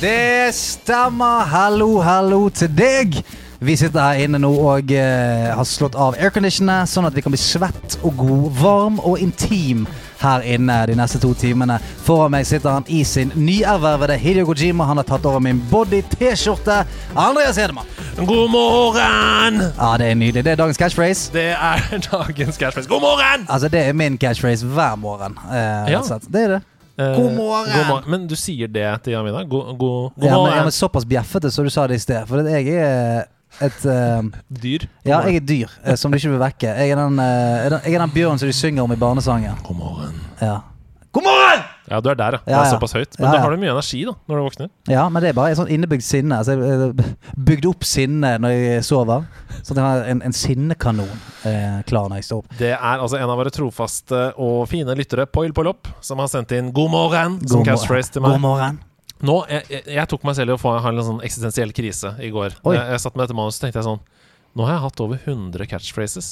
Det stemmer. Hallo, hallo til deg. Vi sitter her inne nå og eh, har slått av airconditionene, sånn at vi kan bli svett og god, varm og intim her inne de neste to timene. Foran meg sitter han i sin nyervervede Hideo Kojima. Han har tatt over min body-T-skjorte. Andreas Hedemann. God morgen! Ja, det er nydelig. Det er dagens catchphrase. Det er dagens catchphrase. God morgen! Altså, det er min catchphrase hver morgen. Eh, Ja. Det er det. Eh, God morgen! god morgen. Men du sier det til Jamina? God, god, god Ja, men, morgen. ja, men såpass bjeffete som du sa det i sted. For jeg er et uh, Dyr. Ja, jeg er dyr eh, som du ikke vil vekke. Jeg er den, jeg er den bjørnen som de synger om i barnesangen. God morgen. Ja. God morgen! Ja, du er der, ja. Det er såpass høyt. Men da har du mye energi da, når du våkner. Ja, men det er bare et sånn innebygd sinne. Altså, jeg eh, bygde opp sinne når jeg sover. Sånn at jeg har en, en sinnekanon eh, klar når jeg står opp. Det er altså en av våre trofaste og fine lyttere, Poil Poilop, som har sendt inn 'God morgen' som God catchphrase til God meg. morgen. Nå, jeg, jeg, jeg tok meg selv i å få ha en sånn eksistensiell krise i går. Jeg, jeg satt med dette manuset og tenkte jeg sånn Nå har jeg hatt over 100 catchphrases,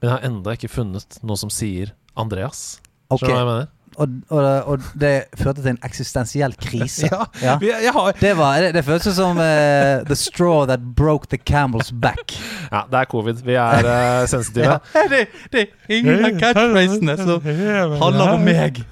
men jeg har enda ikke funnet noe som sier Andreas. Ok, Skjønner du hva jeg mener? Og, og, og det førte til en eksistensiell krise. Ja, Ja. har Det, var, det, det føltes som uh, the straw that broke the camel's back. Ja, det er covid. Vi er uh, sensitive. det, det er ingen av catchphrasene som handler om meg.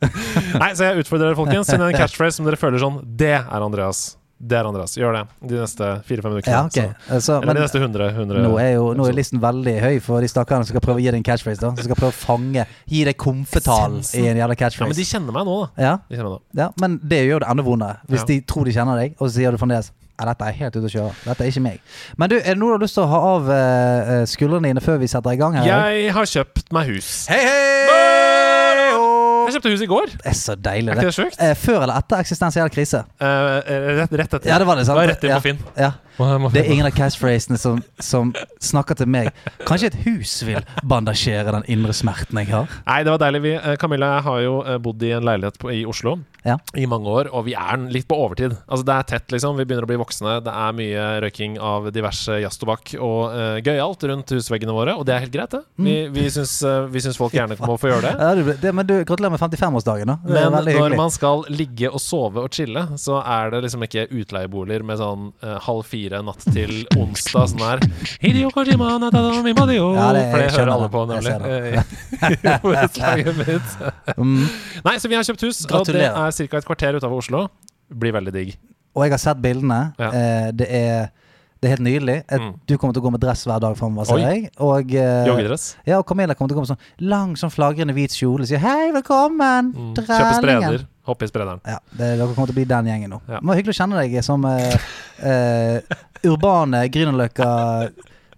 Nei, så jeg utfordrer dere, folkens. Send en catchphrase som dere føler sånn Det er Andreas. Det er Andreas. Gjør det de neste fire-fem ukene. Ja, ok. Så- Altså, Eller men de neste 100. 100 nå er jo nå er listen veldig høy for de stakkarene som skal prøve å gi deg en catchphrase. da Som skal prøve å fange Gi deg komfetall i en jævla Ja, men de kjenner meg nå, da. Ja, De nå. ja, Men det gjør det enda vondere. Hvis Ja. de tror de kjenner deg, og så sier du fremdeles ja, dette er helt ute å kjøre. Dette er ikke meg. Men du, er det noe du har lyst til å ha av uh, skuldrene dine før vi setter i gang? her? Jeg har kjøpt meg hus. Hei, hei! Jeg kjøpte hus i går. Det er så deilig. Er ikke Det. sjukt? Eh, før eller etter eksistensiell krise? Eh, rett, rett etter. Ja, det var det, sant? Det var rett inn på Finn. Ja. Må- Det er ingen av catchphrasene som, som snakker til meg. Kanskje et hus vil bandasjere den indre smerten jeg har? Nei, det var deilig. Vi, Camilla jeg har jo bodd i en leilighet på, i Oslo Ja. i mange år, og vi er litt på overtid. Altså Det er tett, liksom. Vi begynner å bli voksne. Det er mye røyking av diverse jazztobakk og uh, gøyalt rundt husveggene våre, og det er helt greit, det. Vi, vi, syns, uh, vi syns folk gjerne må få gjøre det. Ja, det men du, gratulerer med 55-årsdagen. da. Det Men når hyggelig. man skal ligge og sove og chille, så er det liksom ikke utleieboliger med sånn uh, halv fire natt til onsdag sånn her Hideo Kojima, natado. Ja, det- For det hører alle på, nemlig. i. Mm. Nei, så vi har kjøpt hus, Gratulerer. og det er ca. et kvarter utafor Oslo. Blir veldig digg. Og jeg har sett bildene. Ja. Eh, det, er, det er helt nydelig. Et, Mm. Du kommer til å gå med dress hver dag framover, ser jeg. Og, eh, Joggedress. ja, og Camilla kommer til å gå med sånn lang, sånn flagrende hvit kjole og si 'hei, velkommen', Mm. Kjøpe spreder. Hoppe i sprederen. Ja, det, dere kommer til å bli den gjengen nå. Ja. Det var hyggelig å kjenne deg som eh, eh, urbane Grünerløkka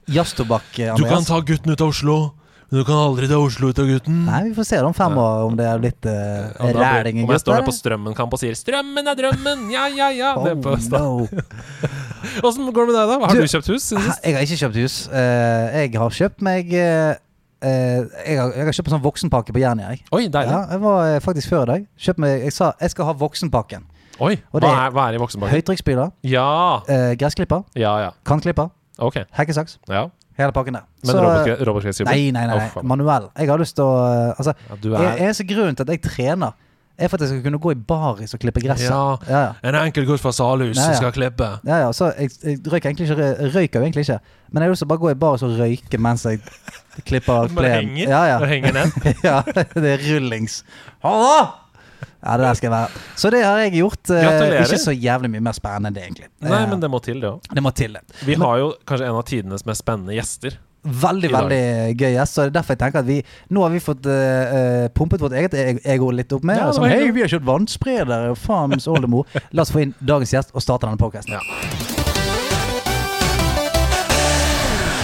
jazztobakk, Du kan ta gutten ut av Oslo, men du kan aldri ta Oslo ut av gutten. Nei, vi får se om fem år om det er blitt uh, ja, ræling i Om jeg står der på Strømmen-kamp og sier 'Strømmen er drømmen', ja, ja, ja. Det er på no. Åssen går det med deg, da? Har Du- du kjøpt hus? Jeg har ikke kjøpt hus. Uh, jeg har kjøpt meg uh, eh, jeg, har, jeg har kjøpt en sånn voksenpakke på Jernia. Jeg. Oi, deilig. Ja, jeg var eh, faktisk før i dag. Kjøpt meg, jeg sa jeg skal ha voksenpakken. Oi, hva det- er, hva er i voksenpakken? Høytrykksspyler, Ja, eh, gressklipper, ja, ja. kantklipper, Ok. hekkesaks. Ja. Hele pakken der. Men Så- robot- robotklesskriver? Nei, nei, nei. Å, manuell. Jeg har lyst til å eh, Altså, Ja, er eneste grunnen til at jeg trener, er for at jeg skal kunne gå i baris og klippe gresset. Ja. Ja, ja. En enkel gutt fra Salhus som skal klippe. Ja, ja, så jeg, jeg røyker egentlig ikke Røyker jo egentlig ikke Men jeg har lyst til å bare gå i baris og røyke Mens jeg klipper Når du henger? Ja, ja Bare henger ned? Ja, det er rullings Hallo! Ja, det der skal jeg være. Så det har jeg gjort eh, Ikke så jævlig mye mer spennende enn det egentlig. Nei, Eh, men det må til, det òg. det må til det. Vi har jo kanskje en av tidenes mest spennende gjester. Veldig, veldig gøy gjest Så det er derfor jeg tenker at vi Nå har vi fått eh, pumpet vårt eget ego litt opp med Ja, sånn, Hei, vi har kjørt vannspreder Faens oldemor La oss få inn dagens gjest og starte denne podcasten. Ja.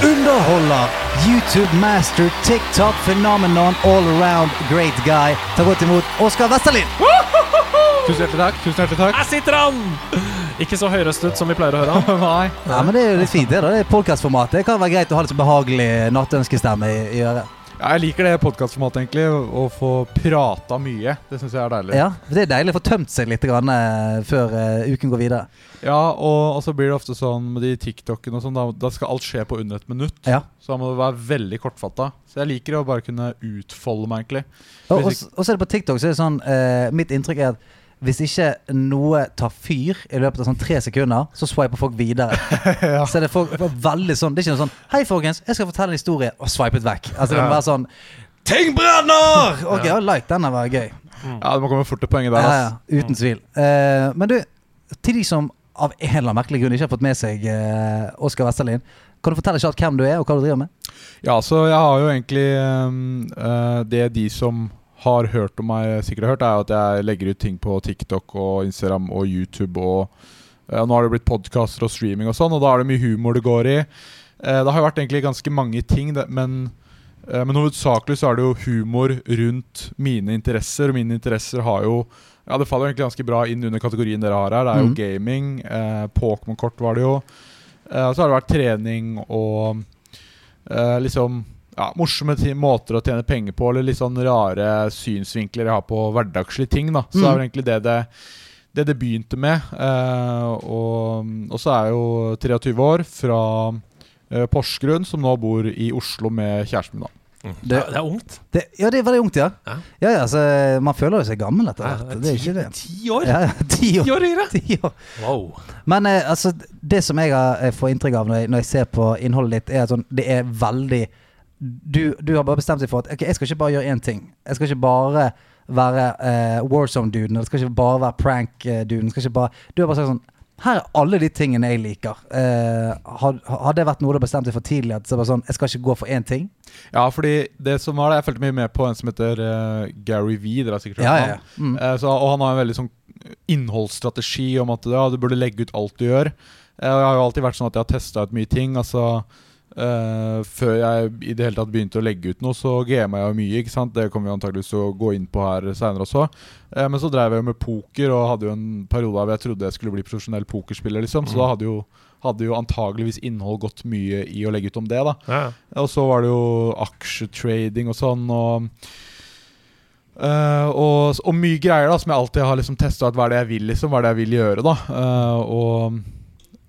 Underholder, YouTube master, TikTok phenomenon, all around great guy. Ta godt imot Oskar Westerlin. Tusen hjertelig takk. tusen hjertelig takk Her sitter han! Ikke så høyrøstet som vi pleier å høre han. Nei. Nei, men Det er jo litt fint. Det da, det er podkastformatet. Det kan være greit å ha litt så behagelig nattønskestemme i, i øret. Ja, jeg liker det podkastformatet, egentlig. Å få prata mye. Det syns jeg er deilig. Ja, Det er deilig å få tømt seg litt grann, eh, før eh, uken går videre. Ja, og, og så blir det ofte sånn med de TikTokene og sånn, da, da skal alt skje på under et minutt. Ja. Så da må det være veldig kortfatta. Så jeg liker å bare kunne utfolde meg, egentlig. Og så er det på TikTok så er det sånn eh, Mitt inntrykk er at hvis ikke noe tar fyr i løpet av sånn tre sekunder, så swiper folk videre. Ja. Så er det folk, veldig sånn Det er ikke noe sånn Hei, folkens, jeg skal fortelle en historie. Og swipet vekk. Altså Det må være sånn Ting brenner! Ok, ja, like. Denne var gøy. Ja, det må komme fort til poenget der. Ja, ja, uten tvil. Uh, men du, til de som av en eller annen merkelig grunn ikke har fått med seg uh, Oskar Westerlin, kan du fortelle kjapt hvem du er, og hva du driver med? Ja, så jeg har jo egentlig um, uh, Det de som har hørt om meg, sikkert har hørt, er at jeg legger ut ting på TikTok og Instagram og YouTube. Og eh, nå har det blitt podkaster og streaming og sånn, og da er det mye humor det går i. Eh, det har jo vært egentlig ganske mange ting, det, men, eh, men hovedsakelig så er det jo humor rundt mine interesser. Og mine interesser har jo Ja, det faller egentlig ganske bra inn under kategorien dere har her. Det er jo mm. gaming. Eh, Pokémon-kort var det jo. Eh, så har det vært trening og eh, liksom ja, morsomme måter å tjene penger på, eller litt sånn rare synsvinkler jeg har på hverdagslige ting. da Så det er vel egentlig det det, det, det begynte med. Eh, og, og så er jeg jo 23 år, fra eh, Porsgrunn, som nå bor i Oslo med kjæresten min. da Det, er- det er ungt. Det, ja, det er veldig ungt, ja. Ja. Ja, ja, altså, Man føler jo seg gammel etter Ja, hvert. Det er ikke det. Ti år! Ja, ja, ti år. Ti år yngre! Ti år. Wow. Men eh, altså, det som jeg har, eh, får inntrykk av når jeg, når jeg ser på innholdet ditt, er at sånn, det er veldig du, du har bare bestemt deg for at ok, jeg skal ikke bare gjøre én ting. Jeg skal ikke bare være uh, Warzone-duden, eller det skal ikke bare være prank-duden. Du har bare sagt sånn Her er alle de tingene jeg liker. Uh, hadde det vært noe du bestemte deg for tidlig? At det var bare sånn, jeg skal ikke gå for én ting? Ja, fordi det som var det Jeg fulgte mye med på en som heter uh, Gary V. Dere har sikkert hørt Ja, ja, ja. Mm. Eh, så, og han har en veldig sånn innholdsstrategi om at ja, du burde legge ut alt du gjør. Eh, jeg har jo alltid vært sånn at jeg har testa ut mye ting. Altså eh, Før jeg i det hele tatt begynte å legge ut noe, så gama jeg mye. ikke sant? Det kommer vi antakeligvis til å gå inn på her seinere også. Uh, men så drev jeg jo med poker og hadde jo en periode hvor jeg trodde jeg skulle bli profesjonell pokerspiller. liksom Så da hadde jo, hadde jo antageligvis innhold gått mye i å legge ut om det. da Ja. og så var det jo aksjetrading og sånn. Og, Uh, og, og mye greier da som jeg alltid har liksom testa ut hva er det jeg vil liksom, hva er det jeg vil gjøre. da og,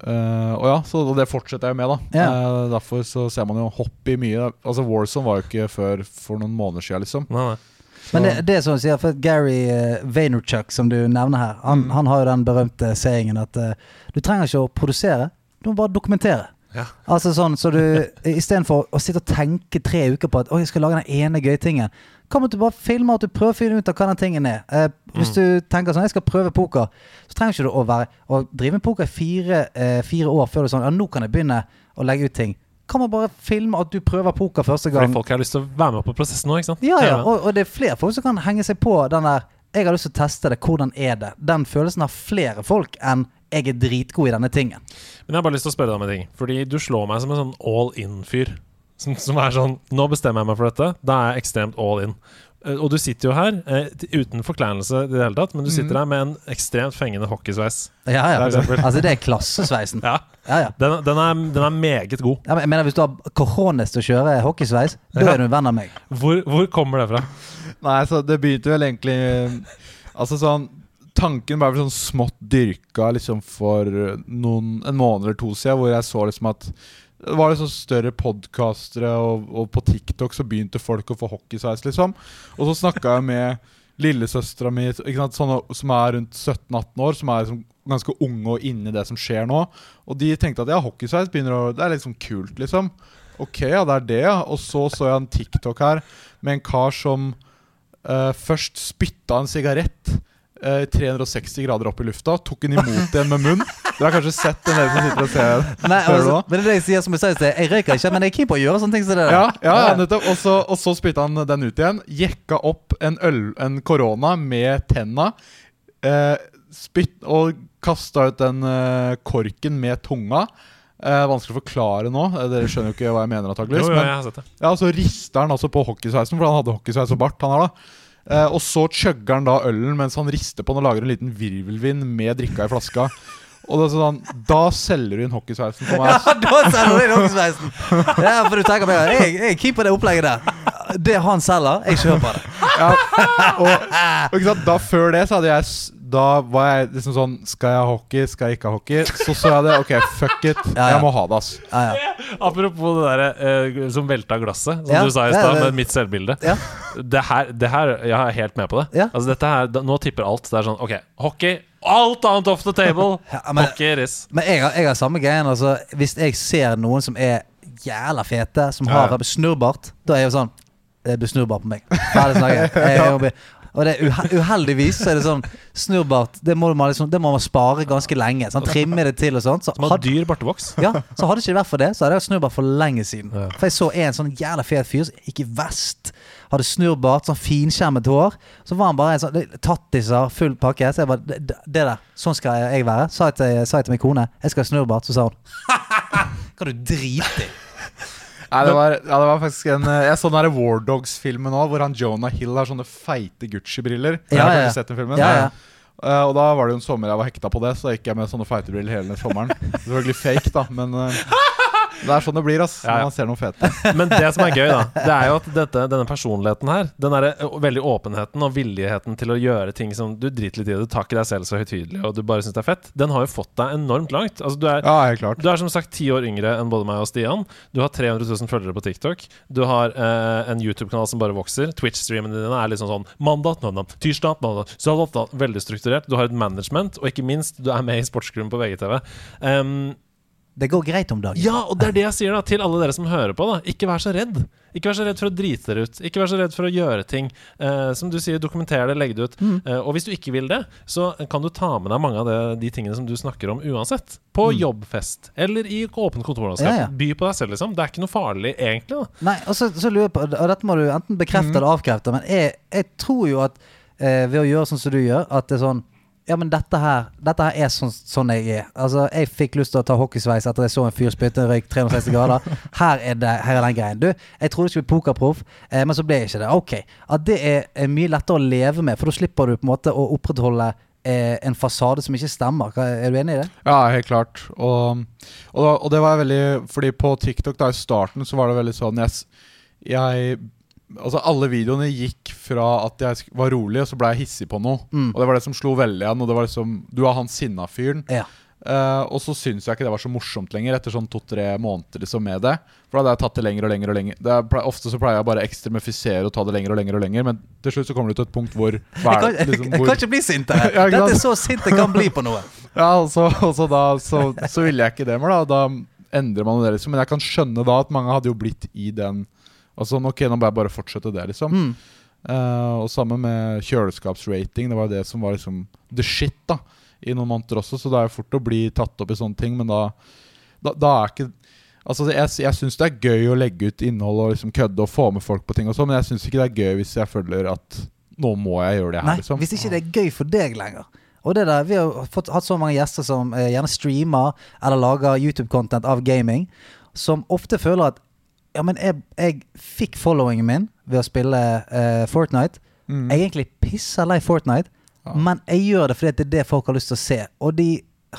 eh, og ja, så det fortsetter jeg med. da Ja. uh, Derfor så ser man jo hopp i mye. Altså Warzone var jo ikke før for noen måneder siden, liksom. Nei, nei. Men det, det er som du sier, for Gary uh, Vaynerchuk, som du nevner her, han, han har jo den berømte sayingen at uh, du trenger ikke å produsere, du må bare dokumentere. Ja. Altså sånn, så du Istedenfor å sitte og tenke tre uker på at Å, jeg skal lage den ene gøye tingen. om du bare filme at du prøver å finne ut av hva den tingen er. Eh, hvis du tenker sånn Jeg skal prøve poker, så trenger ikke du å være Å drive med poker i fire, eh, fire år før du sånn Ja, nå kan jeg begynne å legge ut ting. Kan man bare filme at du prøver poker første gang? Fordi folk har lyst til å være med på prosessen nå, ikke sant? Ja, ja, Ja. og, og det er flere folk som kan henge seg på den der Jeg har lyst til å teste det, hvordan er det? Den følelsen har flere folk enn jeg er dritgod i denne tingen. Men jeg har bare lyst til å spørre deg om en ting. Fordi du slår meg som en sånn all in-fyr. Som, som er sånn Nå bestemmer jeg meg for dette. Da er jeg ekstremt all in. Eh, Og du sitter jo her eh, uten forkleinelse i det hele tatt, men du sitter her med en ekstremt fengende hockeysveis. Ja, ja. Altså, det er klassesveisen. Ja, Ja, ja. den, den, er, den er meget god. Ja, men jeg mener Hvis du har cojones til å kjøre hockeysveis, da Ja. er du en venn av meg. Hvor, hvor kommer det fra? Nei, så det begynte vel egentlig Altså sånn Tanken ble vel sånn smått dyrka liksom for noen, en måned eller to siden, hvor jeg så liksom at det var liksom større podkastere, og, og på TikTok så begynte folk å få hockeysveis, liksom. Og så snakka jeg med lillesøstera mi, som er rundt 17-18 år, som er liksom ganske unge og inne i det som skjer nå. Og de tenkte at ja, hockeysveis begynner å Det er sånn kult, liksom. Ok, ja, det er det, ja. Og så så jeg en TikTok her med en kar som uh, først spytta en sigarett eh, 360 grader opp i lufta, tok den imot igjen med munn. Dere har kanskje sett den dere som sitter og ser Nei, du altså, men det er det jeg sier som jeg sa i sted. Jeg røyker ikke, men jeg er keen på å gjøre sånne ting som det. Ja, ja, ja, nettopp. Og så, og så spytta han den ut igjen. Jekka opp en korona med tenna. Eh, spytt, og kasta ut den eh, korken med tunga. Eh, vanskelig å forklare nå. Eh, Dere skjønner jo ikke hva jeg mener, Jo, antakeligvis. jo, men- jeg har sett det. Ja, så rister han altså på hockeysveisen, for han hadde hockeysveis og bart. han her da Eh, og så chugger han da ølen mens han rister på den og lager en liten virvelvind med drikka i flaska. Og det er sånn, Da selger du inn hockeysveisen for meg. Ja, da selger du inn hockeysveisen! Ja, for du tenker meg, jeg, jeg er på det opplegget der. Det han selger, jeg kjøper det. Ja, og, og da Før det så hadde jeg Da var jeg liksom sånn Skal jeg ha hockey? Skal jeg ikke ha hockey? Så så jeg det. Ok, fuck it. Ja, ja. Jeg må ha det, ass. Ja, ja. Apropos det der uh, som velta glasset, som Ja, du sa i stad, med mitt selvbilde. Ja. Det her, det her Jeg er helt med på det. Ja. Altså dette her, da- Nå tipper alt. Det er sånn OK, hockey. Alt annet off the table. Ja, men- hockey is Men jeg har, jeg har samme greien. Altså, hvis jeg ser noen som er jævla fete, som har ja. snurrbart, da er jeg jo sånn Det blir snurrbart på meg. Ferdig snakket. Jeg, jeg, og det er uheldigvis så er det sånn Snurrbart det må man, liksom, det må man spare ganske lenge. Sånn, trimme det til og sånt. Så Som har hadde, dyr bartevoks. ja, så hadde ikke det vært for det, så hadde jeg hatt snurrbart for lenge siden. Ja. For jeg så en sånn jævla fet fyr som gikk i vest. Hadde snurrbart, sånn finskjermet hår. Så var han bare en sånn tattiser, full pakke. Så jeg bare Det, det der, sånn skal jeg være. Sa jeg til, sa jeg til min kone jeg skal ha snurrbart, så sa hun Hva du driter i? Nei, det var, ja, det var faktisk en eh, Jeg så den der War Dogs-filmen òg, hvor han Jonah Hill har sånne feite Gucci-briller. Ja, ja, ja. sett den filmen? Ja, ja. Uh, og da var det jo en sommer jeg var hekta på det, så da gikk jeg med sånne feite briller hele den sommeren. Selvfølgelig fake, da, men eh, det er sånn det blir, ass. Ja, ja. Når man ser noe fete. Men det som er gøy, da, det er jo at dette, denne personligheten her, den der eh, veldig åpenheten og villigheten til å gjøre ting som du driter litt i, du tar ikke deg selv så høytidelig, og du bare syns det er fett, den har jo fått deg enormt langt. Altså, du er Ja, helt klart. Du er som sagt ti år yngre enn både meg og Stian. Du har 300 000 følgere på TikTok. Du har eh, en YouTube-kanal som bare vokser. Twitch-streamene dine er liksom sånn mandag, mandag, tirsdag, mandag, søndag. Veldig strukturert. Du har et management, og ikke minst, du er med i sportsklubben på VGTV. Um, Det går greit om dagen. ja, og det er det jeg sier da til alle dere som hører på. da Ikke vær så redd. Ikke vær så redd for å drite dere ut. Ikke vær så redd for å gjøre ting. Eh, som du sier, dokumenter det, legg det ut. Mm. Eh, og hvis du ikke vil det, så kan du ta med deg mange av det, de tingene som du snakker om uansett. På jobbfest eller i åpent kontorlandskap. Mm. Ja, ja. By på deg selv, liksom. Det er ikke noe farlig, egentlig. da Nei, og så, så lurer jeg på Og dette må du enten bekrefte eller avkrefte, men jeg, jeg tror jo at eh, ved å gjøre sånn som du gjør, at det er sånn ja, men dette her Dette her er sånn, sånn jeg er. Altså, Jeg fikk lyst til å ta hockeysveis etter jeg så en fyr spytte røyk 360 grader. Her er, det, her er den greien. Du, jeg trodde jeg skulle bli pokerproff, eh, men så ble jeg ikke det. Ok. At det er, er mye lettere å leve med, for da slipper du på en måte å opprettholde eh, en fasade som ikke stemmer. Er du enig i det? Ja, helt klart. Og, og, og det var veldig Fordi på TikTok da i starten så var det veldig sånn Jeg, jeg Altså Alle videoene gikk fra at jeg var rolig, og så ble jeg hissig på noe. Mm. Og det var det som slo veldig an. Og det var liksom Du er han sinna fyren. Ja. Uh, og så syns jeg ikke det var så morsomt lenger, etter sånn to-tre måneder liksom med det. For da hadde jeg tatt det lenger og lenger og lenger. Det er, ofte så pleier jeg bare å ekstremifisere og ta det lenger og lenger og lenger, men til slutt så kommer du til et punkt hvor Jeg kan, liksom, hvor, jeg, kan ikke bli sint her. Ja, Dette er så sint jeg kan bli på noe. Ja, og så, da så, så ville jeg ikke det mer, da. Da endrer man det, liksom. Men jeg kan skjønne da at mange hadde jo blitt i den Altså, ok, nå må jeg bare fortsette det, liksom. Mm. Uh, og sammen med kjøleskapsrating. Det var det som var liksom the shit da i noen måneder også, så det er jo fort å bli tatt opp i sånne ting, men da, da, da er ikke Altså Jeg, jeg syns det er gøy å legge ut innhold og liksom kødde og få med folk på ting, og så, men jeg syns ikke det er gøy hvis jeg føler at nå må jeg gjøre det her. Nei, liksom hvis ikke det er gøy for deg lenger. Og det der, Vi har fått, hatt så mange gjester som eh, gjerne streamer eller lager YouTube-content av gaming, som ofte føler at ja, men jeg, jeg fikk followingen min ved å spille eh, Fortnite. Mm. Jeg er egentlig pisser lei Fortnite, Ja. men jeg gjør det fordi det er det folk har lyst til å se. Og de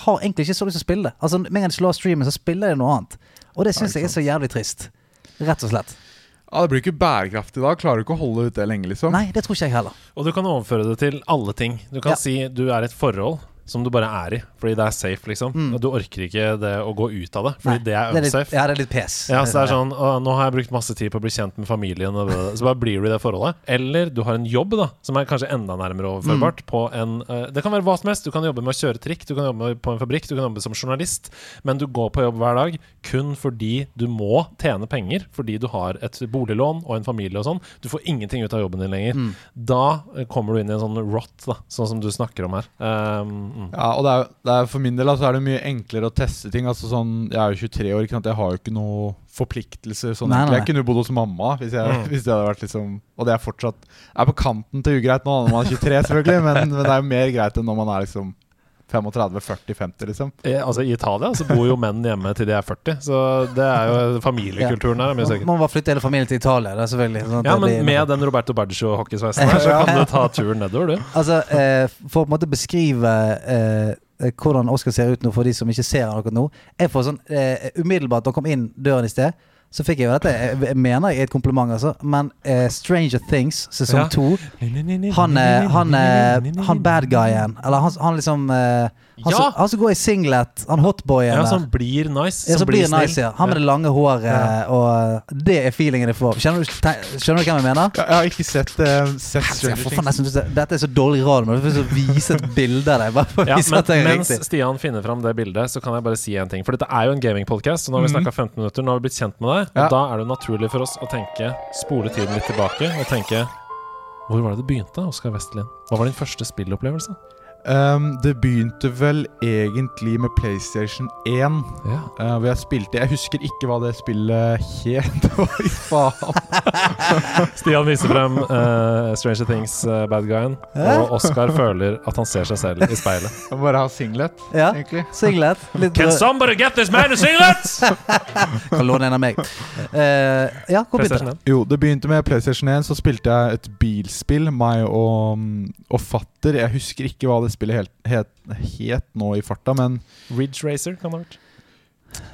har egentlig ikke så lyst til å spille det. Altså, Med en gang de slår streamen, så spiller de noe annet. Og det syns Ja, jeg er så jævlig trist. Rett og slett. Ja, Det blir ikke bærekraftig da. Klarer du ikke å holde ut det lenge, liksom. Nei, det tror ikke jeg heller. Og du kan overføre det til alle ting. Du kan Ja. si du er et forhold som du bare er i, fordi det er safe, liksom. Mm. Du orker ikke det å gå ut av det, fordi Nei, det er litt, unsafe. ja, det er litt pes. Ja, så det er sånn Nå har jeg brukt masse tid på å bli kjent med familien, og det- så bare blir du i det forholdet. Eller du har en jobb da som er kanskje enda nærmere overførbart. På en, eh, det kan være hva som helst. Du kan jobbe med å kjøre trikk, du kan jobbe på en fabrikk, du kan jobbe som journalist. Men du går på jobb hver dag kun fordi du må tjene penger, fordi du har et boliglån og en familie og sånn. Du får ingenting ut av jobben din lenger. Mm. Da eh, kommer du inn i en sånn rot, da, sånn som du snakker om her. Um, mm. Ja, og det er, det er For min del altså, er det mye enklere å teste ting. Altså sånn, Jeg er jo 23 år, ikke sant? jeg har jo ikke noen forpliktelser. Sånn, Nei, nei. Jeg kunne jo bodd hos mamma hvis, jeg, Mm. hvis det hadde vært liksom Og det er fortsatt er på kanten til ugreit nå når man er 23, selvfølgelig, men, men det er jo mer greit enn når man er liksom 35-40-50, liksom. I, Altså I Italia så bor jo menn hjemme til de er 40, så det er jo familiekulturen her. Ja. Man må bare flytte hele familien til Italia, er selvfølgelig. sånn at Ja, men blir- med den Roberto Baggio-hockeysveisen her, så kan du ta turen nedover, du. Altså, eh, For å på en måte beskrive eh, eh, hvordan Oscar ser ut nå, for de som ikke ser han akkurat nå Jeg får sånn eh, Umiddelbart da han kom inn døren i sted, så fikk jeg jo dette Jeg, mener jeg er et kompliment, altså. Men uh, Stranger Things sesong Ja. to Han, er han, er han bad guyen, eller han, han liksom uh, han, Ja! som, han som går i singlet, han hotboyen Ja, som blir nice. Ja, som blir nice, ja. Han med det lange håret, og det er feelingen jeg får. Skjønner du, te- skjønner du hvem jeg mener? Jeg, jeg har ikke sett, uh, sett Stranger Things. Dette er så dårlig radio. men du får vise et bilde av deg. Ja, men mens riktig. Stian finner fram det bildet, så kan jeg bare si en ting. For dette er jo en gamingpodkast, så nå har vi Mhm. snakka 15 minutter. Nå har vi blitt kjent med deg, og Ja. da er det naturlig for oss å tenke spole tiden litt tilbake og tenke Hvor var det det begynte, Oskar Vestelin? Hva var din første spillopplevelse? Um, det begynte vel egentlig med PlayStation 1. Ja. uh, hvor jeg spilte Jeg husker ikke hva det spillet het. Oi, faen? Stian viser frem uh, Stranger Things uh, bad guyen, og Oskar føler at han ser seg selv i speilet. Jeg må bare ha singlet, Ja, egentlig. singlet. Litt Can somebody get this man a singlet?! Kan låne en av meg. Uh, ja, hvor begynte det? Jo, det begynte med PlayStation 1. Så spilte jeg et bilspill, meg og, og fatter. Jeg husker ikke hva det spillet helt, het, het nå i farta, men Ridge Racer kan det ha vært.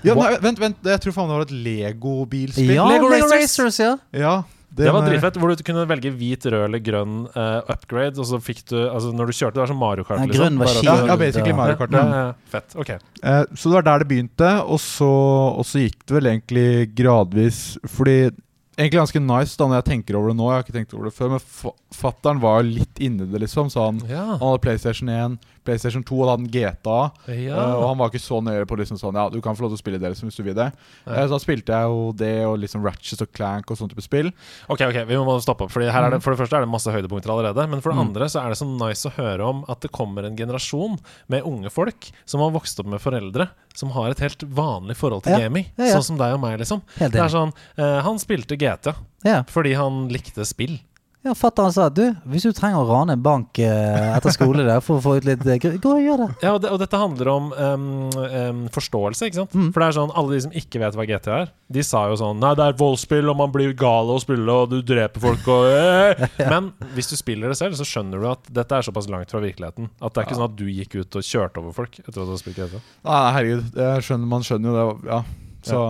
ja, nei, Vent, vent, jeg tror faen det var et Lego-bilspill. Ja, Lego Lego, Racers. Racers, ja. Ja, Det var med- dritfett, hvor du kunne velge hvit, rød eller grønn uh, upgrade. Og så fikk du Altså når du kjørte, det var som Mario Kart. Liksom. grønn var Ja, ja, basically Mario Kart. Ja. Fett. Ok. uh, så det var der det begynte, og så, og så gikk det vel egentlig gradvis Fordi Egentlig ganske nice da når jeg tenker over det nå. Jeg har ikke tenkt over det før Men fa fattern var litt inni det, liksom. Så han, Ja. han hadde PlayStation 1, PlayStation 2 og da hadde han GTA. ja. eh, og han var ikke så nøye på liksom sånn Ja, du kan få lov til å spille det liksom, hvis du vil det. Ja. Eh, så da spilte jeg jo det og liksom Ratchet og Clank og sånn type spill. Ok, ok, vi må stoppe opp. Fordi her er det, For det første er det masse høydepunkter allerede. Men for det Mm. andre så er det så nice å høre om at det kommer en generasjon med unge folk som har vokst opp med foreldre som har et helt vanlig forhold til Ja, gaming. ja, ja. Sånn som deg og meg, liksom. Det er sånn uh, Han spilte GT Ja, fordi han likte spill. Ja Fatter'n sa du, hvis du trenger å rane en bank eh, etter skole der for å få ut litt eh, Gå og gjør det. Ja, og, det, og dette handler om um, um, forståelse, ikke sant? Mm. For det er sånn, alle de som ikke vet hva GT er, de sa jo sånn Nei, det er voldsspill, og man blir gal av å spille, og du dreper folk, og eh. Men hvis du spiller det selv, så skjønner du at dette er såpass langt fra virkeligheten. At det er ikke sånn at du gikk ut og kjørte over folk etter at du har spilt GT. Nei, herregud, jeg skjønner, man skjønner jo det. Ja, så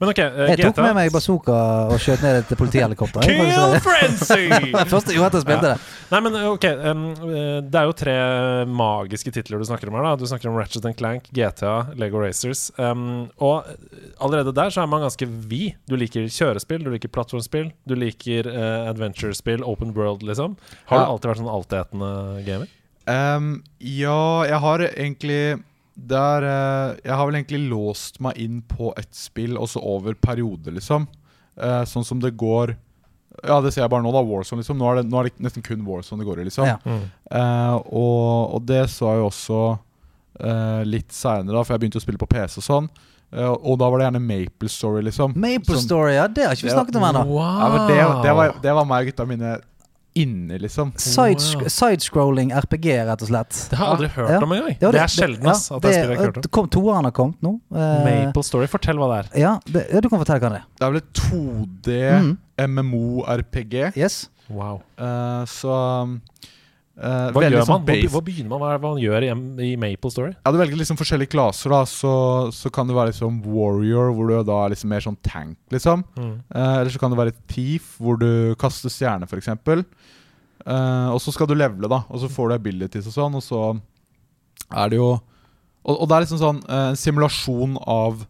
Men ok, uh, Jeg tok med meg bazooka og skjøt ned et politihelikopter. Kill Frenzy! Første jeg etter jeg spilte det. Nei, men ok em, eh, Det er jo tre magiske titler du snakker om her. da Du snakker om Ratchet and Clank, GTA, Lego Racers. Um, og allerede der så er man ganske vid. Du liker kjørespill, du liker plattformspill, du liker uh, adventure-spill, open world, liksom. Har Ja. du alltid vært sånn altetende gamer? Um, ja, jeg har egentlig det er, eh, Jeg har vel egentlig låst meg inn på et spill, også over perioder, liksom. Eh, sånn som det går Ja, det ser jeg bare nå, da. Warzone, liksom. Nå er det, nå er det nesten kun Warzone det går i, liksom. Ja. Eh, og, og det så jeg også eh, litt seinere, da, for jeg begynte å spille på PC og sånn. Eh, og da var det gjerne Maple Story, liksom. Maple Som- Story, ja. Det har ikke vi snakket om ennå. Wow! Ja, det, det, var, det var meg og gutta mine inni, liksom. Side, Sidescrolling RPG, rett og slett. Det har jeg aldri hørt Ja. om engang. Det, Det er sjelden ass, ja, at jeg det- spiller jeg ikke har hørt om. Toeren har kommet nå. Uh, Maple Story, fortell hva det er. Ja, det, ja, du kan fortelle hva det er. Det er vel et 2D Mm. MMO-RPG. Yes. Wow. Uh, så eh, Hva gjør sånn man? Hva, hva begynner man? Hva er man gjør i, i Maple Story? Ja, Du velger liksom forskjellige klasser, da. Så, så kan du være liksom warrior, hvor du da er liksom mer sånn tank, liksom. Mm. uh, eller så kan du være thief, hvor du kaster stjerner, f.eks. Uh, og så skal du levele, da. Og så får du abilities og sånn, og så er det jo Og, og det er liksom sånn eh, en simulasjon av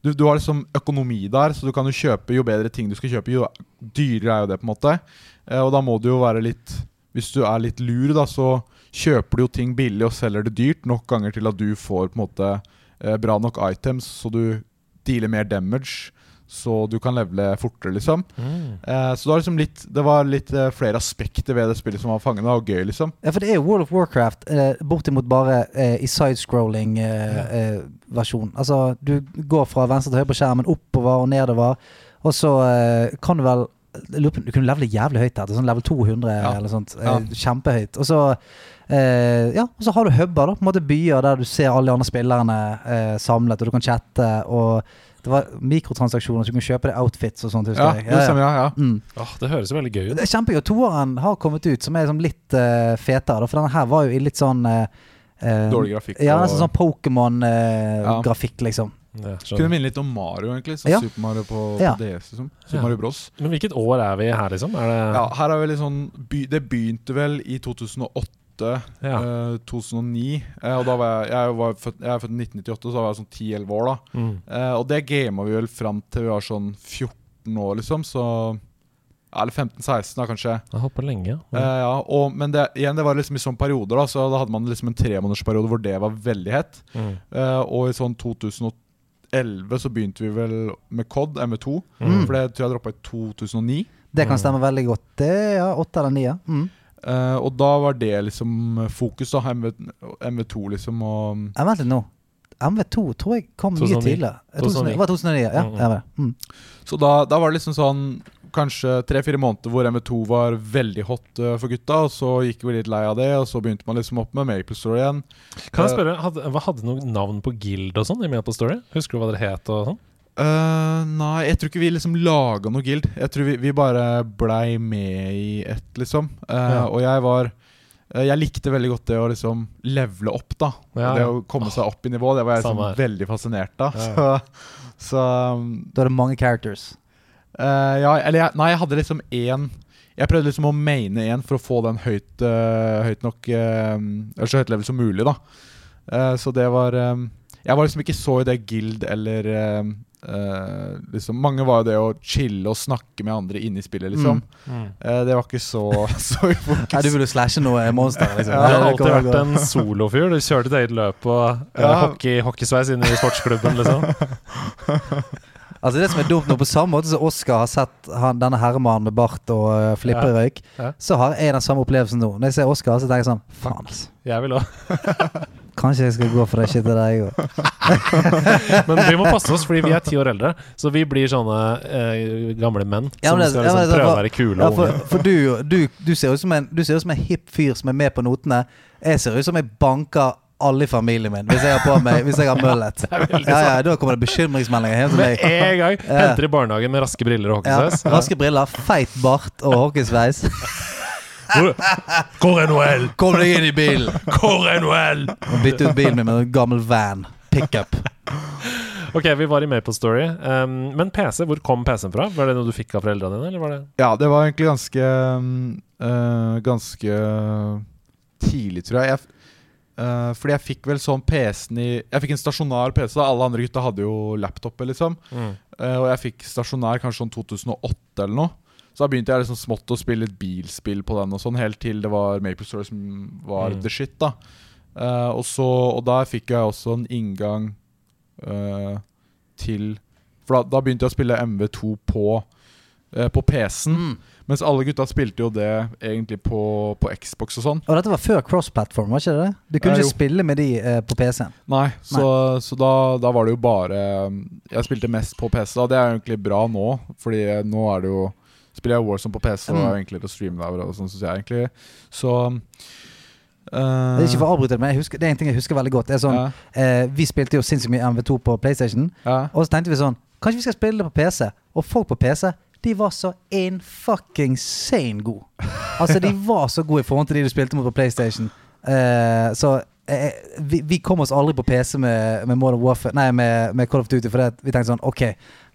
du, du har liksom økonomi der, så du kan jo kjøpe Jo bedre ting du skal kjøpe, jo dyrere er jo det, på en måte. Eh, og da må du jo være litt Hvis du er litt lur, da, så kjøper du jo ting billig og selger det dyrt nok ganger til at du får på en måte eh, bra nok items, så du dealer mer damage. Så du kan levele fortere, liksom. Mm. Eh, så det var liksom litt Det var litt eh, flere aspekter ved det spillet som var fangende og gøy, liksom. Ja, for det er jo World of Warcraft eh, bortimot bare eh, i sidescrolling-versjon. altså, du går fra venstre til høyre på skjermen, oppover og nedover, og så eh, kan du vel Du kunne levele jævlig høyt her, sånn level 200 Ja. eller sånt. Eh, Ja. Kjempehøyt. Og så Eh, ja, og så har du huber, da. På en måte byer der du ser alle de andre spillerne eh, samlet, og du kan chatte. Og det var mikrotransaksjoner, så du kunne kjøpe deg outfits og sånt. Ja, Ja, ja. ja. Mm. Oh, det høres veldig gøy ut. Det er kjempegøy. Toeren har kommet ut, som er liksom litt uh, fetere. da, For denne her var jo i litt sånn eh, eh, Dårlig grafikk. Ja, og- nesten sånn Ja. Pokémon-grafikk, liksom. Ja, Kunne minne litt om Mario, egentlig. Så Ja. Super Mario på, Ja. på DS. Liksom. Super Ja. Mario Bros. Men hvilket år er vi her, liksom? Er det Ja, her er vi litt sånn by, Det begynte vel i 2008. Ja. eh, 2009. eh, og da var jeg, jeg, var født, jeg er født i 1998, så da var jeg sånn 10-11 år. da Mm. Eh, Og det gama vi vel fram til vi var sånn 14 år, liksom. Så Eller 15-16, da, kanskje. Jeg hopper lenge. Eh, Ja. ja, og, Men det, igjen, det var liksom i sånne perioder. da Så da hadde man liksom en tremånedersperiode hvor det var veldig hett. Mm. Eh, og i sånn 2011 så begynte vi vel med COD, MV2. Mm. For det tror jeg droppa i 2009. Det kan Mm. stemme veldig godt. Det er ja, åtte eller ni. Ja. Mm. Uh, og da var det liksom fokus, da. MV, MV2, liksom. Og Ja, vent litt nå. MV2 tror jeg kom mye 2009. tidligere. 2009. 2009. Det var 2009, ja. Mm, mm. ja. Mm. Så da, da var det liksom sånn kanskje tre-fire måneder hvor MV2 var veldig hot uh, for gutta. Og så gikk vi litt lei av det, og så begynte man liksom opp med Maple Story igjen. Kan jeg Eh, spørre, hadde, hadde noe navn på guild og sånn i Maple Story? Husker du hva dere het og sånn? Uh, nei, jeg tror ikke vi liksom laga noe guild. Jeg tror vi, vi bare blei med i ett, liksom. Uh, Ja. Og jeg var Jeg likte veldig godt det å liksom levele opp, da. Ja, det å komme seg opp i nivå. Det var jeg liksom veldig fascinert av. Ja, Så, så um, Da er det mange characters. Eh, Ja, eller jeg, Nei, jeg hadde liksom én Jeg prøvde liksom å mene én for å få den høyt, uh, høyt nok eh, Eller så høyt level som mulig, da. Eh, så det var Jeg var liksom ikke så i det guild eller liksom, Mange var jo det å chille og snakke med andre inne i spillet, liksom. Eh, det var ikke så, så i fokus. Nei, du ville slashe noe monster, liksom. Du har alltid vært en solofyr. Du kjørte ditt eget løp og Ja. hockey, hockeysveis inne i sportsklubben, liksom. Altså Det som er dumt nå, på samme måte som Oskar har sett han, denne herremannen med bart og uh, flipperøyk, Ja. så har jeg den samme opplevelsen nå. Når jeg ser Oskar, så tenker jeg sånn Faen, altså. Jeg vil òg. Kanskje jeg skal gå for det skittet der, jeg òg. Men vi må passe oss, fordi vi er ti år eldre. Så vi blir sånne eh, gamle menn Ja, som men det- skal ja, men liksom det- prøve å være kule Ja, for, for du, du, du ser ut som en Du ser ut som en hipp fyr som er med på notene. Jeg ser ut som jeg banker alle i familien min hvis jeg har på meg Hvis jeg har mullet. Ja, ja, da kommer det bekymringsmeldinger hjem til Med meg. en gang henter i barnehagen med raske briller og Ja, raske briller, feit bart og hockeysveis. Hvor- er Noel? Kom deg inn i bilen! Hvor er Noel? Bytte ut bilen min med en gammel van. Pickup. Ok, vi var i Maple Story. Um, men PC, hvor kom PC-en fra? Var det noe du fikk av foreldrene dine? Eller var det Ja, det var egentlig ganske eh, Ganske tidlig, tror jeg. jeg eh, fordi jeg fikk vel sånn PC-en i Jeg fikk en stasjonær PC. da Alle andre gutta hadde jo laptoper, liksom. Eh, og jeg fikk stasjonær kanskje sånn 2008 eller noe. Så da begynte jeg liksom smått å spille et bilspill på den, og sånn helt til det var Maple Story som var Mm. the shit. da uh, og, så, og der fikk jeg også en inngang til For da, da begynte jeg å spille MV2 på, på PC-en. Mm. Mens alle gutta spilte jo det egentlig på, på Xbox og sånn. Og dette var før cross-platform, var ikke det? Du kunne eh, ikke spille med de eh, på PC-en. Nei, så, så da, da var det jo bare Jeg spilte mest på PC, da. det er jo egentlig bra nå. Fordi nå er det jo Spiller jeg Warzone på PC, og det er enklere å streame der. Og sånn, syns jeg egentlig Så Det er ikke for å avbryte det, men jeg husker, det er en ting jeg husker veldig godt. Sånn, ja, eh, vi spilte jo sinnssykt mye MV2 på PlayStation, ja. og så tenkte vi sånn Kanskje vi skal spille det på PC? Og folk på PC de var så in fucking sane gode. Altså, de var så gode i forhold til de du spilte mot på PlayStation. Uh, så uh, vi, vi kom oss aldri på PC med, med Modern Warfare Nei, med, med Call of Duty, for vi tenkte sånn Ok,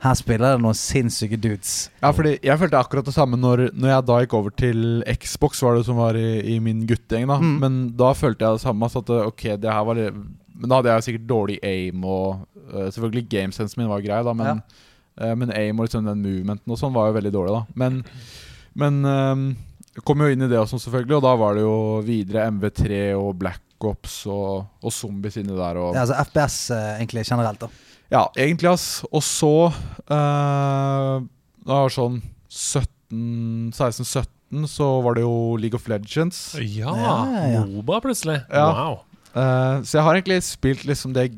her spiller det noen sinnssyke dudes. Ja, fordi jeg følte akkurat det samme når, når jeg da gikk over til Xbox, var det som var i, i min guttegjeng. da Mm. Men da følte jeg det samme. Så at ok, det her var Men da hadde jeg sikkert dårlig aim, og uh, selvfølgelig gamesensen min var grei, da, men, øh, men aim og liksom den movementen og sånn var jo veldig dårlig, da. Men, men øhm, kom jo inn i det også, selvfølgelig, og da var det jo videre MV3 og Black Ops og, og zombies inni der. Og, Ja, altså FPS eh, egentlig generelt, da. ja, egentlig, ass. Og så uh, Det var sånn 17 16-17 så var det jo League of Legends. Ja, Ja, ja. Moba plutselig. Ja. Wow. Eh, så jeg har egentlig spilt liksom det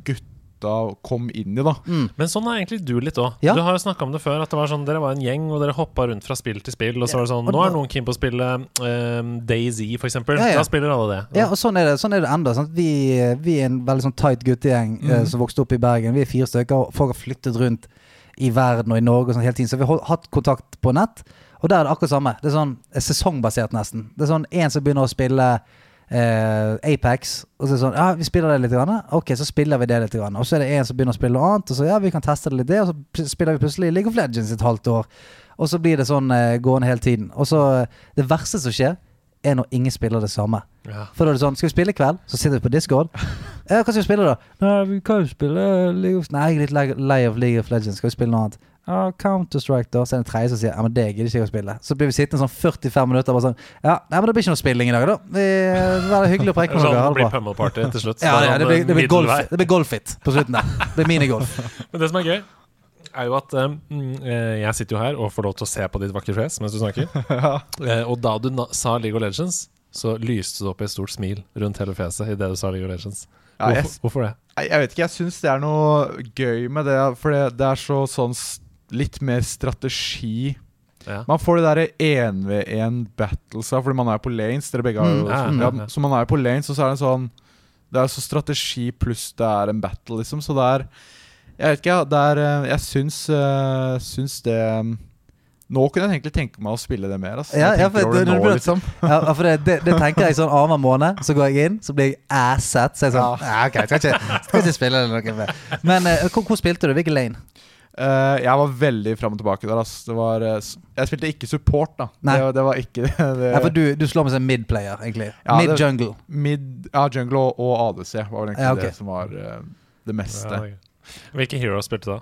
gutta kom inn i, da. Men sånn er egentlig du litt òg. Ja. Du har jo snakka om det før, at det var sånn, dere var en gjeng, og dere hoppa rundt fra spill til spill. Og så var det sånn Nå er noen keen på å spille um, Daisy, for eksempel. Ja, ja. Da spiller alle det. Ja, og sånn er det, sånn er det enda. Sant? Vi, vi er en veldig sånn tight guttegjeng eh, som vokste opp i Bergen. Vi er fire stykker, og folk har flyttet rundt i verden og i Norge og sånn hele tiden. Så vi har hatt kontakt på nett, og der er det akkurat samme. Det er sånn eh, sesongbasert nesten. Det er sånn en som begynner å spille eh, Apex, og så er det sånn Ja, vi spiller det litt. Grann. Ok, så spiller vi det litt. Grann. Og så er det en som begynner å spille noe annet, og så ja, vi kan teste det litt, det. Og så spiller vi plutselig League of Legends et halvt år. Og så blir det sånn eh, gående hele tiden. Og så eh, Det verste som skjer, er når ingen spiller det samme. Ja. For da er det sånn, skal vi spille i kveld? Så sitter vi på Discord. Ja, hva skal vi spille da? Nei, vi kan jo spille League of Nei, jeg er litt lei av League of Legends. Skal vi spille noe annet? Ja, Counter-Strike, da. Så er det en tredje som sier ja, men det gidder ikke jeg å spille. Så blir vi sittende sånn 45 minutter og bare sånn Ja, nei, men det blir ikke noe spilling i dag, da. Vi, det var hyggelig å preke med Sånn dere. Det det blir bra. pummel party til slutt. Ja, ja, det blir, det blir, golf, det blir golfit på slutten der. Det blir minigolf. Men det som er gøy, er jo at um, jeg sitter jo her og får lov til å se på ditt vakre fjes mens du snakker. Eh, og da du na sa League of Legends, så lyste det opp i et stort smil rundt hele fjeset idet du sa League of Legends. Ja, jeg- Hvorfor, hvorfor det? Jeg vet ikke, jeg syns det er noe gøy med det, for det, det er så sånn litt mer strategi. Ja. Man får det derre én-ved-én-battlesa, fordi man er på lanes. Dere begge har jo Mm, ja, ja. Så man er på lanes, og så er det en sånn Det er så strategi pluss det er en battle, liksom. Så det er Jeg vet ikke, det er eh, Jeg syns, uh, syns det mm, Nå kunne jeg egentlig tenke meg å spille det mer. Altså. Ja, ja, for det- det nå, liksom. Ja, for det, det, det tenker jeg sånn annenhver måned. Så går jeg inn, så blir jeg asset. Så jeg sånn ja. Ok, skal ikke, skal ikke spille det noe mer. Men uh, hvor, hvor spilte du? Hvilken lane? Eh, jeg var veldig fram og tilbake der. Altså. Det var, uh, jeg spilte ikke support, da. Nei. Det, var- det var ikke det, Ja, for du, du slår med seg mid-player, egentlig. Ja, Mid-jungle. Mid, ja, Jungle og, og ADC var vel egentlig Ja, okay. det som var uh, det meste. Ja. Hvilke heroes spilte du da?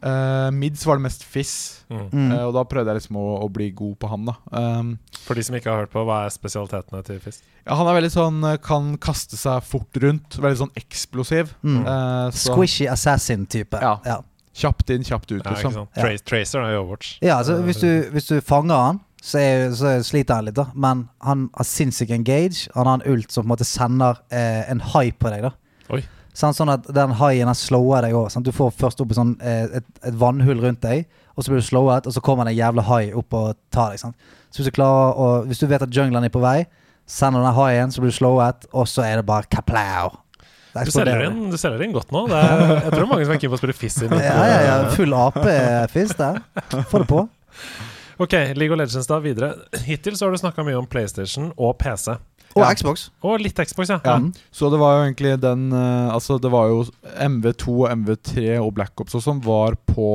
Eh, mids var det mest Fizz, Mm. Mm. og da prøvde jeg liksom å, å bli god på han. da um, For de som ikke har hørt på, hva er spesialitetene til Fizz? ja, Han er veldig sånn kan kaste seg fort rundt. Veldig sånn eksplosiv. Mm. Eh, så Squishy assassin-type. Ja. ja. Kjapt inn, kjapt ut, liksom. Ja. Tra Tracer er jo Overwatch. Ja, altså hvis du, hvis du fanger han, så, er, så sliter han litt, da. Men han har sinnssyk engage. Han har en ult som på en måte sender eh, en hai på deg, da. Oi. Sånn, sånn at den haien har slower deg òg. Du får først opp sånn, eh, et, et vannhull rundt deg, og så blir du slowet, og så kommer det en jævla hai opp og tar deg. Sant? Så hvis du klarer å Hvis du vet at junglen er på vei, sender den haien, så blir du slowet, og så er det bare kaplau. Det Du selger, inn, du selger inn godt nå. Det er, jeg tror det er mange som er keen på å spille Fist. Ja, ja, ja. Full AP-fisk der. Få det på. Ok, League of Legends da, videre. Hittil så har du snakka mye om PlayStation og PC. Og Ja. Xbox. Og litt Xbox, ja. Ja. Mm. Så det var jo egentlig den eh, Altså det var jo MV2 MV3 og Black Ops og sånn var på,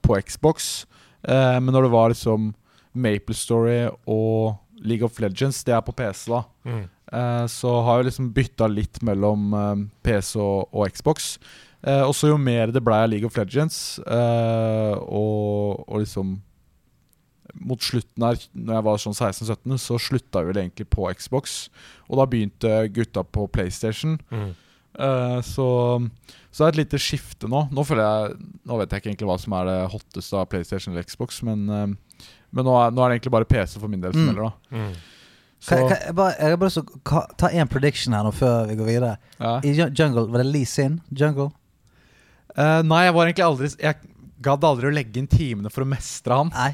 på Xbox. Eh, men når det var liksom Maple Story og League of Legends, det er på PC, da. Mm. Eh, så har jeg liksom bytta litt mellom eh, PC og, og Xbox. Eh, og så jo mer det ble av League of Legends, eh, og, og liksom Mot slutten her, når jeg var sånn 16-17, så slutta vi vel egentlig på Xbox. Og da begynte gutta på PlayStation. Mm. Eh, så, så det er et lite skifte nå. Nå jeg Nå vet jeg ikke egentlig hva som er det hotteste av PlayStation eller Xbox, men, men nå, er, nå er det egentlig bare PC for min del som Mm. gjelder, da. Mm. Kan, Så, kan, jeg, bare, jeg bare så, ta en prediction her nå før vi går videre. ja. I Jungle, var det Lee Sin? Jungle? Uh, nei, jeg var egentlig aldri Jeg gadd aldri å legge inn timene for å mestre han. Nei.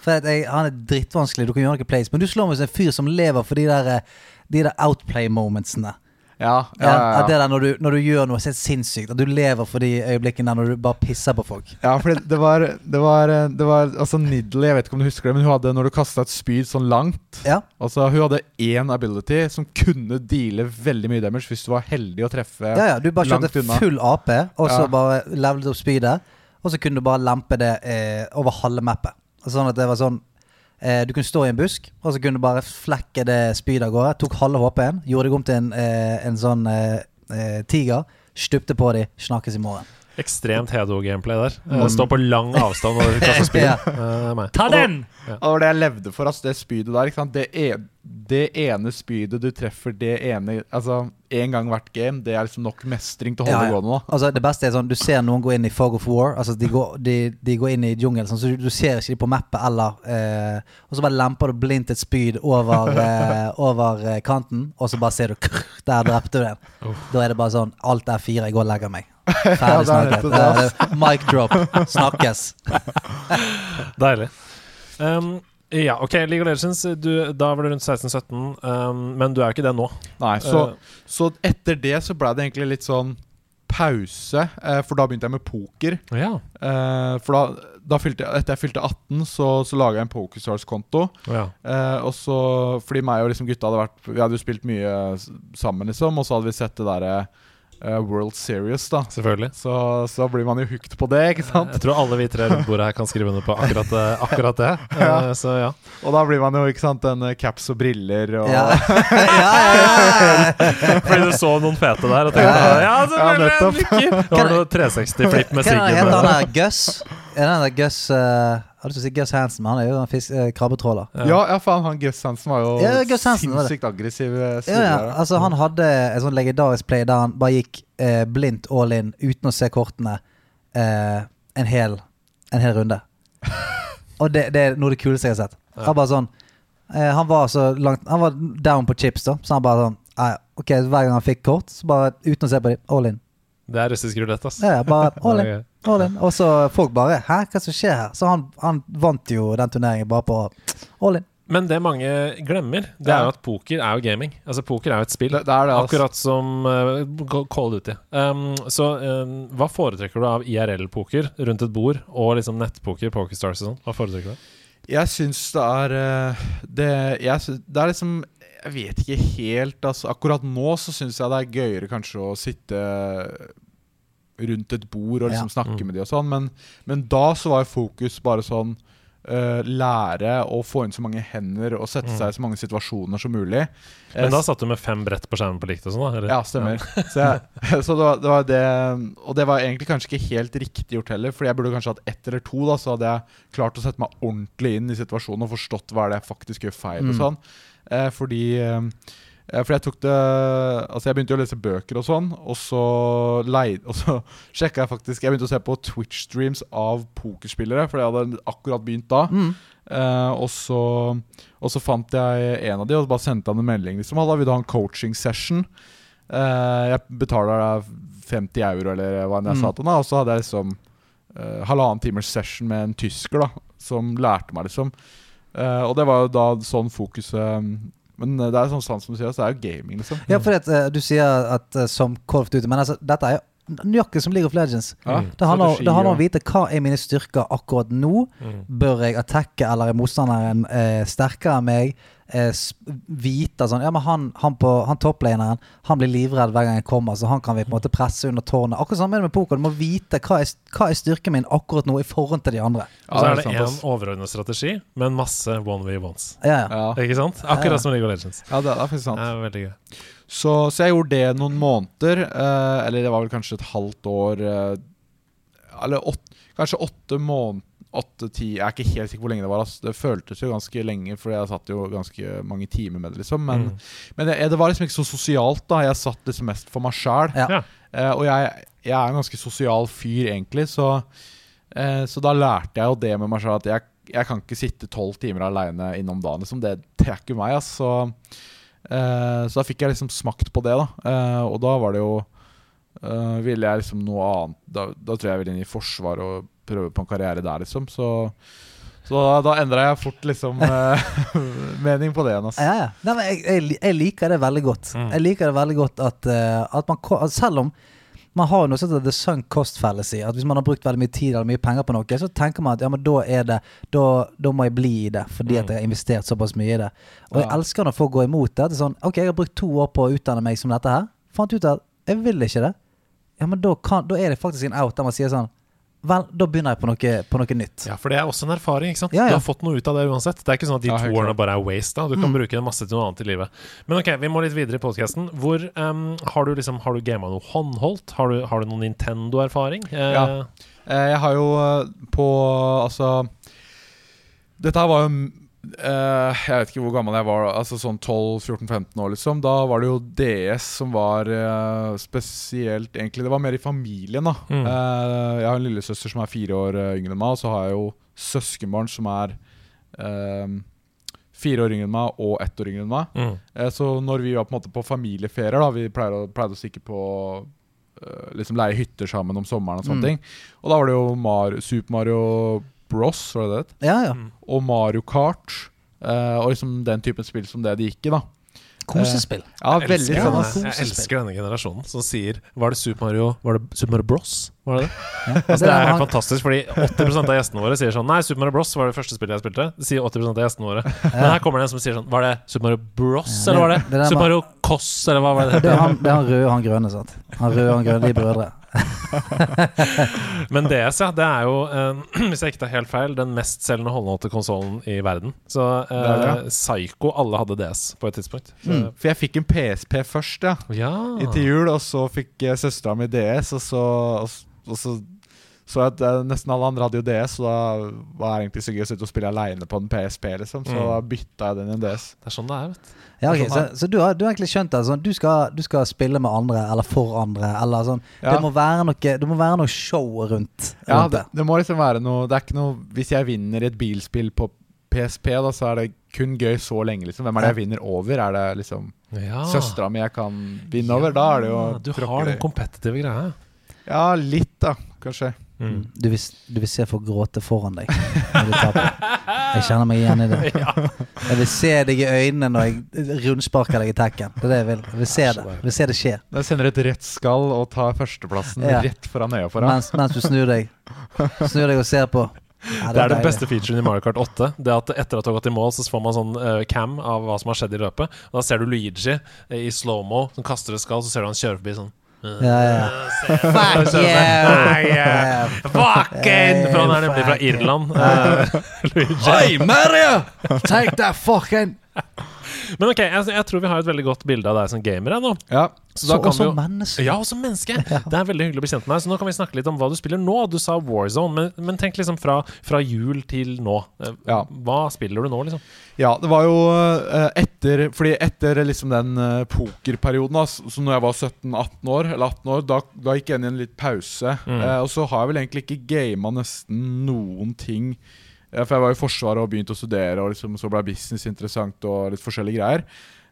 For jeg, han er drittvanskelig, du kan gjøre noe plays. Men du slår meg som en fyr som lever for de der, eh, de der outplay-momentsene. Ja, ja, Ja, ja, det der når du, når du gjør noe så sinnssykt. At du lever for de øyeblikkene der når du bare pisser på folk. ja for det, det var Det var, det var Altså Niddle, jeg vet ikke om du husker det, men hun hadde når du kasta et spyd sånn langt Ja, Altså Hun hadde én ability som kunne deale veldig mye damage hvis du var heldig å treffe ja, ja du bare langt kjørte full AP, og så Ja. bare levelet opp spydet. Og så kunne du bare lempe det eh, over halve mappet. Sånn at det var sånn eh, Du kunne stå i en busk, og så kunne du bare flekke det spydet av gårde. Tok halve HP-en, gjorde deg om til en, eh, en sånn eh, eh, tiger. Stupte på dem, snakkes i morgen. Ekstremt Hedo-gameplay der. Mm. Stå på lang avstand og kaste spyd. Ja. uh. Ta den! Og det var det jeg levde for, altså det spydet der. Ikke sant? Det, en, det ene spydet du treffer det ene Altså én gang hvert game, det er liksom nok mestring til å holde Ja, ja. det gående. da Altså Det beste er sånn Du ser noen gå inn i Fog of War. Altså De går, de, de går inn i jungelen, sånn, så du, du ser ikke de på mappet eller eh, Og så bare lemper du blindt et spyd over, eh, over eh, kanten, og så bare ser du krr, Der drepte du den. Da er det bare sånn Alt er fire, jeg går og legger meg. Ferdig er snakket. det. Eh, Mic drop. Snakkes. Deilig. Um, ja, ok, League of Legends, du, da var du rundt 16-17, um, men du er jo ikke det nå. Nei, så, uh, så etter det så ble det egentlig litt sånn pause, eh, for da begynte jeg med poker. ja. Eh, for da, da fylte jeg, etter jeg fylte 18, så, så laga jeg en PokerStars-konto. ja. Eh, og så, fordi meg og liksom gutta hadde vært Vi hadde jo spilt mye sammen, liksom. Og så hadde vi sett det derre World Series, da. Selvfølgelig. Så, så blir man jo hooked på det, ikke sant? Jeg tror alle vi tre rundt bordet her kan skrive under på akkurat, eh, akkurat det. Ja. Eh, Så ja. Og da blir man jo, ikke sant, en eh, caps og briller og Ja. ja, ja, ja. Fordi du så noen fete der og tenkte Ja, ja, selvfølgelig, nettopp. Det var noe 360-flipp med Hva er det heter han der? Gus? Er det den der Gus uh, hadde lyst til å si Gus Hansen, men han er jo en fisk, eh, krabbetråler. Ja, ja, faen, han Gus Hansen var jo Ja, Gus Hansen var det. sinnssykt aggressiv. eh, Ja, ja, spiller, altså Han hadde en sånn legendarisk play der han bare gikk eh, blindt all in uten å se kortene eh, en, hel, en hel runde. Og det, det er noe av det kuleste jeg har sett. Han bare sånn eh, Han var så langt Han var down på chips, da. Så han bare sånn Nei, ok, Hver gang han fikk kort, så bare uten å se på dem, all in. Det er russisk rulett, ass. Ja, er bare all in. All in. Og så folk bare Hæ, hva som skjer her? Så han, han vant jo den turneringen bare på all in. Men det mange glemmer, det er jo at poker er jo gaming. Altså Poker er jo et spill. Det, det er det, altså. Akkurat som uh, Call Duty. Um, så um, hva foretrekker du av IRL-poker rundt et bord, og liksom nettpoker, Pokerstars og sånn? Hva foretrekker du? Jeg syns det er uh, det, jeg det er liksom Jeg vet ikke helt, altså. Akkurat nå så syns jeg det er gøyere kanskje å sitte rundt et bord og liksom Ja. snakke Mm. med de og sånn, men, men da så var fokus bare sånn uh, lære å få inn så mange hender og sette Mm. seg i så mange situasjoner som mulig. Eh, Men da satt du med fem brett på skjermen på likt og sånn, da? eller? ja, stemmer. Så, jeg, så det, var, det var det Og det var egentlig kanskje ikke helt riktig gjort heller, Fordi jeg burde kanskje hatt ett eller to, da så hadde jeg klart å sette meg ordentlig inn i situasjonen og forstått hva er det jeg faktisk gjør feil. og Mm. sånn eh, Fordi eh, fordi jeg tok det Altså jeg begynte å lese bøker og sånn, og så leid Og så sjekka jeg faktisk Jeg begynte å se på Twitch-streams av pokerspillere, for jeg hadde akkurat begynt da. Mm. Eh, og, så, og så fant jeg en av de og bare sendte han en melding. Liksom, da vil du ha en coaching session? Eh, jeg betaler deg 50 euro, eller hva enn jeg Mm. sa til ham. Og så hadde jeg liksom uh, halvannen timers session med en tysker da som lærte meg, liksom. Eh, og det var jo da sånn fokuset Men det er sånn sant som du sier, så det er jo gaming, liksom. Ja, fordi at eh, du sier at eh, som of Duty Men altså, dette er jo nøyaktig som League of Legends. Ja, Mm. Det handler, det handler om å vite hva er mine styrker akkurat nå. Mm. Bør jeg attacke, eller er motstanderen eh, sterkere enn meg? Eh, vite sånn Ja, men han, han, på- han topplaneren Han blir livredd hver gang jeg kommer, så han kan vi på en måte presse under tårnet. Akkurat sånn er det med poker. Du må vite hva er, hva er styrken min akkurat nå i forhold til de andre. Og så er det én overordnet strategi, men masse one way ones. Ja, ja. Ja, Ikke sant? Ja, ja. Akkurat som League of Legends. ja det er faktisk sant. Det er veldig gøy. Så, så jeg gjorde det noen måneder. eh, eller det var vel kanskje et halvt år eh, Eller åt, kanskje åtte måneder Åtte-ti Jeg er ikke helt sikker hvor lenge det var. Altså. Det føltes jo ganske lenge, for jeg satt jo ganske mange timer med det. liksom Men, Mm. men det, det var liksom ikke så sosialt. da Jeg satt liksom mest for meg sjæl. Ja. Ja. og jeg, jeg er en ganske sosial fyr, egentlig, så, eh, så da lærte jeg jo det med meg sjøl at jeg, jeg kan ikke sitte tolv timer aleine innom dagen. Liksom. Det, det er ikke meg. Altså. Så Eh, så da fikk jeg liksom smakt på det, da. Eh, og da var det jo Uh, Ville jeg liksom noe annet Da, da tror jeg jeg ville inn i Forsvaret og prøve på en karriere der, liksom. Så, så da, da endra jeg fort liksom eh, mening på det igjen. Altså. Ja, ja. Nei, men jeg, jeg, jeg liker det veldig godt. Mm. Jeg liker det veldig godt at, eh, at man at Selv om man har noe sånt the sunk cost fallacy. At hvis man har brukt veldig mye tid eller mye penger på noe, så tenker man at ja, men da er det Da, da må jeg bli i det, fordi at jeg har investert såpass mye i det. Og jeg elsker når folk går imot det. Det er sånn Ok, jeg har brukt to år på å utdanne meg som dette her. Fant ut at jeg vil ikke det. Ja, men da, kan, da er det faktisk en out der man sier sånn Vel, da begynner jeg på noe, på noe nytt. Ja, for det er også en erfaring. ikke sant? Ja, ja. Du har fått noe ut av det uansett. Det er ikke sånn at de Ja, to årene bare er waste. da Du kan Mm. bruke det masse til noe annet i livet. Men ok, vi må litt videre i podkasten. Um, Har du liksom Har du gama noe håndholdt? Har du, har du noen Nintendo-erfaring? Eh, Ja. Eh, jeg har jo eh, på Altså Dette her var jo eh, Jeg vet ikke hvor gammel jeg var, altså sånn 12-14-15 år, liksom. Da var det jo DS som var uh, spesielt, egentlig. Det var mer i familien, da. Mm. Uh, jeg har en lillesøster som er fire år yngre enn meg, og så har jeg jo søskenbarn som er fire år yngre enn meg og ett år yngre enn meg. Mm. Så når vi var på en måte på familieferier, da Vi pleide, pleide å stikke på liksom leie hytter sammen om sommeren og sånne Mm. ting. Og da var det jo Mar Super Mario Bros, var det det? het? Ja, ja. Og Mario Kart. Uh, og liksom den typen spill som det de gikk i, da. Kosespill. Ja, Jeg elsker, sånn denne, jeg elsker denne generasjonen som sier Var det Super Mario Var det Super Mario Bros? Var det det? Ja. Altså, det er helt fantastisk, fordi 80 av gjestene våre sier sånn Nei, Super Mario Bros var det første spillet jeg spilte. Det sier 80% av gjestene våre. Men her kommer det en som sier sånn Var det Super Mario Bros, Ja, eller var det, det- det Super Mario Koss, eller hva var det det er han, det er han røde og han grønne, sant. Han røde og han grønne, de brødre. Men DS, ja, det er jo, eh, hvis jeg ikke tar helt feil, den mestselgende håndholdte konsollen i verden. Så eh, Psycho Alle hadde DS på et tidspunkt. Så, Mm. For jeg fikk en PSP først, ja. Ja. Til jul, og så fikk uh, søstera mi DS, og så, og, s- og så så at nesten alle andre hadde jo DS, så da var det egentlig så gøy å sitte og spille aleine på en PSP, liksom. Så Mm. da bytta jeg den i en DS. Det er sånn det er, vet du. Ja, okay, Sånn så så du, har, du har egentlig skjønt det? Sånn, du, skal, du skal spille med andre, eller for andre, eller sånn. Ja. Det, må være noe, det må være noe show rundt, Ja, rundt det, det. det må liksom være noe Det er ikke noe Hvis jeg vinner et bilspill på PSP, da, så er det kun gøy så lenge, liksom. Hvem er det jeg vinner over? Er det liksom Ja. søstera mi jeg kan vinne over? Da er det jo Du har den kompetitive greia. Ja, litt, da, kanskje. Mm. Du, vil, du vil se folk gråte foran deg når du taper. Jeg kjenner meg igjen i det. Jeg vil se deg i øynene når jeg rundsparker deg i tacken. Det er det jeg vil. Jeg vil se det. Jeg vil se det skje. Jeg sender et rett skall og tar førsteplassen Ja. rett foran øya foran. Mens, mens du snur deg. Snur deg og ser på. Ja, Det er den beste featuren i Mario Kart 8. Det at Etter at du har gått i mål, så får man sånn uh, cam av hva som har skjedd i løpet. Og Da ser du Luigi i slow-mo som kaster et skall, så ser du han kjøre forbi sånn. Ja, ja. Fuck yeah! Fucking! For han er nemlig fra Irland. Hei, Luigi. Mario! Take that fucking Men ok, jeg, jeg tror vi har et veldig godt bilde av deg som gamer. Jeg, nå. Ja, Så Så vi jo menneske. Ja, og som menneske! Det er veldig hyggelig å bli kjent med deg. Så nå kan vi snakke litt om hva du spiller nå. Du sa Warzone, men, men tenk liksom fra, fra jul til nå. Eh, Ja. Hva spiller du nå, liksom? Ja, det var jo eh, etter Fordi etter liksom den eh, pokerperioden, da, så når jeg var 17-18 år, eller 18 år, da, da gikk jeg inn i en litt pause. Mm. Eh, og så har jeg vel egentlig ikke gama nesten noen ting. Eh, for jeg var i Forsvaret og begynte å studere, og liksom, så ble business interessant og litt forskjellige greier.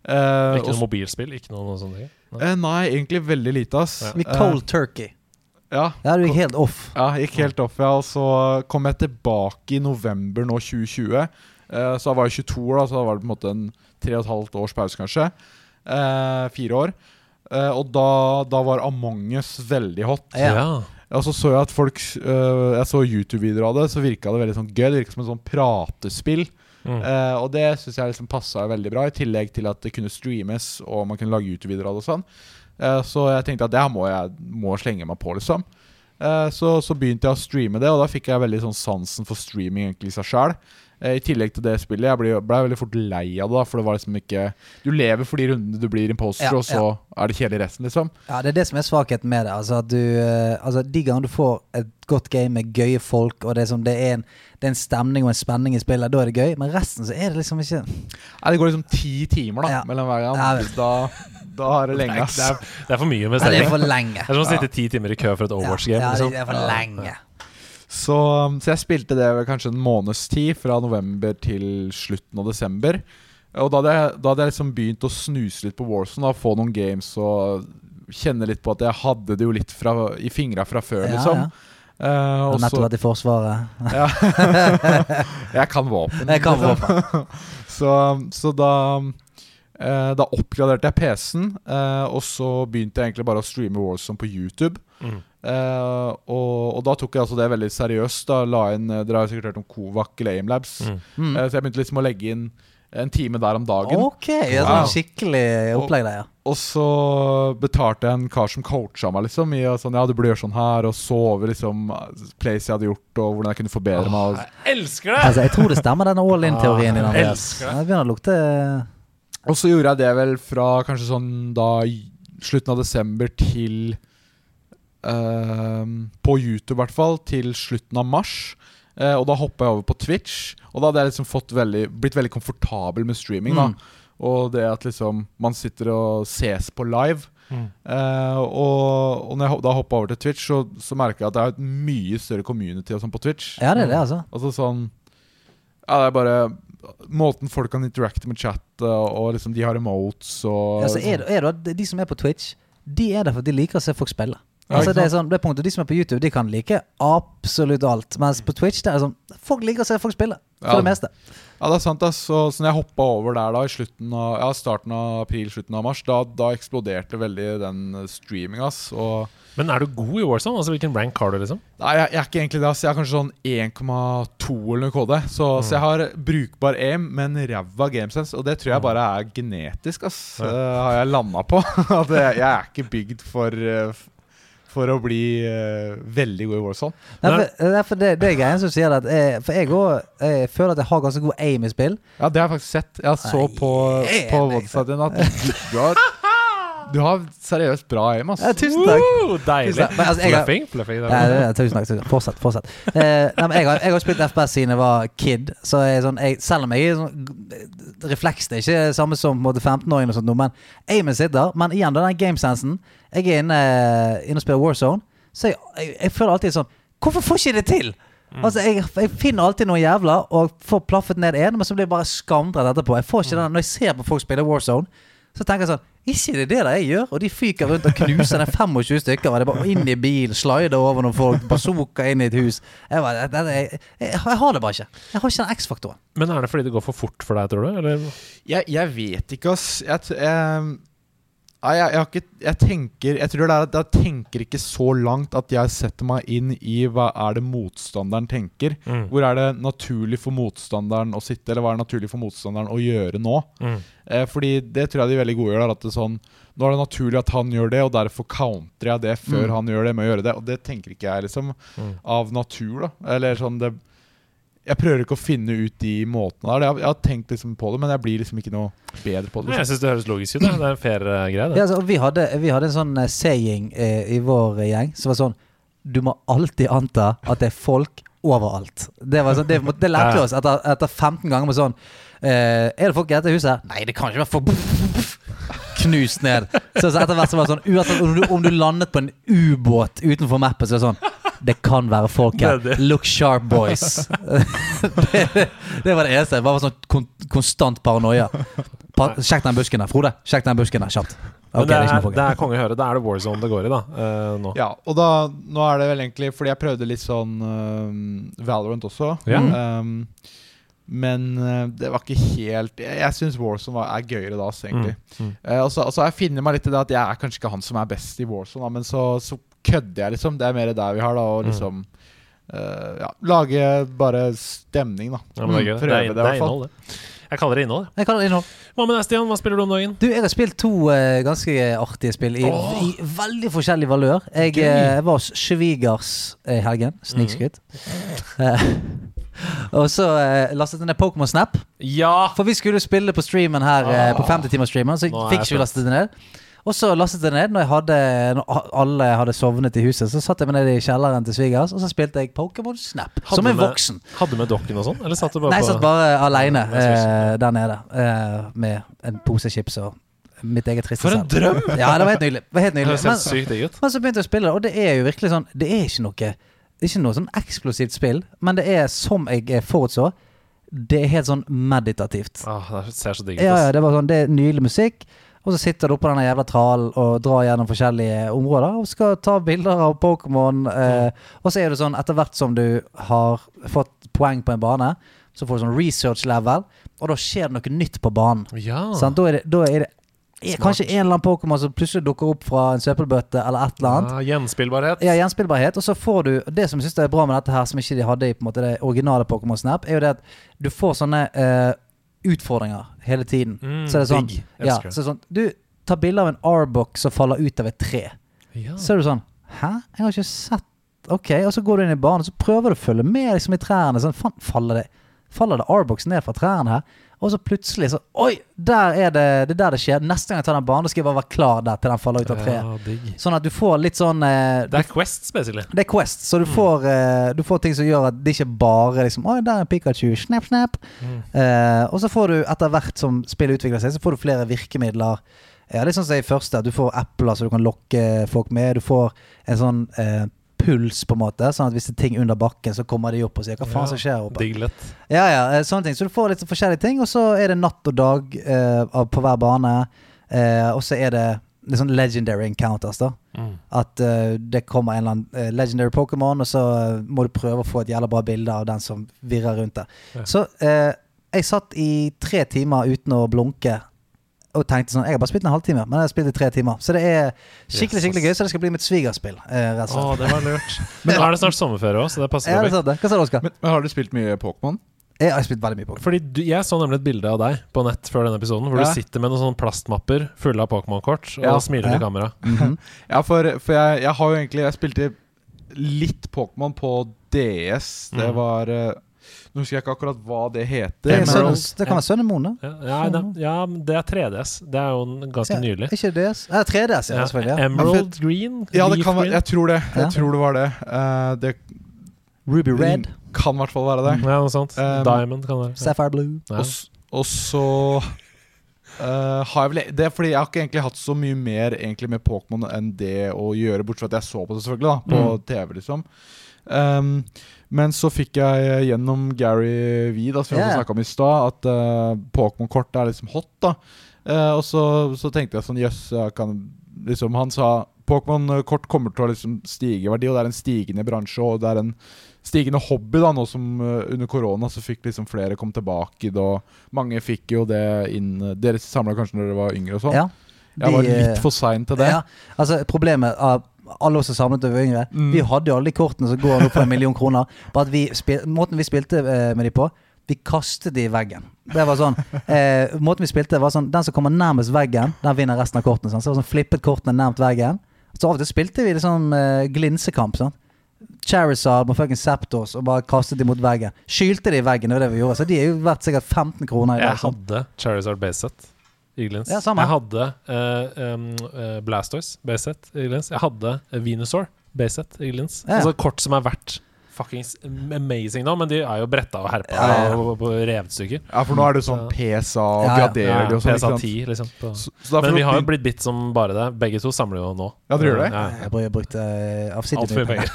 Eh, Ikke noe mobilspill? Ikke noe, noe sånt? Nei. eh, nei, egentlig veldig lite, ass. Ja. Med cold turkey. Eh, ja, Der gikk helt off. Ja, gikk helt off, ja. Og så kom jeg tilbake i november nå 2020. Eh, så da var jeg 22 år, da, så da var det på en måte en tre og et halvt års pause, kanskje. Eh, fire år. Eh, og da, da var Among us veldig hot. Ja. Og så så jeg at folk uh, Jeg så YouTube-videoer av det, så virka det veldig sånn gøy. Det virka som et sånn pratespill. Mm. Uh, og det syns jeg liksom passa veldig bra, i tillegg til at det kunne streames og man kunne lage YouTube-videoer av det og sånn. Uh, så jeg tenkte at det her må jeg må slenge meg på, liksom. Eh, så, så begynte jeg å streame det, og da fikk jeg veldig sånn sansen for streaming egentlig i seg sjøl. I tillegg til det spillet. Jeg ble, ble veldig fort lei av det, da, for det var liksom ikke Du lever for de rundene du blir imposter, Ja, og så er det kjedelig resten, liksom. Ja, det er det som er svakheten med det. Altså at du eh, Altså De gangene du får et godt game med gøye folk, og det er, som, det er, en, det er en stemning og en spenning i spillet, da er det gøy. Men resten så er det liksom ikke Nei, det går liksom ti timer da Ja. mellom hver gang. Ja. Da, da er det lenge. Det er, det er for mye ja, Det er for lenge. Det er som å sitte ti timer i kø for et Overwatch-game. Ja, liksom. det er for lenge. Så, um, så jeg spilte det kanskje en måneds tid, fra november til slutten av desember. Og da hadde jeg, da hadde jeg liksom begynt å snuse litt på Warzone, da, få noen games og kjenne litt på at jeg hadde det jo litt fra, i fingra fra før, Ja, liksom. ja. Uh, og nettopp vært i Forsvaret. Jeg kan våpen. Jeg kan våpen. Så, så da uh, Da oppgraderte jeg PC-en, uh, og så begynte jeg egentlig bare å streame Warzone på YouTube. Mm. Eh, og, og da tok jeg altså det veldig seriøst. Da la inn eh, Dere har sikkert hørt om Kovac eller Aimlabs. Mm. Mm. Uh, så jeg begynte liksom å legge inn en time der om dagen. Ok, ja, Wow. sånn skikkelig opplegg der, ja. Og så betalte jeg en kar som coacha meg, liksom. I sånn, ja, du burde gjøre sånn her, og så over liksom place jeg hadde gjort, og hvordan jeg kunne forbedre meg. Jeg elsker det! Altså, jeg tror det stemmer, denne all in-teorien din. Ah, jeg. Ja, Det begynner å lukte Og så gjorde jeg det vel fra kanskje sånn da slutten av desember til På YouTube, i hvert fall, til slutten av mars. Eh, og da hoppa jeg over på Twitch, og da hadde jeg liksom fått veldig, blitt veldig komfortabel med streaming. Mm. da Og det at liksom man sitter og ses på live. Mm. Uh, og, og når jeg da hoppa over til Twitch, så, så merka jeg at det er et mye større community og sånn på Twitch. Ja, det er det, altså. Altså sånn Ja, det er bare Måten folk kan interacte med chat, og, og liksom de har emotes og altså er, det- er det, de som er på Twitch, de er der for at de liker å se folk spille. Altså det er sånn, det er punktet, De som er på YouTube, de kan like absolutt alt. Mens på Twitch det er sånn folk liker å se folk spille. For Ja. det meste. Ja, det er sant. ass. Så, så når jeg hoppa over der da i slutten av, ja, starten av april, slutten av mars, da, da eksploderte veldig den streaminga. Men er du god i Warzone? Altså Hvilken rank har du, liksom? Nei, jeg, jeg er ikke egentlig det. ass. Jeg har kanskje sånn 1,2 eller noe KD. Så, så jeg har brukbar aim, men ræva gamesense. Og det tror jeg bare er genetisk, ass. Ja. Det har jeg landa på. At jeg, jeg er ikke bygd for f- for å bli uh, veldig god i Warzone. Nei, for, det, er for det, det er greien som sier det at jeg, For jeg òg føler at jeg har ganske god aim i spill. Ja, det har jeg faktisk sett. Jeg så Nei, på, på websiten din at du, har, du har seriøst bra aim, ass. Ja, tusen takk. Woo, deilig. Tusen takk. Men altså, jeg har- Fluffing? Fluffing. Ja, det, det, tusen takk. tusen takk. Fortsett. fortsett eh, nei, men jeg, har, jeg har spilt FPS siden jeg var kid. Så jeg, er sånn, jeg, selv om jeg er sånn Refleksen er ikke det samme som på en måte 15-åringen, og sånt, men aimen sitter. Men igjen, da, den gamesensen Jeg er inne, inne og spiller Warzone, så jeg, jeg, jeg føler alltid sånn Hvorfor får ikke det til? Altså, jeg, jeg finner alltid noen jævla og får plaffet ned en, men så blir jeg bare skamdrett etterpå. Jeg får ikke den Når jeg ser på folk spille Warzone, så tenker jeg sånn Ikke det er det jeg gjør? Og de fyker rundt og knuser den 25 stykker. Og det er bare inn i bil, slider over noen folk, bazooka inn i et hus. Jeg, bare, jeg, jeg, jeg har det bare ikke. Jeg har ikke den X-faktoren. Men er det fordi det går for fort for deg, tror du? Eller? Jeg, jeg vet ikke, ass. Jeg, jeg, Nei, jeg, jeg har ikke Jeg tenker Jeg tror det er at jeg tenker ikke så langt at jeg setter meg inn i hva er det motstanderen tenker. Mm. Hvor er det naturlig for motstanderen å sitte, eller hva er det naturlig for motstanderen å gjøre nå? Mm. Eh, fordi det tror jeg de veldig gode gjør. da, At det er sånn Nå er det naturlig at han gjør det, og derfor countrer jeg det før Mm. han gjør det, med å gjøre det. Og det tenker ikke jeg, liksom. Mm. Av natur, da. Eller sånn det Jeg prøver ikke å finne ut de måtene der. Jeg har, jeg har tenkt liksom på det, men jeg blir liksom ikke noe bedre på det. Liksom. Jeg syns det høres logisk ut. da. Det er en fair uh, greie. Ja, altså, vi, hadde, vi hadde en sånn eh, saying eh, i vår eh, gjeng som var sånn Du må alltid anta at det er folk overalt. Det, var sånn, det, det lærte vi oss etter, etter 15 ganger med sånn eh, Er det folk i dette huset? Nei, det kan ikke være folk Knust ned. Så, så etter hvert så var det sånn uansett om, du, om du landet på en ubåt utenfor mappet, så er det sånn Det kan være folk her. Er. Look sharp, boys. det, det var det eneste. Det var sånn kon konstant paranoia. Pa sjekk den busken der. Frode, sjekk den busken der kjapt. Okay, det det er er, det er konge å høre. Da er det Warzone det går i, da. Uh, nå. Ja, og da Nå er det vel egentlig Fordi jeg prøvde litt sånn uh, Valorant også. Ja. Um, men uh, det var ikke helt Jeg, jeg syns Warzone var, er gøyere da, altså, egentlig. Mm. Mm. Uh, og så og så har jeg funnet meg litt i det at jeg er kanskje ikke han som er best i Warzone, da, men så, så kødder jeg, liksom. Det er mer der vi har, da. Og Mm. liksom eh, ja, Lage bare stemning, da. Ja, men det er gøy. Det Prøve er, det, i det er hvert fall. innhold, det. Jeg kaller det innhold. jeg. Kaller det innhold. Hva med deg, Stian? Hva spiller du om dagen? Du, jeg har spilt to uh, ganske artige spill i, oh. i veldig forskjellig valør. Jeg eh, var hos svigers i helgen. Snikskryt. Eh, og så uh, lastet jeg ned Pokémon Snap. Ja! For vi skulle spille på streamen her, eh, på 50 timer streamen så fikk ikke vi lastet det ned. Og så lastet jeg ned når, jeg hadde, når alle hadde sovnet i huset. Så satt jeg meg ned i kjelleren til svigers, og så spilte jeg Pokémon Snap. Hadde som en med- voksen. Hadde med dokken og sånn? Eller satt du bare Nei, jeg satt bare aleine Ja, eh, der nede eh, med en pose chips og mitt eget triste For en drøm! Ja, det var helt nydelig. Var helt nydelig. Men, men så begynte jeg å spille og det er jo virkelig sånn Det er ikke noe ikke noe sånn eksplosivt spill, men det er som jeg eh, forutså. Det er helt sånn meditativt. Ah, det ser så digg ut. Ja, ja, det var sånn Det er nydelig musikk. Og så sitter du oppå denne jævla tralen og drar gjennom forskjellige områder og skal ta bilder av Pokémon. Eh, og så er det sånn, etter hvert som du har fått poeng på en bane, så får du sånn research level, og da skjer det noe nytt på banen. Ja. Sånn, Da er det, da er det Smart. kanskje en eller annen Pokémon som plutselig dukker opp fra en søppelbøtte eller et eller annet. Ja, gjenspillbarhet. Ja, gjenspillbarhet. Og så får du Det som jeg synes er bra med dette her, som ikke de hadde i på en måte det originale Pokémon Snap, er jo det at du får sånne eh, utfordringer hele tiden. Mm, så er det sånn Ja, så er det sånn Du ta bilde av en R-box som faller ut av et tre. Ja. Så er du sånn Hæ? Jeg har ikke sett Ok, og så går du inn i banen, så prøver du å følge med liksom i trærne. Sånn, faller det Faller det Arbox ned fra trærne her? Og så plutselig så Oi! Der er det Det er der det skjer. Neste gang jeg tar den banen, skal jeg bare være klar der til den faller ut av treet. Ja. Sånn at du får litt sånn eh, Det er Quest, basically. det er Quest, så du Mm. får, eh, du får ting som gjør at det ikke bare liksom Oi, der er en Pikachu. Snap, snap. Mm. Eh, og så får du, etter hvert som spillet utvikler seg, så får du flere virkemidler. Ja, det er sånn som i første, at du får epler så du kan lokke folk med. Du får en sånn eh, puls, på en måte. Sånn at hvis det er ting under bakken, så kommer de opp og sier hva faen som skjer oppe. Diglett. Ja, ja, eh, sånne ting. Så du får litt forskjellige ting, og så er det natt og dag eh, på hver bane. Eh, og så er det, er sånn legendary encounters, da. At eh, det kommer en eller annen eh, legendary Pokémon, og så må du prøve å få et jævla bra bilde av den som virrer rundt der. Ja. Så eh, jeg satt i tre timer uten å blunke. Og tenkte sånn Jeg har bare spilt en halvtime, men jeg har spilt i tre timer. Så det er skikkelig Yes, skikkelig gøy, så det skal bli mitt svigerspill. Eh, rett og Å, det var lurt. Men nå er det snart sommerferie òg, så det passer Ja, det er sant det. Hva sa du, Oskar? Men, men har du spilt mye Pokémon? Jeg har spilt veldig mye Pokémon. Fordi du, Jeg så nemlig et bilde av deg på nett før denne episoden, hvor Ja. du sitter med noen sånne plastmapper fulle av Pokémon-kort og Ja. smiler Ja. til kamera. Mhm. Ja, for, for jeg, jeg har jo egentlig Jeg spilte litt Pokémon på DS. Det Mm. var eh, Nå husker jeg ikke akkurat hva det heter. Det, sønne, det kan være Sønne Mone. Ja, ja, det, ja, det er 3DS. Det er jo ganske Ja, nylig. Ikke DS? Ja, 3DS, ja, Ja, selvfølgelig. Ja. Emerald Green? ja, det kan være, jeg tror det. Jeg Ja. tror det var det. Uh, det Ruby Red, kan i hvert fall være det. Ja, noe sånt. Um, Diamond kan være. Sapphire Blue. Ja. Og, og så uh, har jeg vel Det er fordi jeg har ikke egentlig hatt så mye mer egentlig med Pokémon enn det å gjøre, bortsett fra at jeg så på det selvfølgelig da på Mm. TV. liksom Um, Men så fikk jeg gjennom Gary V, da, som vi yeah. snakka om i stad, at uh, Pokémon-kort er liksom hot. da uh, Og så, så tenkte jeg sånn Jøss, liksom Han sa Pokémon-kort kommer til å liksom stige i verdi, og det er en stigende bransje, og det er en stigende hobby da, nå som uh, under korona så fikk liksom flere komme tilbake Da. mange fikk jo det inn Dere samla kanskje når dere var yngre og sånn? Ja. jeg var eh, litt for sein til det. Ja, altså Problemet av alle oss som samlet da vi var yngre Mm. Vi hadde jo alle de kortene som går opp for en million kroner. Bare at vi spil, Måten vi spilte eh, med de på Vi kastet de i veggen. Det var sånn eh, Måten vi spilte var sånn Den som kommer nærmest veggen, den vinner resten av kortene. Sånn. Så det var sånn flippet kortene nærmt veggen. Så av og til spilte vi liksom eh, glinsekamp. Sånn. Charizard på fucking Septos og bare kastet de mot veggen. Skylte de i veggen, det var det vi gjorde. Så de er jo verdt sikkert 15 kroner i dag. Jeg sånn. hadde Charizard Baseset i Glins. Ja. Jeg hadde uh, um, eh, Blastoise Baseset i Glins. Jeg hadde eh, Venusaur Baseset i Glins. Ja. Altså kort som er verdt fuckings amazing nå, men de er jo bretta og herpa Ja, ja, og, og revet stykker. Ja, for nå er det sånn PSA og Ja, ja. graderer de og sånn. PSA 10, liksom. På. Så, så Men vi har jo blitt bitt som bare det. Begge to samler jo nå. Ja, dere gjør det? Ja, Jeg bru- brukte avsidig Altfor mye penger.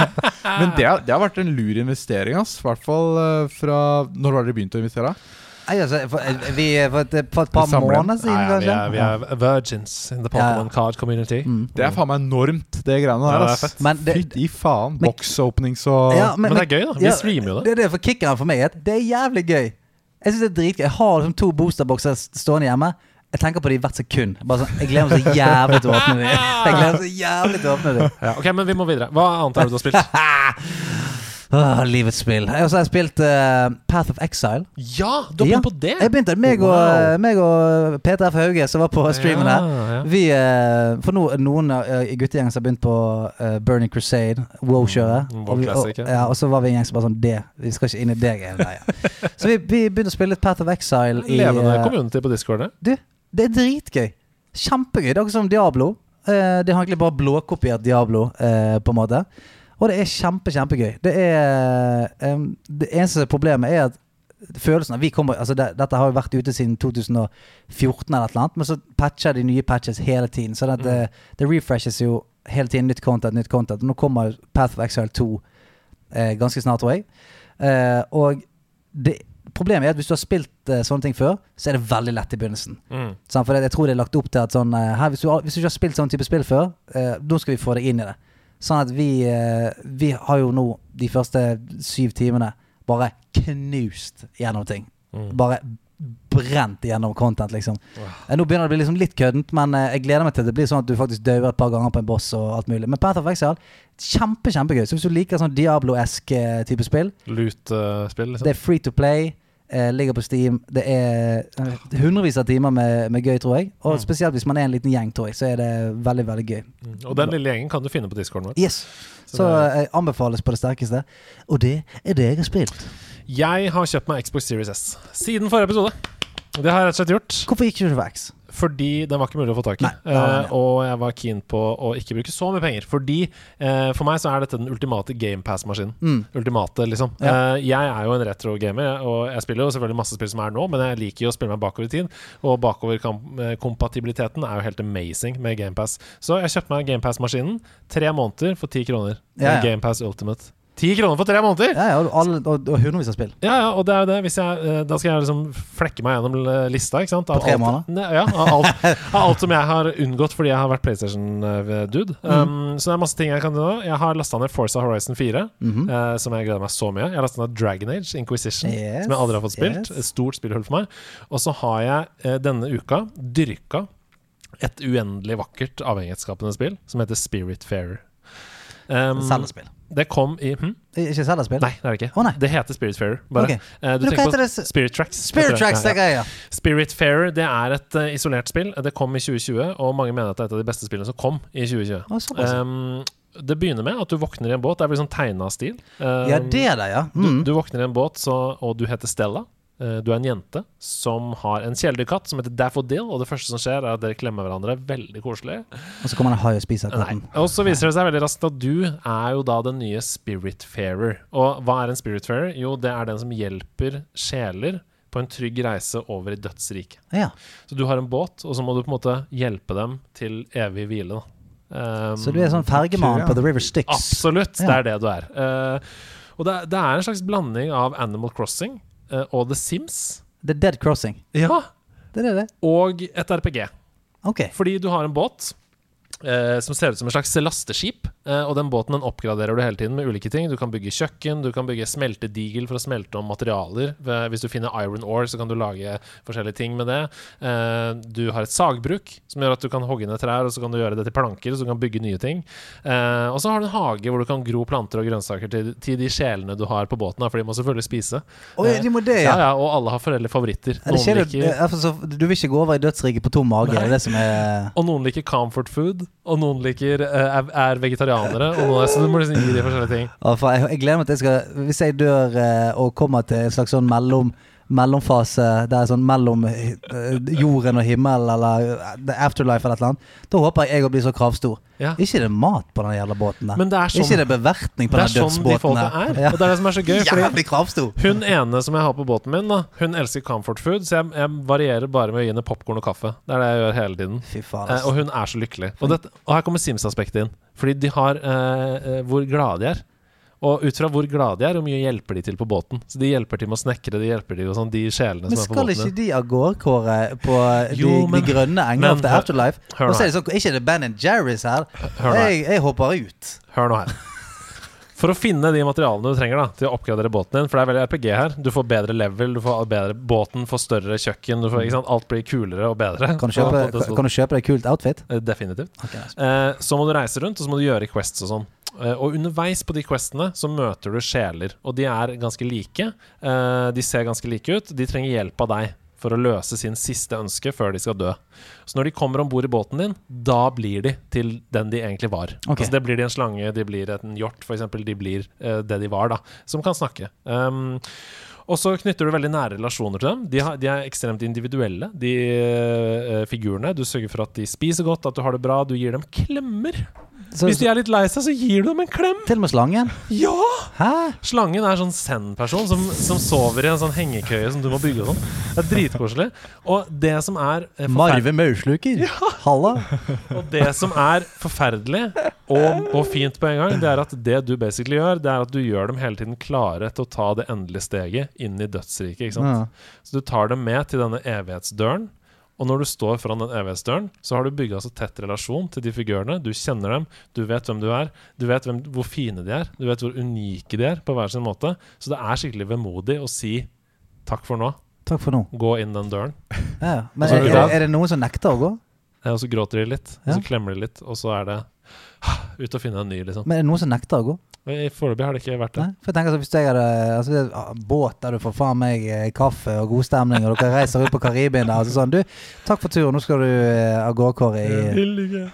Men det, har- det har vært en lur investering, ass. I hvert fall eh, fra Når var dere begynt å investere? Nei, altså, for, eh, vi, for, et, for et par måneder siden, Ja, ja, vi, er, vi er virgins in the Pokémon ja. Card community. Mm. Det er faen meg enormt, det greiene der. det er. Men det, Fytti faen. Men- Box openings og ja, Men, det er gøy, da. Vi ja, streamer jo det. Det er det for kickeren for meg. er Det er jævlig gøy. Jeg synes det er dritgøy. Jeg har liksom to boosterbokser stående hjemme. Jeg tenker på de hvert sekund. Bare sånn, jeg gleder meg så jævlig til å åpne dem. Jeg gleder meg så jævlig til å åpne dem. Ja, ok, men vi må videre. Hva annet er det du har spilt? Åh, livets spill. Jeg har også spilt uh, Path of Exile. Ja, du har begynt på det! Jeg begynte meg og, Wow. meg og Peter F. Hauge, som var på streamen her. Vi, uh, for no, noen eh, i guttegjengen som har begynt på uh, Burning Crusade, WoW-kjøret. Mm, og, og, ja. og så var vi en gjeng som bare sånn Det, vi skal ikke inn i det greiet. så vi, vi begynte å spille litt Path of Exile i Levende eh, community på Discord. det. Du, det er dritgøy. Kjempegøy. Det er akkurat som Diablo. Uh, det har egentlig bare blåkopiert Diablo, uh, på en måte. Og det er kjempe, kjempegøy. Det er um, Det eneste problemet er at følelsen av vi kommer Altså det, Dette har jo vært ute siden 2014 eller noe, men så patcher de nye patches hele tiden. Så det, det, det refreshes jo hele tiden nytt content, nytt content. Nå kommer Path of Exile 2 eh, ganske snart, tror jeg. Eh, og det, problemet er at hvis du har spilt eh, sånne ting før, så er det veldig lett i begynnelsen. Mm. Sånn, For jeg tror det er lagt opp til at sånn eh, her, hvis, du, hvis du ikke har spilt sånn type spill før, eh, nå skal vi få deg inn i det. Sånn at vi, eh, vi har jo nå de første syv timene bare knust gjennom ting. Mm. Bare brent gjennom content, liksom. Wow. Nå begynner det å bli liksom litt køddent, men eh, jeg gleder meg til det blir sånn at du faktisk dauer et par ganger på en boss og alt mulig. Men Path of Exile, kjempe, kjempegøy. Så hvis du liker sånn Diablo-esk eh, type spill, Loot-spill, liksom. det er free to play. Eh, ligger på Steam. Det er eh, hundrevis av timer med, med gøy, tror jeg. Og Mm. spesielt hvis man er en liten gjeng, tror jeg, så er det veldig veldig gøy. Mm. Og den lille gjengen kan du finne på discorden vår. Yes Så Så det eh, anbefales på det sterkeste. Og det er det jeg har spilt. Jeg har kjøpt meg Xbox Series S siden forrige episode. Det har jeg rett og slett gjort. Hvorfor gikk ikke du for X? Fordi den var ikke mulig å få tak i. Nei, nei, nei. Eh, og jeg var keen på å ikke bruke så mye penger. Fordi eh, for meg så er dette den ultimate GamePass-maskinen. Mm. Ultimate, liksom. Ja. Eh, jeg er jo en retro-gamer, og jeg spiller jo selvfølgelig masse spill som er nå, men jeg liker jo å spille meg bakover i tid. Og bakoverkompatibiliteten er jo helt amazing med GamePass. Så jeg kjøpte meg GamePass-maskinen. Tre måneder for ti kroner. Ja, ja. GamePass Ultimate. Ti kroner for tre måneder! Ja, ja, og, alle, og, og hundrevis av spill. Ja, ja, og det er jo det. Hvis jeg, eh, da skal jeg liksom flekke meg gjennom lista. Ikke sant? Av På tre måneder? Ne, ja, av alt, av alt som jeg har unngått fordi jeg har vært PlayStation-dude. Mm. Um, så det er masse ting jeg kan gjøre. Jeg har lasta ned Forza Horizon 4, mm -hmm. uh, som jeg gleder meg så mye. Jeg har lasta ned Dragon Age Inquisition, Yes, som jeg aldri har fått spilt. yes. Et stort spillhull for meg. Og så har jeg uh, denne uka dyrka et uendelig vakkert avhengighetsskapende spill som heter Spiritfarer. Um, Zelda-spill. Det kom i hm? Ikke Zelda-spill? Nei, det er det ikke. Oh. Det heter Spiritfarer. Bare. Okay. Uh, du tenker på det? Spirit Tracks. Spirit. Tracks, Ja, det ja. er greia. Spiritfarer det er et uh, isolert spill. Det kom i 2020, og mange mener at det er et av de beste spillene som kom i 2020. Oh. Um, det begynner med at du våkner i en båt. Det er vel sånn tegna stil. Um, Ja, det er det, ja. du, Mm. du våkner i en båt, så, og du heter Stella. Eh, Du er en jente som har en kjæledyrkatt som heter Daffodil, og det første som skjer, er at dere klemmer hverandre. Veldig koselig. Og så kommer en hai og spiser katten. Og så viser det seg veldig raskt at du er jo da den nye Spiritfarer. Og hva er en Spiritfarer? Jo, det er den som hjelper sjeler på en trygg reise over i dødsriket. Ja. Så du har en båt, og så må du på en måte hjelpe dem til evig hvile. da. Um, Så du er sånn fergemann på The River Styx? Absolutt, det er det du er. Uh, og det, er- det er en slags blanding av Animal Crossing og The Sims. The Dead Crossing. Ja. Det er det. Og et RPG. Ok. Fordi du har en båt eh, som ser ut som en slags lasteskip. Eh, og den båten den oppgraderer du hele tiden med ulike ting. Du kan bygge kjøkken, du kan bygge smeltedigel for å smelte om materialer. Hvis du finner iron ore, så kan du lage forskjellige ting med det. Eh, du har et sagbruk som gjør at du kan hogge ned trær, og så kan du gjøre det til planker, så du kan bygge nye ting. Eh, og så har du en hage hvor du kan gro planter og grønnsaker til, til de sjelene du har på båten, for de må selvfølgelig spise. Oi, de må det, Ja, ja. ja, og alle har forskjellige favoritter. Er Noen liker Du vil ikke gå over i dødsriket på tom mage? Det det som Og noen liker comfort food, og noen liker er, er vegetarianere. Og nå så du må liksom gi de forskjellige ting. Jeg gleder meg til jeg skal Hvis jeg dør eh, og kommer til en slags sånn mellom mellomfase det er sånn mellom eh, jorden og himmelen eller eh, the afterlife eller et eller annet, da håper jeg å bli så kravstor. Ja. Ikke det mat på den jævla båten der. Det sånn, Ikke det bevertning på det er sånn de dødsbåten folka er. Ja. Og det er det som er så gøy. Jævlig kravstor! hun ene som jeg har på båten min, da hun elsker comfort food, så jeg, jeg varierer bare med å gi henne popkorn og kaffe. Det er det jeg gjør hele tiden. Fy faen, Eh, og hun er så lykkelig. Og, dette, og her kommer Sims-aspektet inn. Fordi de har eh, eh, hvor glade de er. Og ut fra hvor glade de er, hvor mye hjelper de til på båten. Så de hjelper til med å snekre, de hjelper til sånn, de sjelene Men som er på båten. Men skal ikke de av gårde, Kåre, på de, Jo, men- de grønne engene of the afterlife? Og så er det sånn, ikke det Ben Jerry's her? Hør. Jeg, jeg hopper ut. Hør nå her. For å finne de materialene du trenger da til å oppgradere båten din, for det er veldig RPG her Du får bedre level, du får bedre båten, får større kjøkken du får, ikke sant? Alt blir kulere og bedre. Kan du kjøpe, kan du kjøpe deg kult outfit? Eh, Definitivt. Okay, nice. Eh, så må du reise rundt, og så må du gjøre quests og sånn. Eh, og underveis på de questene så møter du sjeler, og de er ganske like. Eh, de ser ganske like ut. De trenger hjelp av deg for å løse sin siste ønske før de skal dø. Så når de kommer om bord i båten din, da blir de til den de egentlig var. Okay. Altså det blir de en slange, de blir en hjort, f.eks. De blir eh, det de var, da. Som kan snakke. Um, og så knytter du veldig nære relasjoner til dem. De, har, de er ekstremt individuelle, de uh, figurene. Du sørger for at de spiser godt, at du har det bra. Du gir dem klemmer. Så, Hvis de er litt lei seg, så gir du dem en klem. til og med slangen? Ja! Hæ? Slangen er sånn zen-person som, som sover i en sånn hengekøye som du må bygge og sånn. Det er dritkoselig. Og det som er eh, Marve Maursluker? Halla? og det som er forferdelig og, og fint på en gang, det er at det du basically gjør, det er at du gjør dem hele tiden klare til å ta det endelige steget inn i dødsriket. Ikke sant? Ja. Så du tar dem med til denne evighetsdøren. Og når du står foran den evighetsdøren, så har du bygga så tett relasjon til de figurene. Du kjenner dem, du vet hvem du er, du vet hvem, hvor fine de er, du vet hvor unike de er på hver sin måte. Så det er skikkelig vemodig å si takk for nå, Takk for nå. gå inn den døren. Ja. Men er, er det er, er det noen som nekter å gå? Ja, Og så gråter de litt, og så klemmer de litt, og så er det ut og finne en ny, liksom. Men er det noen som nekter å gå? I Foreløpig har det ikke vært det. Nei? For jeg tenker så Hvis jeg hadde altså, båt der du får faen meg eh, kaffe og god stemning, og dere reiser ut på Karibien der, altså sånn Du, takk for turen, nå skal du eh, av gårde, Kåre. I...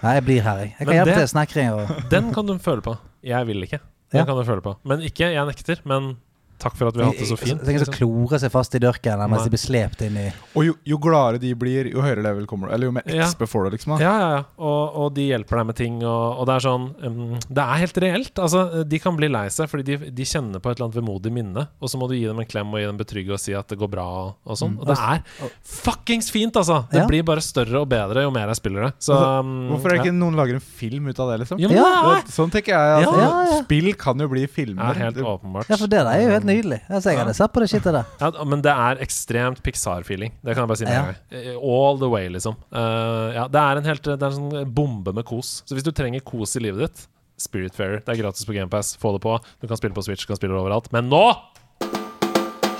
Nei, jeg blir her, jeg. Jeg kan hjelpe til snekring og Den kan du føle på. Jeg vil ikke. Den Ja. kan du føle på. Men ikke 'jeg nekter', men Takk for at vi har hatt det så fint. Tenk å klore seg fast i dørken mens Nei. de blir slept inn i Og jo, jo gladere de blir, jo høyere level kommer du. Eller jo mer Ja. Får du, liksom. Da. Ja, ja, ja. Og, og de hjelper deg med ting, og, og det er sånn um, Det er helt reelt. Altså, de kan bli lei seg fordi de, de kjenner på et eller annet vemodig minne, og så må du gi dem en klem og gi dem betrygge og si at det går bra og, sånn. Mm. Og det er fuckings fint, altså! Det Ja. blir bare større og bedre jo mer jeg spiller det. Så um, Hvorfor er det ja. ikke noen lager en film ut av det, liksom? Ja, Ja. Sånn tenker jeg. Altså, Ja, ja. Spill kan jo bli er, filmer. Ja, helt åpenbart. Ja, for det der er jo helt nydelig. Altså, jeg hadde sett på det skittet der. Ja, men det er ekstremt Pixar-feeling. Det kan jeg bare si Ja. gang. Eh, All the way, liksom. Uh, ja, det er en helt Det er en sånn bombe med kos. Så hvis du trenger kos i livet ditt, Spiritfarer. Det er gratis på GamePass. Få det på. Du kan spille på Switch, du kan spille overalt. Men nå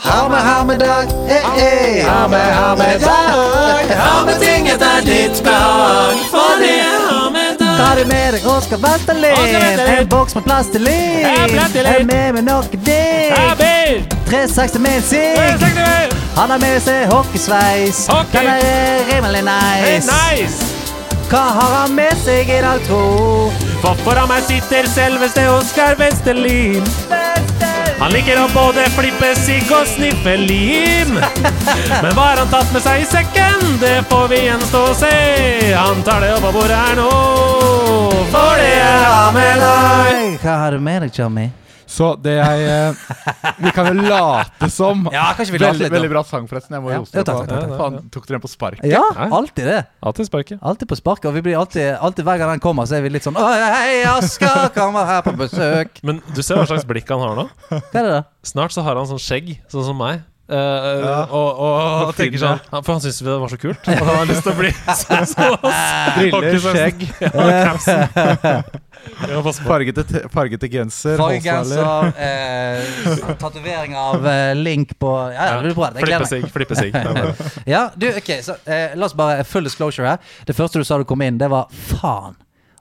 Ha med, ha med dag, eh, eh. Ha med, ha med dag. Ha med ting etter ditt behag, for det er ha med dag. Ta det med deg, Oskar Vestelin. En boks med plastelin. Er med med noe digg. Abir! 360 med en sigg. Han har med seg hockeysveis. Hockey. Den er rimelig nice. Hey, nice. Hva har han med seg i dag, tro? For foran meg sitter selveste Oskar Westerlin. Han liker å både flippe sigg og sniffe lim. Men hva har han tatt med seg i sekken? Det får vi gjenstå å se. Han tar det opp av bordet her nå. For det er han med deg. Hva har du med deg, Tommy? Så det jeg eh, Vi kan jo late som Ja, kanskje vi later veldig, litt, veldig bra sang, forresten. Jeg må Ja. rose Ja, deg takk, takk, takk, takk. Faen, tok dere den på sparket? Ja, alltid det. Alltid sparket. Alltid på sparket. Og vi blir alltid, alltid hver gang den kommer, så er vi litt sånn hei, Asker kommer her på besøk. Men du ser hva slags blikk han har nå? Hva er det da? Snart så har han sånn skjegg, sånn som meg. Eh, og, og, og tenker sånn han- For han syntes det var så kult. Og han har lyst til å bli sånn som oss. Briller, skjegg, Ja. Ja, fargete, fargete genser. Fargegenser, eh, tatovering av eh, Link på Ja, ja, det blir bra. Jeg gleder meg. Flippesig. Det Ja, du, ok, så eh, La oss bare full disclosure her. Det første du sa du kom inn, det var faen.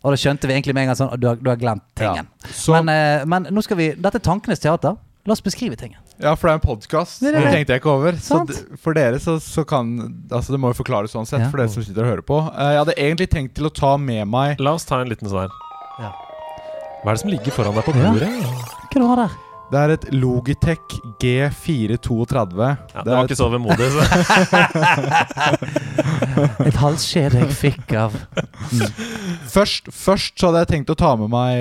Og da skjønte vi egentlig med en gang sånn du har, du har glemt tingen. Ja. Så- Men, eh, men nå skal vi Dette er tankenes teater. La oss beskrive tingen. Ja, for det er en podkast. Det Det, er det. tenkte jeg ikke over. Så for dere så, så kan Altså, det må jo forklares sånn sett, Ja. for dere som sitter og hører på. Eh, jeg hadde egentlig tenkt til å ta med meg La oss ta en liten sånn her. Ja. Hva er det som ligger foran deg på Ja. bordet? Hva du har der? Det er et Logitech G432. Ja, det det var et, ikke så vemodig. Så. Et halskjede jeg fikk av først, først så hadde jeg tenkt å ta med meg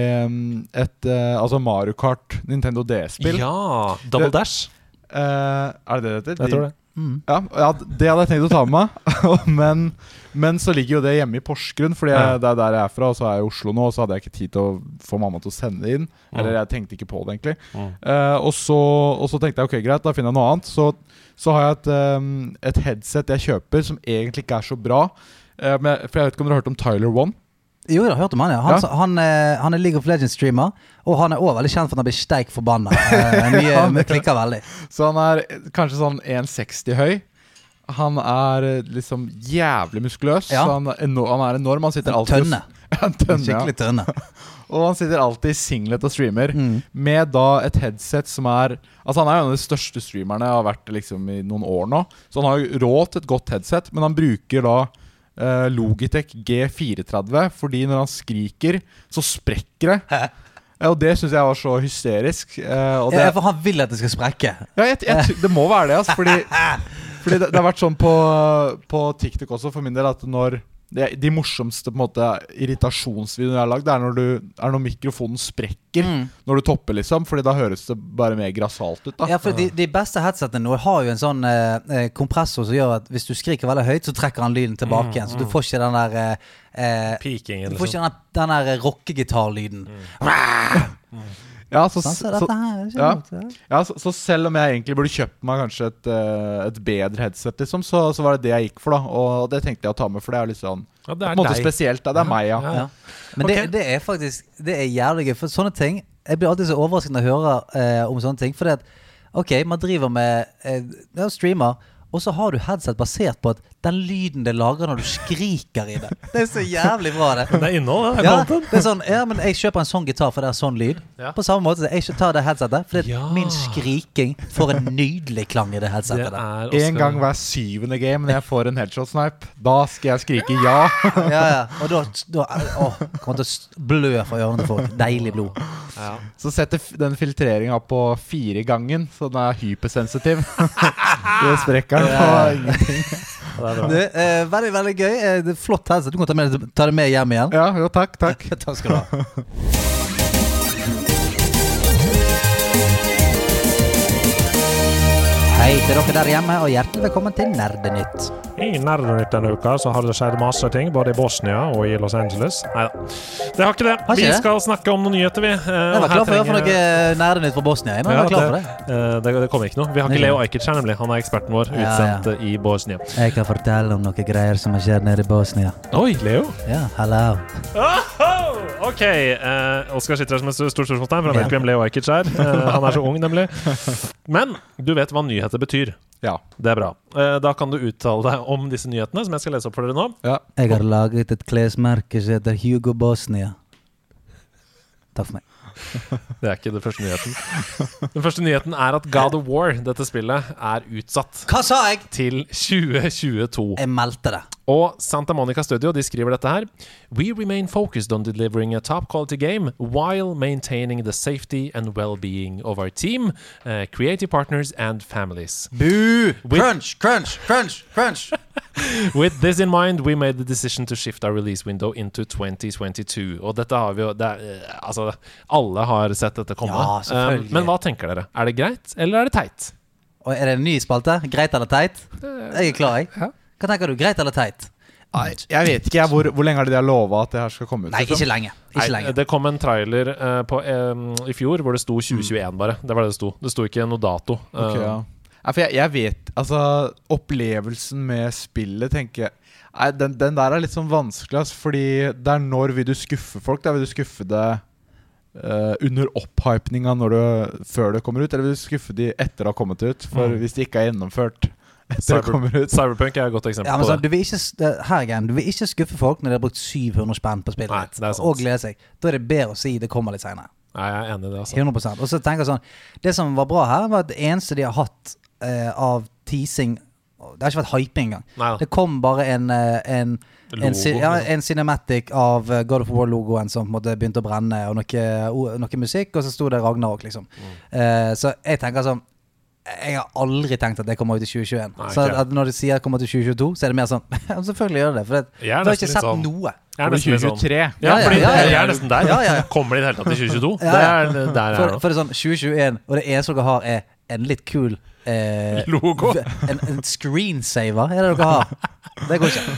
et eh, altså Mario Kart Nintendo DS-spill. Ja! Double Det- Dash. Eh, er det det det heter? Jeg tror det. Mm. Ja, ja, det hadde jeg tenkt å ta med meg. men, men så ligger jo det hjemme i Porsgrunn, Fordi jeg, det er der jeg er fra. Og så er jeg i Oslo nå, og så hadde jeg ikke tid til å få mamma til å sende det inn. Eller jeg tenkte ikke på det, egentlig. Mm. Uh, og, så, og så tenkte jeg ok, greit, da finner jeg noe annet. Så, så har jeg et, um, et headset jeg kjøper som egentlig ikke er så bra. Uh, men, for jeg vet ikke om dere har hørt om Tyler One? Jo, jeg har hørt om han, ja. Han, Ja. han, eh, han er League of Legends-streamer, og han er også veldig kjent for at han blir steik forbanna. Eh, mye, mye klikker veldig. Så han er kanskje sånn 1,60 høy. Han er eh, liksom jævlig muskuløs. Ja. Han, er eno- han er enorm. Han sitter alltid Tønne. En tønne. Skikkelig tønne. Og han sitter alltid i singlet og streamer. Mm. Med da et headset som er Altså Han er jo en av de største streamerne jeg har vært liksom i noen år nå. Så han har jo råd til et godt headset, men han bruker da eh, Logitech G430 fordi når han skriker, så sprekker det. Hæ? og det syns jeg var så hysterisk. Uh, det, Ja, for han vil at det skal sprekke. ja, jeg, jeg, det må være det, altså. Fordi, fordi det, det har vært sånn på, på TikTok også, for min del, at når det, De morsomste på en måte irritasjonsvideoene jeg har lagd, det er når, du, er når mikrofonen sprekker. Mm. Når du topper, liksom. Fordi da høres det bare mer grassat ut. da Ja, for de, de beste headsetene nå har jo en sånn eh, eh, kompressor som gjør at hvis du skriker veldig høyt, så trekker han lyden tilbake igjen. Så du får ikke den der eh, Peaking, Pikingen, Du får liksom. ikke den, den der rockegitarlyden. Ja, så, Sånn, så er ja. ja. så, så selv om jeg egentlig burde kjøpt meg kanskje et, eh, et bedre headset, liksom, så, så var det det jeg gikk for. da Og det tenkte jeg å ta med, for det er litt sånn Ja, på en er måte deg. spesielt. Da. Det er meg, ja. Men det, det er faktisk Det er jævlig gøy. For sånne ting Jeg blir alltid så overrasket når jeg hører eh, om sånne ting. Fordi at Ok, man driver med eh, streamer, og så har du headset basert på at den lyden det lager når du skriker i det. Det er så jævlig bra, det. Det er innhold, det. er Ja, det er sånn, ja, men jeg kjøper en sånn gitar, for det er sånn lyd. Ja. På samme måte jeg tar det headsetet, for Ja. min skriking får en nydelig klang i det headsetet. Det er også En gang hver syvende game når jeg får en headshot-snipe, da skal jeg skrike ja. Ja, ja. Og da, da Å, kommer til å blø fra ørene til folk. Deilig blod. Ja. Så setter den filtreringa på fire gangen, så den er hypersensitiv. det sprekker den på ingenting. Du, eh, veldig, veldig gøy. Eh, det er flott headset. Du kan ta, med, ta det med hjem igjen. Ja, jo, takk, takk. Takk skal du ha. Hei til dere der hjemme, og hjertelig velkommen til Nerdenytt. I Nerdenytt denne uka så har det skjedd masse ting, både i Bosnia og i Los Angeles. Nei da. Det har ikke det. Har ikke Vi det? skal snakke om noen nyheter, vi. Eh, Jeg var klar for å høre noe Nerdenytt fra Bosnia. Jeg var Ja, klar for det. Eh, det, det kommer ikke noe. Vi har ikke Leo Ajkic her, nemlig. Han er eksperten vår, Ja, utsendt eh, i Bosnia. Jeg kan fortelle om noen greier som har skjedd nede i Bosnia. Oi, Leo. Ja, hallo. OK. uh, Oskar sitter her som et stort spørsmålstegn, for han vet ikke hvem Leo Ajkic er. Uh, han er så ung, nemlig. Men du vet hva nyheter betyr. Ja. Det er bra. Uh, da kan du uttale deg om disse nyhetene, som jeg skal lese opp for dere nå. ja. Jeg har laget et klesmerke som heter Hugo Bosnia. Takk for meg. Det er ikke den første nyheten. Den første nyheten er at God of War, dette spillet, er utsatt Hva sa jeg? til 2022. Jeg meldte det. Og Santa Monica Studio de skriver dette her. We remain focused on delivering a top quality game while maintaining the safety and well-being of our team, uh, creative partners and families. Boo! With- Crunch, crunch, crunch, crunch. With this in mind, we made the decision to shift our release window into 2022. Og dette har vi jo det er, eh, Altså, alle har sett dette komme. Ja, selvfølgelig. Um, men hva tenker dere? Er det greit, eller er det teit? Og er det en ny spalte? Greit eller teit? Jeg er klar, jeg. Ja. Hva tenker du? Greit eller teit? Nei, jeg vet ikke jeg, hvor, hvor lenge er det de har lova at det her skal komme ut? Nei, liksom? ikke lenge. Ikke Nei, lenge. det kom en trailer eh, på, eh, i fjor hvor det sto 2021 bare. Det var det det sto. Det sto ikke noe dato. Ok, Eh, ja. Nei, for jeg, jeg vet Altså, opplevelsen med spillet, tenker jeg Nei, den, den der er litt sånn vanskelig, altså, fordi det er når vil du skuffe folk? Da vil du skuffe det uh, under opphypninga før det kommer ut, eller vil du skuffe de etter det har kommet ut? For Mm. hvis det ikke er gjennomført Cyber- kommer ut Cyberpunk er et godt eksempel Ja, men på sånn, det. ikke, det- her igjen, du vil ikke skuffe folk når de har brukt 700 spenn på spillet Nei, og glede seg. Da er det bedre å si det kommer litt seinere. Jeg er enig i det. altså 100 Og så tenker jeg sånn Det som var bra her, var at det eneste de har hatt eh, av teasing Det har ikke vært hyping engang. Nei. Det kom bare en eh, en, en, ja, liksom. en cinematic av eh, God of War-logoen som begynte å brenne, og noe, noe musikk, og så sto det Ragnarok, liksom. Mm. Uh, så jeg tenker sånn jeg har aldri tenkt at det kommer ut i 2021. Nei, så at, at når de sier det kommer til 2022, så er det mer sånn Selvfølgelig gjør det det. For det, Jeg er du har ikke sett sånn- noe. Jeg er nesten blir litt sånn 2023. Ja, Ja, ja, fordi ja, ja. jeg er nesten der. Ja, ja, ja. Kommer det i det hele tatt i 2022? Ja, Det ja. er der For, for det er sånn 2021, og det eneste dere har, er en litt kul eh, Logo. En, en screensaver er det dere har. Det går ikke.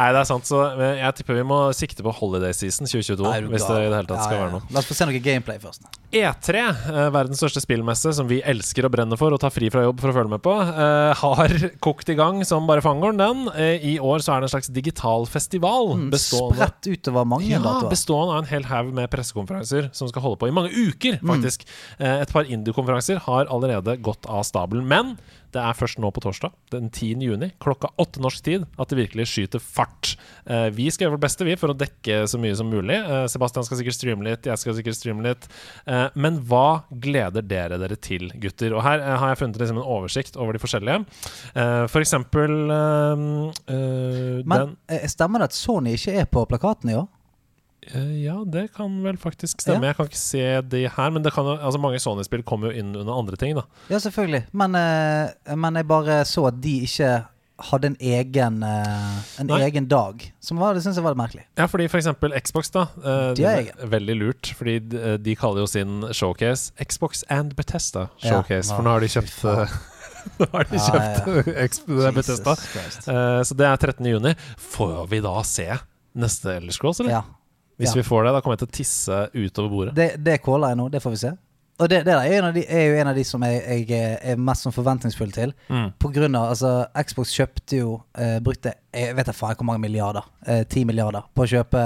Nei, det er sant. Så jeg tipper vi må sikte på holiday season 2022. Nei, hvis det i det hele tatt skal ja, være noe. La oss få se noe gameplay først. E3, eh, verdens største spillmesse som vi elsker å brenne for og ta fri fra jobb for å følge med på, eh, har kokt i gang som bare fangeren, den. Eh, I år så er det en slags digital festival. Mm, Spredt utover mange ja, datoer. bestående av en hel haug med pressekonferanser som skal holde på i mange uker, faktisk. Mm. Et par indie-konferanser har allerede gått av stabelen. Men det er først nå på torsdag, den 10. juni, klokka åtte norsk tid, at det virkelig skyter fart. Eh, Vi skal gjøre vårt beste vi for å dekke så mye som mulig. Eh, Sebastian skal sikkert streame litt, jeg skal sikkert streame litt. Eh, Men hva gleder dere dere til, gutter? Og her har jeg funnet liksom en oversikt over de forskjellige. For eksempel eh, Men den stemmer det at Sony ikke er på plakaten i år? Eh, Ja, det kan vel faktisk stemme. Jeg kan ikke se de her, men det kan altså mange Sony-spill kommer jo inn under andre ting. da Ja, selvfølgelig. Men, eh, men jeg bare så at de ikke hadde en egen, eh, en egen dag. Som var, det syns jeg var merkelig. Ja, fordi for eksempel Xbox, da. De er det er veldig lurt, fordi de, de kaller jo sin showcase Xbox and Bethesda Ja. Showcase. For nå har de kjøpt Nå har de kjøpt ja. Bethesda. Uh, så det er 13. juni. Får vi da se neste Elder Scrolls, eller? Ja. Hvis ja. vi får det, da kommer jeg til å tisse utover bordet. Det, det caller jeg nå, det får vi se. Og det, det er, en av de, er jo en av de som jeg, jeg er mest sånn forventningsfull til. Mm. På grunn av, altså Xbox kjøpte jo uh, Brukte jeg vet ikke faen hvor mange milliarder. Eh, Ti milliarder på å kjøpe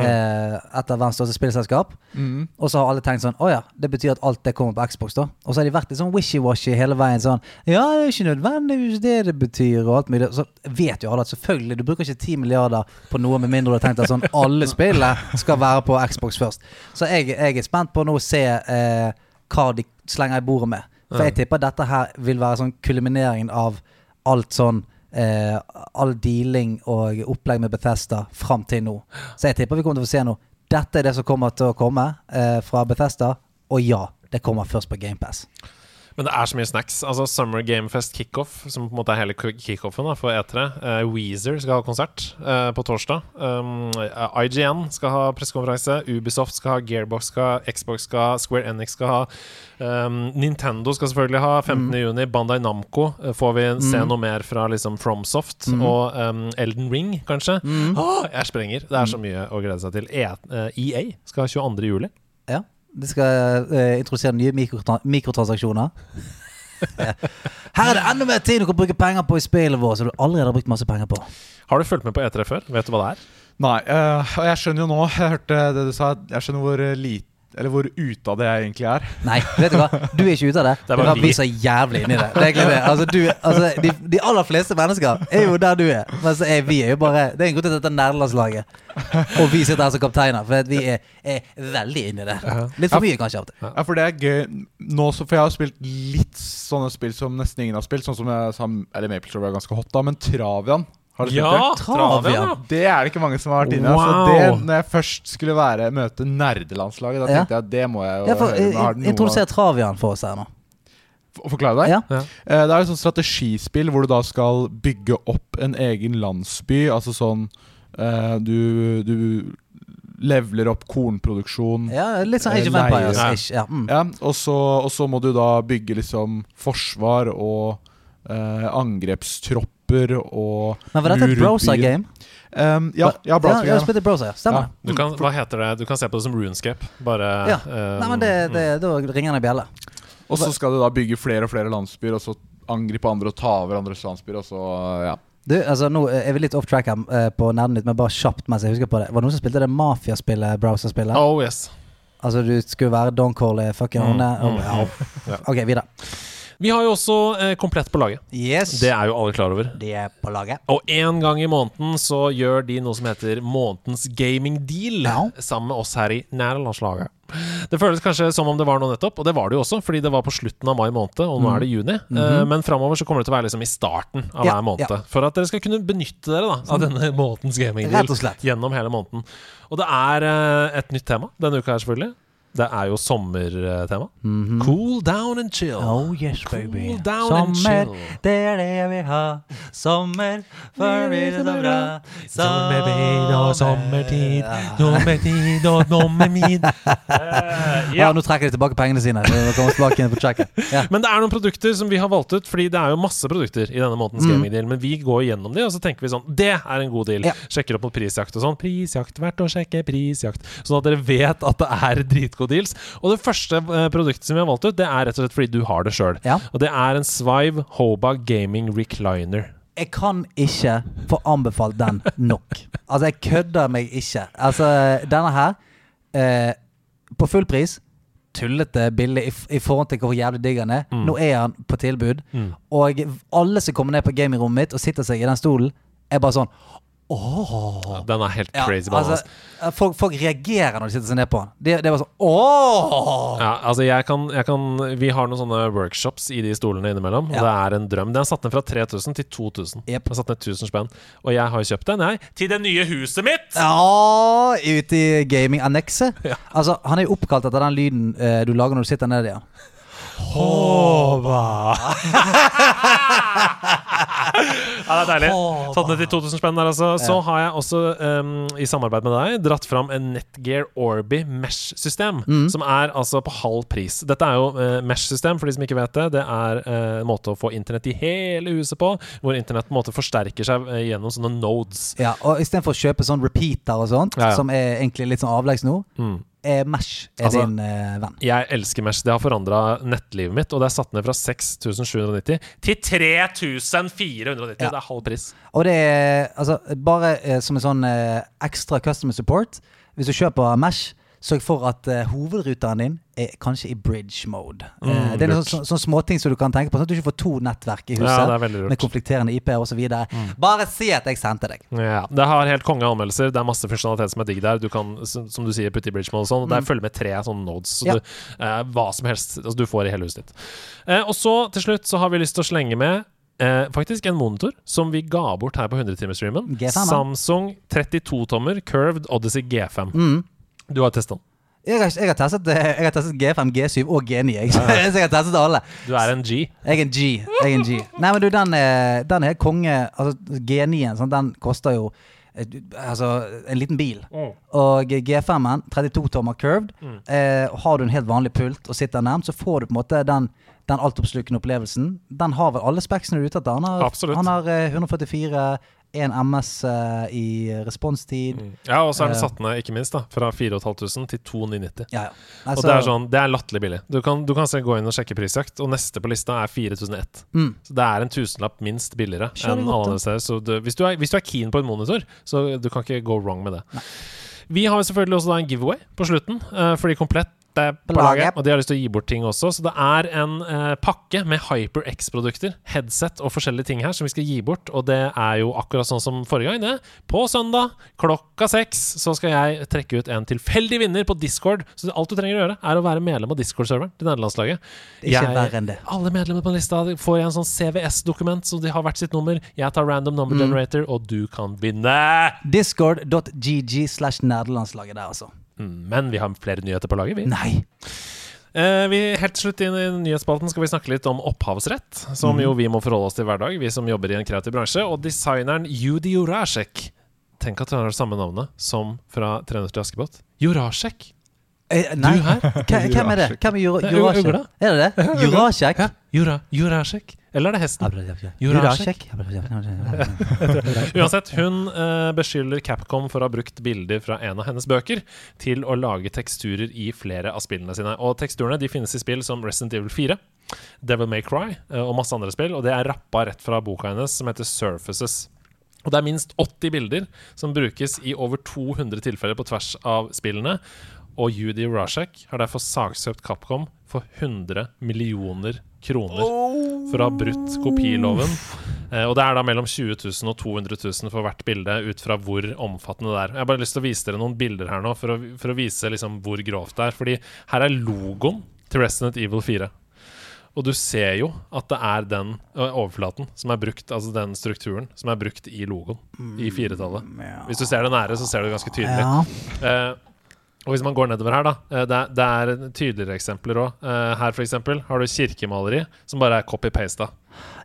eh, et av verdens største spillselskap. Mm. Og så har alle tenkt sånn Å ja, det betyr at alt det kommer på Xbox, da. Og så har de vært litt sånn wishy-washy hele veien. Sånn Ja, det er ikke nødvendigvis det det betyr, og alt mulig. Så vet jo alle at selvfølgelig, du bruker ikke 10 milliarder på noe med mindre du har tenkt at sånn alle spillene skal være på Xbox først. Så jeg, jeg er spent på nå å se eh, hva de slenger i bordet med. For jeg tipper dette her vil være sånn kulmineringen av alt sånn eh, All dealing og opplegg med Bethesda fram til nå. Så jeg tipper vi kommer til å få se noe dette er det som kommer til å komme eh, fra Bethesda. Og ja, det kommer først på GamePass. Men det er så mye snacks. Altså Summer Gamefest Kickoff, som på en måte er hele kickoffen da, for E3. Uh, Weezer skal ha konsert uh, på torsdag. Um, IGN skal ha pressekonferanse. Ubisoft skal ha, Gearbox skal ha, Xbox skal ha, Square Enix skal ha. Um, Nintendo skal selvfølgelig ha 15. juni. Bandai Namco eh, får vi se noe mer fra liksom Fromsoft. Og um, Elden Ring, kanskje. Åh, jeg sprenger. Det er så mye å glede seg til. E eh, EA skal ha 22. juli. Ja. De skal eh, introdusere nye mikrotra mikrotransaksjoner. Her er det enda mer tid du kan bruke penger på i spillet vårt som du allerede har brukt masse penger på. Har du fulgt med på E3 før? Vet du hva det er? Nei, eh, og jeg skjønner jo nå Jeg hørte det du sa. Jeg skjønner hvor eh, lite Eller hvor ute av det jeg egentlig er. Nei, vet du hva? Du er ikke ute av det. Det er bare vi som er jævlig inni det. Det er det. Altså, du, altså, de, de aller fleste mennesker er jo der du er. Men så er vi er jo bare Det er en grunn til dette er nerdelandslaget. Og vi sitter her som kapteiner, for at vi er, er veldig inni det. Litt for mye, kanskje. av Ja, for det er gøy nå, så, For jeg har spilt litt sånne spill som nesten ingen har spilt. Sånn som jeg sa Eller Maple Story er ganske hot, da. Men Travian, har du spilt det? Travian. Det er det ikke mange som har vært inne i. Wow. Så det, når jeg først skulle være, møte nerdelandslaget, da Ja. tenkte jeg at det må jeg jo Ja, for, høre. Eh, Introduser Travian for oss her nå. forklare deg? Ja. Uh, Det er et sånt strategispill hvor du da skal bygge opp en egen landsby. Altså sånn uh, Du, du leveler opp kornproduksjon. Ja, litt sånn Eh, Age of. Empires-ish. Ja. Mm. Ja, og, så, og så må du da bygge liksom forsvar og eh, angrepstropper og Men var dette et browser-game? Um, ja, ja, Ja, browser har game. browser, ja. Stemmer Ja. det. Du kan, hva heter det? Du kan se på det som runescape. Bare Ja. eh, Nei, men det, det, Da ringer det bjelle. Og så skal du da bygge flere og flere landsbyer, og så angripe andre og ta over andres landsbyer, og så ja. Du, altså Nå er vi litt off track her eh, på nerden ditt, men bare kjapt mens jeg husker på det. Var det noen som spilte det mafiaspillet, browserspillet? Oh yes. Altså du skulle være Don Corley, fucking Mm, Honne? mm, Ja. Ja. Ok, videre. Vi har jo også eh, komplett på laget. Yes. Det er jo alle klar over. De er på laget. Og én gang i måneden så gjør de noe som heter månedens gaming deal Ja. sammen med oss her i Nærlandslaget. Det føles kanskje som om det var noe nettopp, og det var det jo også, fordi det var på slutten av mai måned, og nå er det juni. Eh, men framover så kommer det til å være liksom i starten av Mhm. Ja, hver måned. ja. For at dere skal kunne benytte dere da av denne månedens gaming deal gjennom hele måneden. Og det er eh, et nytt tema denne uka her, selvfølgelig. Det er jo sommertema. Cool down and chill. Oh yes, Cool down down and Sommer, chill. det er det jeg vil ha. Sommer, for det er så bra. Sommertid og sommertid, nummertid og sommertid. Eh, Ja, nå trekker de tilbake pengene sine. Tilbake tracket. Men det er noen produkter som vi har valgt ut, Fordi det er jo masse produkter i denne månedens Mm. gamingdeal. Men vi går gjennom de, og så tenker vi sånn Det er en god deal. Yeah. Sjekker opp mot prisjakt og sånn. Prisjakt, verdt å sjekke prisjakt. Sånn at dere vet at det er dritgode deals. Og det første eh, produktet som vi har valgt ut, det er rett og slett fordi du har det sjøl. Ja. Og det er en Svive Hoba Gaming Recliner. Jeg kan ikke få anbefalt den nok. Altså, jeg kødder meg ikke. Altså, denne her eh, På full pris. Tullete billig i, i forhold til hvor jævlig digg han er. Nå er han på tilbud. Mm. Og alle som kommer ned på gamingrommet mitt og sitter seg i den stolen, er bare sånn Åh Den er helt crazy Ja, altså, folk, folk reagerer når de sitter seg ned på den. Det, det var sånn Åh Ja, altså jeg kan, jeg kan Vi har noen sånne workshops i de stolene innimellom. Og det er en drøm. Den er satt ned fra 3000 til 2000. Yep. Jeg satt ned 1000 spenn. Og jeg har jo kjøpt den, jeg, til det nye huset mitt! Ja, ute i gaming-annekset. Ja. Altså, han er jo oppkalt etter den lyden eh, du lager når du sitter nede der. Håva! ja, det er deilig. Tatt ned til 2000 spenn der, altså. Så har jeg også, um, i samarbeid med deg, dratt fram en Netgear Orby Mesh-system. Som er altså på halv pris. Dette er jo uh, Mesh-system, for de som ikke vet det. Det er eh, en måte å få internett i hele huset på, hvor internett på en måte forsterker seg uh, gjennom sånne nodes. Ja, og Istedenfor å kjøpe sånn repeater og sånt, Ja, ja. som er egentlig litt sånn avleggs nå, Mm. Er Mesh er Altså- din eh, venn. Jeg elsker Mesh. Det har forandra nettlivet mitt, og det er satt ned fra 6790 til 3490. Det er halv pris. Og det er altså bare eh, som en sånn eh, ekstra customer support. Hvis du kjøper Mesh, sørg for at eh, hovedruteren din er kanskje i bridge mode. Eh, Mm, det er sånne, sånne småting som du kan tenke på, sånn at du ikke får to nettverk i huset Ja, med. Mm. konflikterende IP osv. Bare si at jeg sendte deg. Ja, Det har helt konge anmeldelser. Det er masse funksjonalitet som er digg der. Du kan, som du sier, putte i bridge mode og sånn. Og der følger med tre sånne nodes. Så Ja. du, eh, hva som helst altså, du får i hele huset ditt. Eh, og så til slutt så har vi lyst til å slenge med Eh, faktisk en monitor som vi ga bort her på 100-timersstreamen. G5. Samsung 32-tommer Curved Odyssey G5. Mm. Du har testa den. Jeg har, jeg har, testet, eh, jeg har testet G5, G7 og G9. Jeg. Så jeg har testet alle. Du er en G. Jeg er en G. Jeg er en G. Nei, men du, den er, den er konge Altså, G9-en, sånn, den koster jo eh, Altså, en liten bil. Og G5-en, 32 tommer curved. Eh, har du en helt vanlig pult og sitter nærmt, så får du på en måte den, den altoppslukende opplevelsen. Den har vel alle speksene du er ute etter. Han har, han har eh, 144, 1 MS eh, i responstid. Ja, og så er den Eh. satt ned, ikke minst, da fra 4500 til 2990. Ja, ja. Og Altså, det er sånn, det er latterlig billig. Du kan, du kan se, gå inn og sjekke prisjakt, og neste på lista er 4001. mm. Så det er en tusenlapp minst billigere enn alle andre steder. Så du, hvis, du er, hvis du er keen på en monitor, så du kan ikke go wrong med det. Vi har selvfølgelig også da en giveaway på slutten, eh, fordi Komplett er på laget. og de har lyst til å gi bort ting også. Så det er en eh, pakke med HyperX-produkter, headset og forskjellige ting her som vi skal gi bort. Og det er jo akkurat sånn som forrige gang, det. På søndag klokka seks så skal jeg trekke ut en tilfeldig vinner på Discord. Så alt du trenger å gjøre, er å være medlem av Discord-serveren til nederlandslaget. Ikke verre enn det. alle medlemmer på den lista får jeg en sånn CVS-dokument, så de har hvert sitt nummer. Jeg tar random number generator, og du kan vinne! Discord.gg slash nederlandslaget der, altså. Mm, Men vi har flere nyheter på laget, vi. Nei. Eh, vi Helt til slutt inn i nyhetsspalten skal vi snakke litt om opphavsrett, som jo vi må forholde oss til hver dag, vi som jobber i en kreativ bransje. Og designeren Judy Jurasek Tenk at han har det samme navnet som fra 'Trener til Askepott'. Jurasek. Eh, nei. Du her? Hvem er det? Hvem er Jurasek? Er det det? Jurasjek? Ja, Jura, Jurasek. Eller er det hesten? Jurasjek. Uansett, hun eh, beskylder Capcom for å ha brukt bilder fra en av hennes bøker til å lage teksturer i flere av spillene sine. Og teksturene de finnes i spill som Resident Evil 4, Devil May Cry eh, og masse andre spill. Og det er rappa rett fra boka hennes, som heter Surfaces. Og det er minst 80 bilder som brukes i over 200 tilfeller på tvers av spillene. Og Judy Rashek har derfor saksøkt Capcom for 100 millioner kroner for å ha brutt kopiloven. Eh, og det er da mellom 20 000 og 200 000 for hvert bilde, ut fra hvor omfattende det er. Jeg har bare lyst til å vise dere noen bilder her nå, for å, for å vise liksom hvor grovt det er. Fordi her er logoen til Resident Evil 4. Og du ser jo at det er den overflaten som er brukt, altså den strukturen som er brukt i logoen i firetallet. Hvis du ser det nære, så ser du det ganske tydelig. Ja. Eh, og hvis man går nedover her, da eh, Det, er- det er tydeligere eksempler òg. her, for eksempel, har du kirkemaleri som bare er copy-pasta.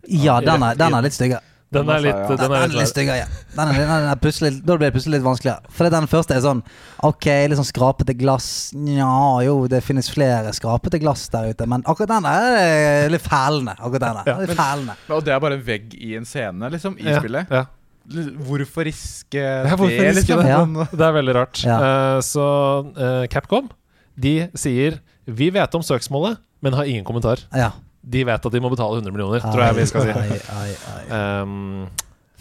ja, den er, den er litt styggere. Den er litt, den Den er litt styggere, ja. Den er, den er plutselig, da blir det plutselig litt vanskeligere. For den første er sånn Ok, litt sånn skrapete glass. Nja, jo, det finnes flere skrapete glass der ute, men akkurat den er litt fælende. Akkurat den er litt fælende. Og det er bare en vegg i en scene, liksom, i ja, spillet. Ja. Hvorfor riske hvorfor det, riske liksom? det? Ja. Sånn- Det er veldig rart. Ja. Uh, så uh, Capcom de sier Vi vet om søksmålet, men har ingen kommentar. Ja. De vet at de må betale 100 millioner, tror jeg vi skal si. Ai, ai, ai. Um,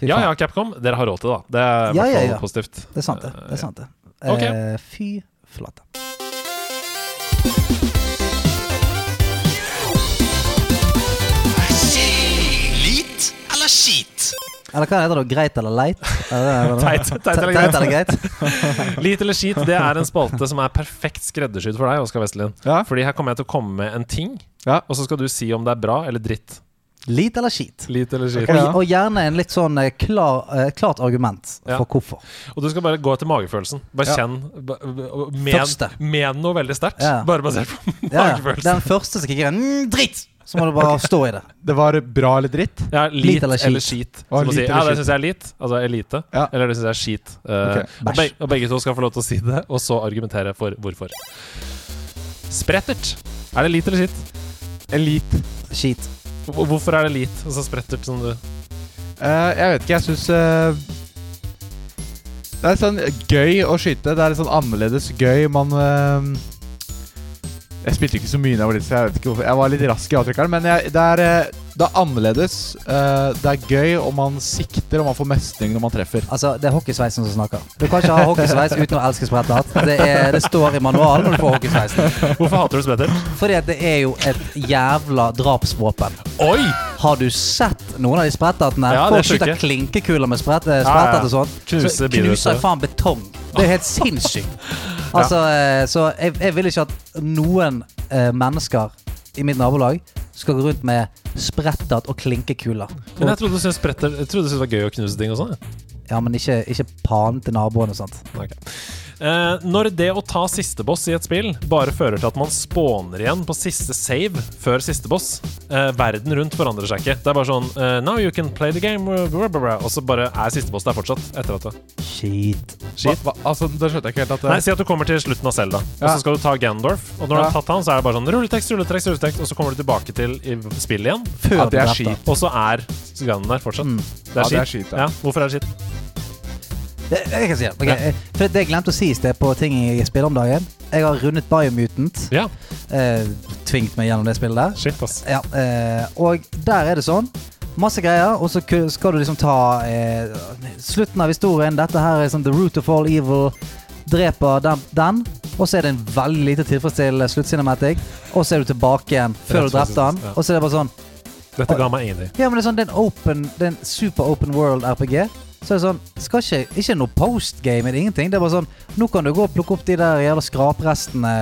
ja ja, Capcom, dere har råd til det, da. Det er Ja, ja, ja. positivt. Det er sant, det. det, er sant det. Okay. Eh, fy flate. Lit eller skit? Eller hva heter det? Greit eller leit? Teit, teit eller Teit greit. eller greit? Lit eller skit, det er en spalte som er perfekt skreddersydd for deg, Oskar Vestlin Ja. Fordi her kommer jeg til å komme med en ting, Ja. og så skal du si om det er bra eller dritt. Lit eller skit? Lit eller skit. Og, og gjerne en litt sånn eh, klar, eh, klart argument Ja. for hvorfor. Og du skal bare gå etter magefølelsen. Bare Ja. kjenn Men, men noe veldig sterkt. Ja. Bare basert på Ja, ja. magefølelsen. Den første som kicker inn mm, dritt! Så må du bare stå i det. Det var bra eller dritt? Ja, lit, eller eller eller skit? skit. Å, si. Ja, det skit. syns jeg er lit. Altså elite. Ja. Eller det syns jeg er skit. Uh, okay. og, be og begge to skal få lov til å si det, og så argumentere for hvorfor. Sprettert. Er det lit eller skit? Elit. Skit. Hvorfor er det lit? Altså sprettert som du uh, jeg vet ikke, jeg syns Det er sånn gøy å skyte. Det er litt sånn annerledes gøy. Man eh, Jeg spilte ikke så mye da jeg var litt, så jeg vet ikke hvorfor. Jeg var litt rask i avtrykkeren, men jeg, det, er, eh, det er annerledes. Eh, det er gøy, og man sikter, og man får mestring når man treffer. Altså, det er hockeysveisen som snakker. Du kan ikke ha hockeysveis uten å elske sprettert. Det, er- det står i manualen når du får hockeysveisen. Hvorfor hater du spretter? Fordi at det er jo et jævla drapsvåpen. Oi! Har du sett noen av de sprettertene? Ja, Folk skyter klinkekuler med sprett, eh, Ja, ja. og sånn. Knuser Så knuser faen betong. Det er helt sinnssykt. Altså, eh, så jeg, jeg vil ikke at noen eh, mennesker i mitt nabolag skal gå rundt med sprettert og klinkekuler. Men jeg trodde du syntes spretter Jeg trodde du syntes det var gøy å knuse ting og sånn. Ja, men ikke, ikke panen til naboen og sånt. Ok. Eh, når det å ta siste boss i et spill bare fører til at man spawner igjen på siste save før siste boss eh, Verden rundt forandrer seg ikke. Det er bare sånn eh, Now you can play the game, og så bare er siste boss der fortsatt. Etter at det. Shit. Shit. Hva, hva, altså, det skjønte jeg ikke helt. At Nei, Si at du kommer til slutten av Zelda, og så skal du ta Gandorf. Og når du har tatt han, så er det bare sånn rulletekst, rulletekst, rulletekst, og så kommer du tilbake til i spillet igjen, Før Ja, det er skit. og så er Ganen der fortsatt. Mm. Det er Ja, det er skit. skit, ja. ja. Hvorfor er det skit? Jeg kan si det. Okay. Ja. eh, For det jeg glemte å si i sted på ting jeg spiller om dagen. Jeg har rundet Biomutant. Ja, Eh, tvingt meg gjennom det spillet der. shit, ass. Ja, eh, og der er det sånn. Masse greier, og så skal du liksom ta eh, slutten av historien. Dette her er sånn the root of all evil. Dreper den, den og så er det en veldig lite tilfredsstillende sluttcinematic. Og så er du tilbake igjen før du drepte ja. Og så er det bare sånn Dette ga meg ingenting. Ja, men det er sånn, det er en open Det er en super open world RPG. Så er det sånn Skal ikke Ikke noe postgame eller ingenting. Det er bare sånn Nå kan du gå og plukke opp de der jævla skraprestene.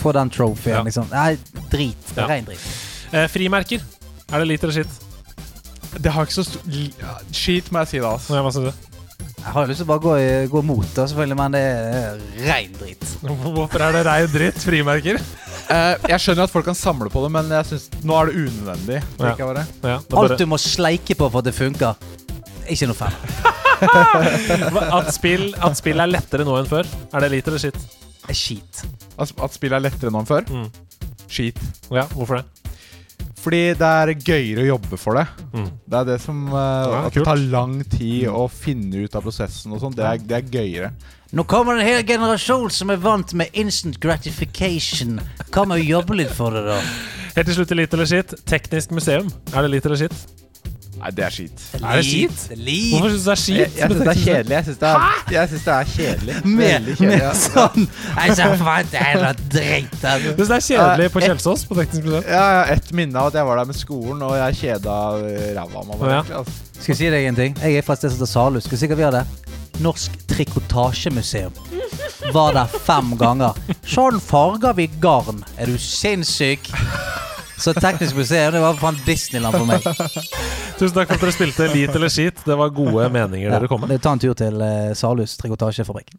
Få den trophyen, Ja. liksom. Nei, drit. Det Ja. Rein drit. Eh, frimerker. Er det lite eller shit? det har ikke så stor ja, Skit, må jeg si da. Altså. Ja, hva synes du? Jeg har jo lyst til å bare gå, gå mot det, selvfølgelig, men det er rein drit. Hvorfor er det rein dritt? Frimerker? uh, jeg skjønner at folk kan samle på det, men jeg synes, nå er det unødvendig. Ja. jeg bare. Ja, det bare... Alt du må sleike på for at det funker. Ikke noe fan. at, spill, at spill er lettere nå enn før. Er det lit eller shit? Det er skit. At, at spill er lettere nå enn før? Mm. Skit. Ja, hvorfor det? Fordi det er gøyere å jobbe for det. Mm. Det er det som uh, Ja, At det tar lang tid å finne ut av prosessen og sånn. Det, er- det er gøyere. Nå kommer en hel generasjon som er vant med instant gratification. Hva med å jobbe litt for det, da? Helt til slutt i lit eller shit. Teknisk museum. Er det lit eller shit? Nei, det er skit. Er det skit? Hvorfor syns du det er skit? jeg syns det er kjedelig. Jeg syns det, jeg det er kjedelig. Veldig kjedelig. med ja. sånn Jeg ser for meg at det er noe. Syns det kjedelig på Kjelsås på Teknisk museum? Ja, jeg har ett minne av at jeg var der med skolen, og jeg kjeda eh, ræva av meg. bare, Ja. Altså. Skal jeg si deg en ting? Jeg er fra et sted som heter Salhus. Skal sikkert vi har det. Norsk trikotasjemuseum. Var der fem ganger. Sånn farger vi garn. Er du sinnssyk? Så Teknisk museum det var faen Disneyland for meg. Tusen takk for at dere spilte Lit eller skit. Det var gode meninger dere kom med. Ta en tur til eh, Salhus trikotasjefabrikk.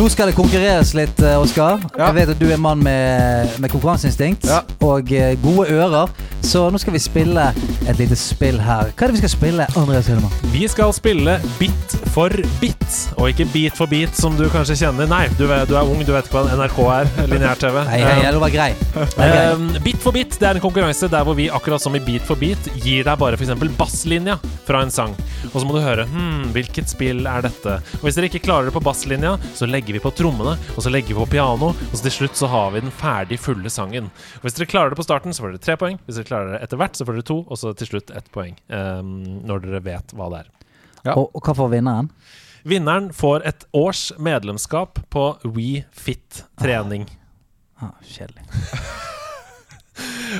Nå skal det konkurreres litt, eh, Oskar. Ja. Jeg vet at du er mann med, med konkurranseinstinkt Ja. og eh, gode ører. Så nå skal vi spille et lite spill her. Hva er det vi skal spille, Andreas Hedemann? Vi skal spille bit for bit, og ikke bit for bit, som du kanskje kjenner. Nei, du, vet, du er ung, du vet ikke hva NRK er. Lineær-TV. Nei, hei, det var grei. Er grei. Um, bit for bit det er en konkurranse der hvor vi akkurat som i Bit for bit, gir deg bare f.eks. basslinja fra en sang. Og så må du høre hm, hvilket spill er dette. Og Hvis dere ikke klarer det på basslinja, så legger vi på trommene, og så legger vi på piano, og så til slutt så har vi den ferdig fulle sangen. Og Hvis dere klarer det på starten, så får dere tre poeng. Hvis dere klarer det etter hvert, så får dere to, og så til slutt ett poeng. Um, når dere vet hva det er. Ja. Og, og hva får vinneren? Vinneren får et års medlemskap på WeFit trening. Ah, kjedelig.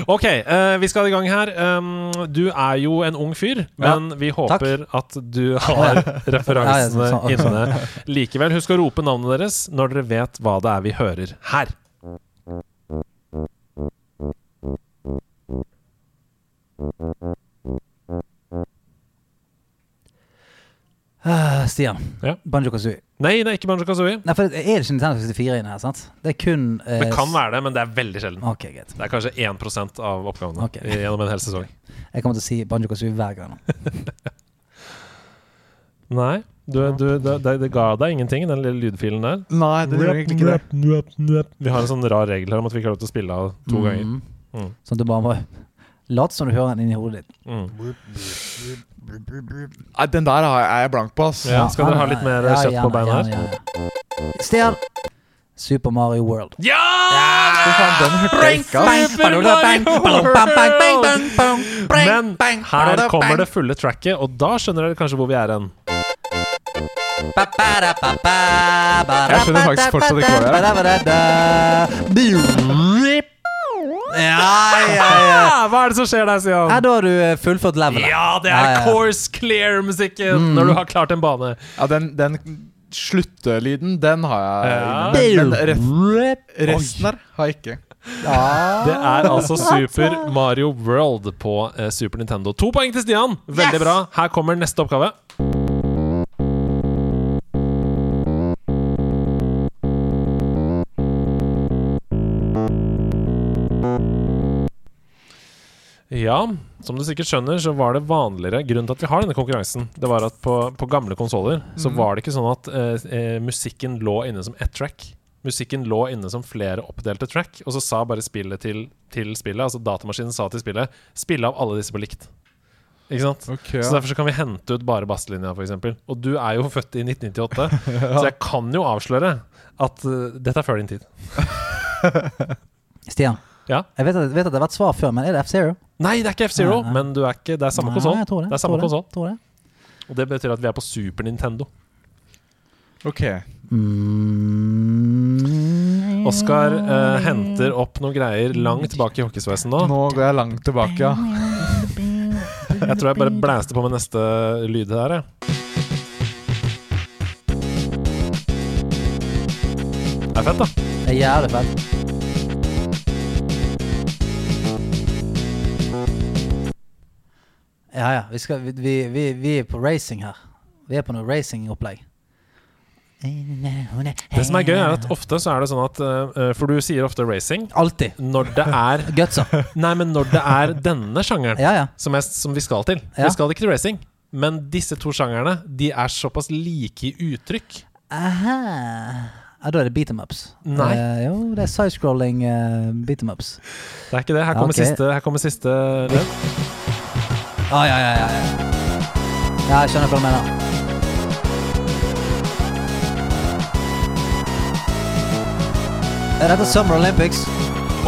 Ok, uh, vi skal i gang her. Um, du er jo en ung fyr, men vi håper at du har referansene Ja, ja, sånn, inne likevel. Husk å rope navnet deres når dere vet hva det er vi hører her. Uh, Stian. Ja. Banjo Kazooie. Nei, det er ikke Banjo Kazooie. Nei, for det er det ikke Nintendo 64 inne her, sant? Det er kun eh, Det kan være det, men det er veldig sjelden. Ok, greit. Det er kanskje 1% av oppgavene okay. gjennom en hel sesong. Jeg kommer til å si Banjo Kazooie hver gang. nå. Nei, du, du, det, det, ga deg ingenting, den lille lydfilen der. Nei, det gjør egentlig ikke det. Vi har en sånn rar regel her om at vi ikke har lov til å spille av to ganger. Mm. Mm. Sånn at du bare må late som du hører den inni hodet ditt. Mm. Nei, den der har jeg- er jeg blank på, ass. Ja, skal dere ha litt mer Ja, kjøtt på gjerne, beina her? gjerne, gjerne. Stian! Super Mario World. Ja! Fy faen, den hørte jeg ikke, ass. Men her kommer det fulle tracket, og da skjønner dere kanskje hvor vi er hen. Jeg skjønner faktisk fortsatt ikke hva det er. Ja, ja, ja. Hva er det som skjer der, Ja, da har du eh, fullført levelet. Ja, det Ja, er ja. Course Clear-musikken når du har klart en bane. Ja, den, den sluttelyden, den har jeg. Ja. Men, men rest, resten her har jeg ikke. Det er altså Super Mario World på eh, Super Nintendo. To poeng til Stian! Veldig Yes! bra. Her kommer neste oppgave. Ja, som du sikkert skjønner, så var det vanligere Grunnen til at vi har denne konkurransen, Det var at på, på gamle konsoller så var det ikke sånn at eh, eh, musikken lå inne som ett track. Musikken lå inne som flere oppdelte track, og så sa bare spillet til, til spillet, altså datamaskinen sa til spillet, spille av alle disse på likt. Ikke sant? Ok, Så derfor så kan vi hente ut bare basslinja, f.eks. Og du er jo født i 1998, så jeg kan jo avsløre at uh, dette er før din tid. Stian, Ja? jeg vet, at, vet at det har vært svar før, men er det F-Zero? Nei, det er ikke F-Zero, men du er ikke, det er samme konsoll. Det, Det er samme konsoll. det. Og det betyr at vi er på Super Nintendo. Ok. Mm. Oskar eh, henter opp noen greier langt tilbake i hockeysveisen nå. Nå går jeg langt tilbake, ja. Jeg tror jeg bare blæster på med neste lyd her, jeg. Det er fett, da. Det er jævlig fett. Ja, ja. Vi, skal, vi, vi, vi, er på racing her. Vi er på noe racingopplegg. Det som er gøy, er at ofte så er det sånn at uh, For du sier ofte racing. Alltid. Når det er Gutsa. Nei, men når det er denne sjangeren Ja, ja. som, er, som vi skal til. Vi skal ikke til racing. Men disse to sjangerne De er såpass like i uttrykk. Aha. Ja, da er det beat em ups. Nei. Uh, jo, det er sidescrolling uh, beat em ups. Det er ikke det. Her kommer okay. siste, her kommer siste ledd. Ah, ja, ja, ja, ja. Ja, jeg skjønner hva du mener. Er dette Summer Olympics?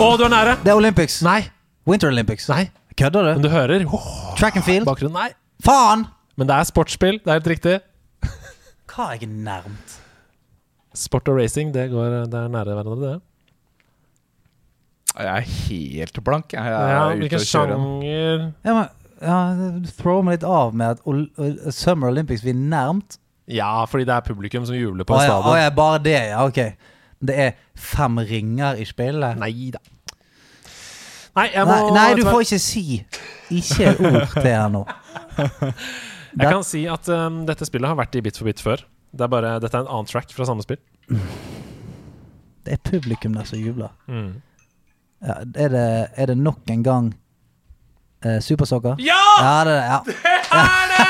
Å, du er nære! Det er Olympics. Nei. Winter Olympics. Nei. Kødder Men du? du hører oh, Track and field? bakgrunnen. Nei. Faen! Men det er sportsspill. Det er helt riktig. Hva er jeg nærmt? Sport og racing, det, går, det er nære hverandre, det. Jeg er helt blank. Jeg er Ja, ute hvilken og kjører. sjanger Ja, men ja, throw meg litt av med at Ol Summer Olympics vi er nærmt. Ja, fordi det er publikum som jubler på Å stadion. ja, å ja, bare det, ja. Ok. Det er fem ringer i spillet. Nei da. Nei, jeg må Nei, nei, du får ikke si Ikke et ord til her nå. Jeg kan si at um, dette spillet har vært i Bit for bit før. Det er bare, dette er en annen track fra samme spill. Det er publikum der som jubler. Mm. Ja, er, det, er det nok en gang eh, Supersokker? Ja! Ja, det er det. Ja. Er det!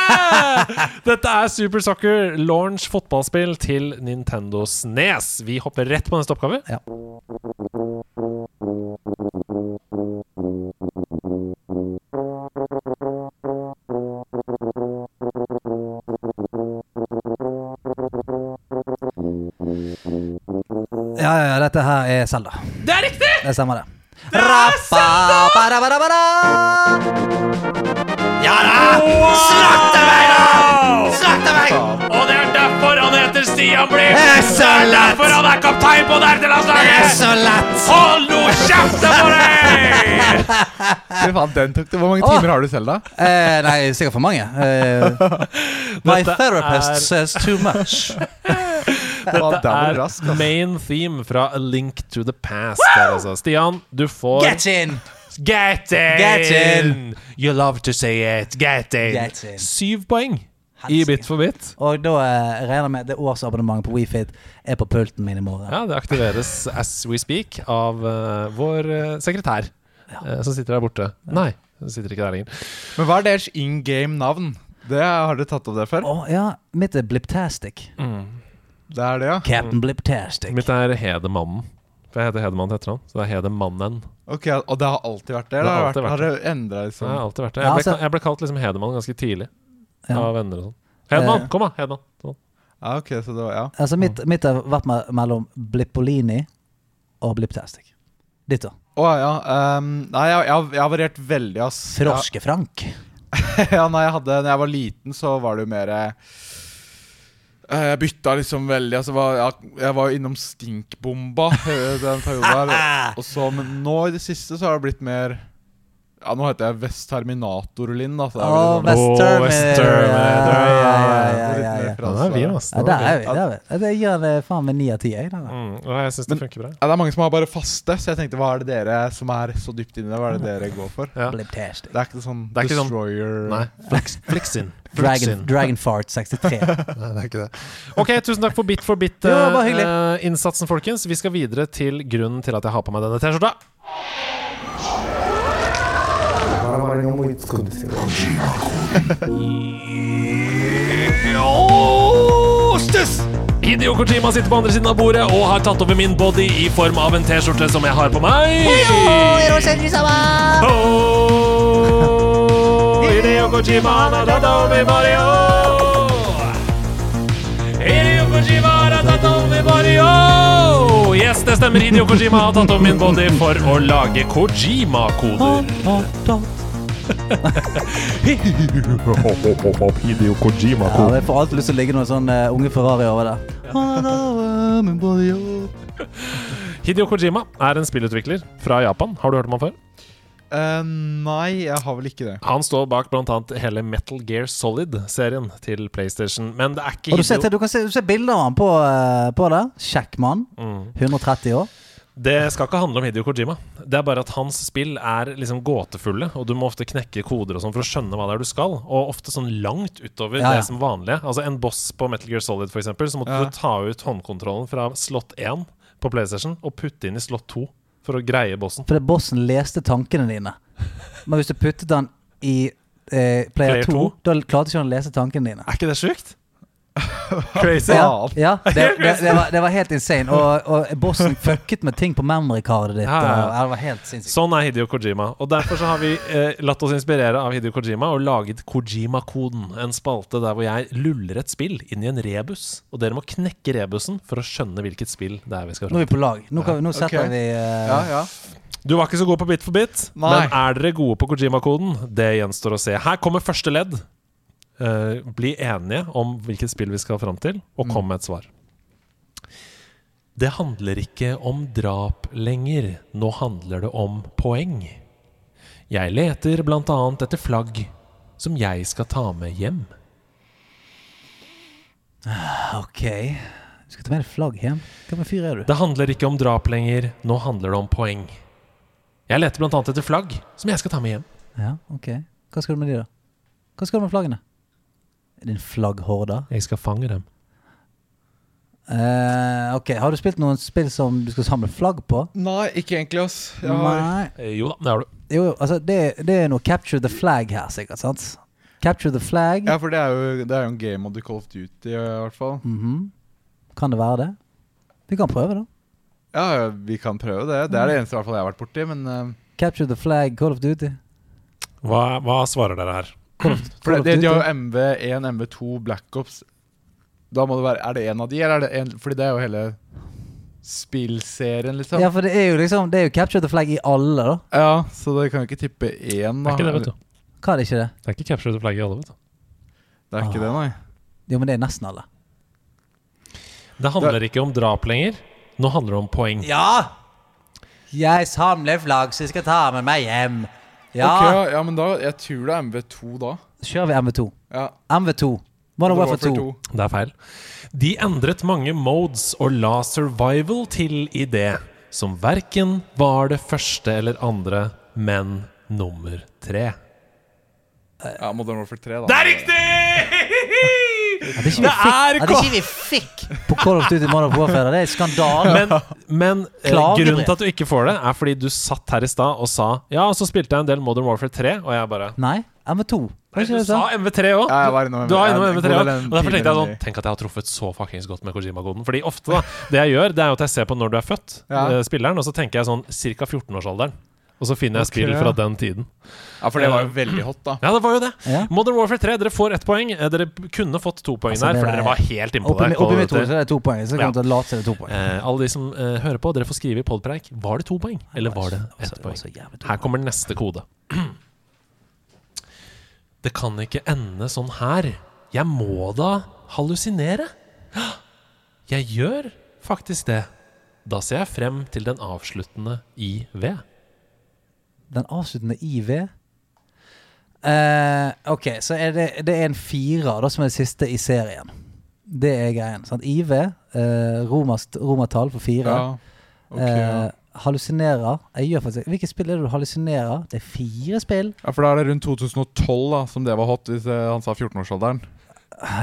Dette er Supersoccer, launch fotballspill til Nintendo Snes. Vi hopper rett på neste oppgave. Ja. Ja, ja, ja, dette her er Selda. Det er riktig! Det stemmer, det. Ja da! Slakte meg, da! Slakte meg! Og det er derfor han heter Stian Blipp! Det er så lett! derfor han er kaptein på nerdelandslaget! så lett! Hold nå kjeften på deg! Fy faen, den tok det. Hvor mange timer har du selv, da? Eh, nei, sikkert for mange. Eh, my therapist er- says too much. Dette er main theme fra A Link to the Past. Der, altså. Stian, du får Get in! Get in! Get in! You love to say it. Get in. Get in. Syv poeng i Bit for bit. Og da eh, regner jeg med det årsabonnementet på WeFit er på pulten min i morgen. Ja, det aktiveres as we speak av eh, vår eh, sekretær, eh, som sitter der borte. Nei, hun sitter ikke der lenger. Men hva er deres in game-navn? Det Har dere tatt opp det før? Å ja, mitt er Bliptastic. Det er det, ja? Captain Bliptastic. Mitt er Hedemannen. For jeg heter Hedemann til etternavn. Så det er Hedemannen. Ok, Og det har alltid vært det? Det Eller har har, alltid vært, vært har det endra Det liksom? har alltid vært det. Jeg ble, altså- jeg ble kalt liksom Hedemann ganske tidlig Ja. av venner og sånn. Hedemann! Eh. Kom, da! Hedemann. Sånn. Ja, ok, så det var, ja. Altså mitt, mitt har vært me mellom Blippolini og Bliptastic. Ditt, da? Å ja. Um, nei, jeg, jeg, har- jeg har variert veldig, ass. Froske-Frank. Ja, ja, nei, jeg hadde, når jeg var liten, så var det jo mer eh, Jeg bytta liksom veldig. Altså, var, jeg, jeg var jo innom Stinkbomba eh, den perioden der. Og så, men nå i det siste så har det blitt mer Ja, nå heter jeg Vest Terminator-Linn, da. Så det er West Åh, West Terminator. Ja, ja, ja, ja, Den er fin, ass. Ja, Den er vi. Der er vi. Jeg gir eh, faen meg ni av ti. jeg, den der. Mm, og jeg syns det funker bra. Ja, det er mange som har bare faste, så jeg tenkte hva er det dere som er så dypt inni det? Hva er det dere går for? Ja. Bliptastic. Det er ikke sånn Det er ikke sånn- Destroyer Nei. Flixin. Dragon, Fart 63. Nei, det er ikke det. Ok, tusen takk for Bit for Jo, bare hyggelig. bit-innsatsen, folkens. Vi skal videre til grunnen til at jeg har på meg denne T-skjorta. Stuss! Hideo Kojima sitter på andre siden av bordet og har tatt over min body i form av en T-skjorte som jeg har på meg. Oh, Hideo Kojima har tatt over Mario. Hideo Kojima har tatt over Mario. Yes, det stemmer. Hideo Kojima har tatt over min body for å lage Kojima-koder. Hideo Kojima Ja, jeg får alltid lyst til å ligge noen sånn eh, unge Ferrari over der. Hideo Kojima er en spillutvikler fra Japan. Har du hørt om han før? Uh, Nei, jeg har vel ikke det. Han står bak bl.a. hele Metal Gear Solid-serien til PlayStation. Men det er ikke Og du, Hideo du kan se, du bilder av han på, eh, på det. Sjekkmann. Mm. 130 år. Det skal ikke handle om Hideo Kojima. Det er bare at hans spill er liksom gåtefulle, og du må ofte knekke koder og sånn for å skjønne hva det er du skal. Og ofte sånn langt utover Ja, ja. det som vanlige. Altså En boss på Metal Gear Solid, for eksempel, så måtte Ja. du ta ut håndkontrollen fra slott 1 på PlayStation og putte inn i slott 2 for å greie bossen. Fordi bossen leste tankene dine. Men hvis du puttet den i eh, player Player 2, 2, da klarte ikke han å lese tankene dine. Er ikke det sjukt? Crazy. Ja, ja det, det, det, var, det var helt insane. Og, og bossen fucket med ting på memory-cardet ditt. Ja, ja. Sånn er Hideo Kojima. Og Derfor så har vi eh, latt oss inspirere av Hideo Kojima og laget Kojima-koden. En spalte der hvor jeg luller et spill inn i en rebus. Og dere må knekke rebusen for å skjønne hvilket spill det er vi skal Nå er vi på lag. Nå, kan, nå setter okay. vi eh, Ja, ja. Du var ikke så god på Bit for bit, Nei. men er dere gode på Kojima-koden? Det gjenstår å se. Her kommer første ledd. Eh, bli enige om hvilket spill vi skal fram til, og komme med et svar. Det handler ikke om drap lenger. Nå handler det om poeng. Jeg leter annet etter flagg som jeg skal ta med hjem. Ok. Du skal ta med deg flagg hjem? Hva med fyr er du? Det handler ikke om drap lenger. Nå handler det om poeng. Jeg leter annet etter flagg som jeg skal ta med hjem. Ja, ok. Hva skal du med de, da? Hva skal du med flaggene? Er det en flagghorde? Jeg skal fange dem. Eh, ok, Har du spilt noen spill som du skal samle flagg på? Nei, ikke egentlig, ass. Jeg har, Nei. Eh, jo da, det har du. Jo, altså det, det er noe capture the flag her, sikkert. sant? Capture the flag. ja, for det er, jo, det er jo en game of the Call of Duty, i hvert fall. Mhm. Kan det være det? Vi kan prøve, da. Ja, ja, vi kan prøve det. Det er det eneste i hvert fall jeg har vært borti, men eh, Capture the flag, Call of Duty. Hva, hva svarer dere her? Call of, For det, de, har jo MV1, MV2, Black Ops. Da må det være Er det en av de, eller er det en Fordi det er jo hele spillserien, liksom. Ja, for det er jo liksom Det er jo capture the flag i alle, da. Ja, så det kan jo ikke tippe én, Det er ikke det, vet du. Hva er det ikke det? Det er ikke capture the flag i alle, vet du. Det er ikke det, nei. Jo, men det er nesten alle. Det handler ikke om drap lenger. Nå handler det om poeng. Ja! Jeg samler flagg som jeg skal ta med meg hjem. Ja. Ok, ja, men da Jeg tror det er MV2 da. Kjører vi MV2. Ja, MV2. Modern Warfare 2. Det er feil. De endret mange modes og la survival til i det, som verken var det første eller andre, men nummer tre. Ja, Modern Warfare 3, da. Det er riktig! Ja, det er ikke vi Det fikk, er det er ikke vi fikk på Call of Duty Modern Warfare. Det er skandale. Men, men eh, grunnen til at du ikke får det, er fordi du satt her i stad og sa Ja, så spilte jeg en del Modern Warfare 3, og jeg bare Nei, MV2. Nei, du sa sa? MV3 òg. Ja, jeg var innom Du har MV3 innom MV3 går òg. vel en Og derfor tenkte jeg sånn Tenk at jeg har truffet så fuckings godt med Kojima-koden. Fordi ofte, da Det jeg gjør, det er jo at jeg ser på når du er født, Ja. eh, spilleren, og så tenker jeg sånn ca. 14-årsalderen. Og så finner jeg okay. spill fra den tiden. Ja, for det var jo veldig hot, da. Ja, det var jo det. Ja. Modern Warfare 3, dere får ett poeng. Eh, Dere kunne fått to poeng Altså, der, for er- dere var helt innpå der. det. oppi mitt hode er det to poeng. Så jeg Ja. kommer til å late som det er to poeng. Eh, alle de som eh, hører på, dere får skrive i podpreik. Var det to poeng, eller var det Altså, ett poeng? så jævlig to Her kommer neste kode. Det kan ikke ende sånn her. Jeg må da hallusinere? Jeg gjør faktisk det. Da ser jeg frem til den avsluttende IV. Den avsluttende IV Eh, ok, så er det, det er en firer da, som er det siste i serien. Det er greien. Sant? IV, eh, romast, romertall for fire. Ja. okay, ja. Eh, hallusinerer. Hvilket Hvilke spill er det du hallusinerer? Det er fire spill. ja, for da er det rundt 2012 da som det var hot, hvis han sa 14-årsalderen.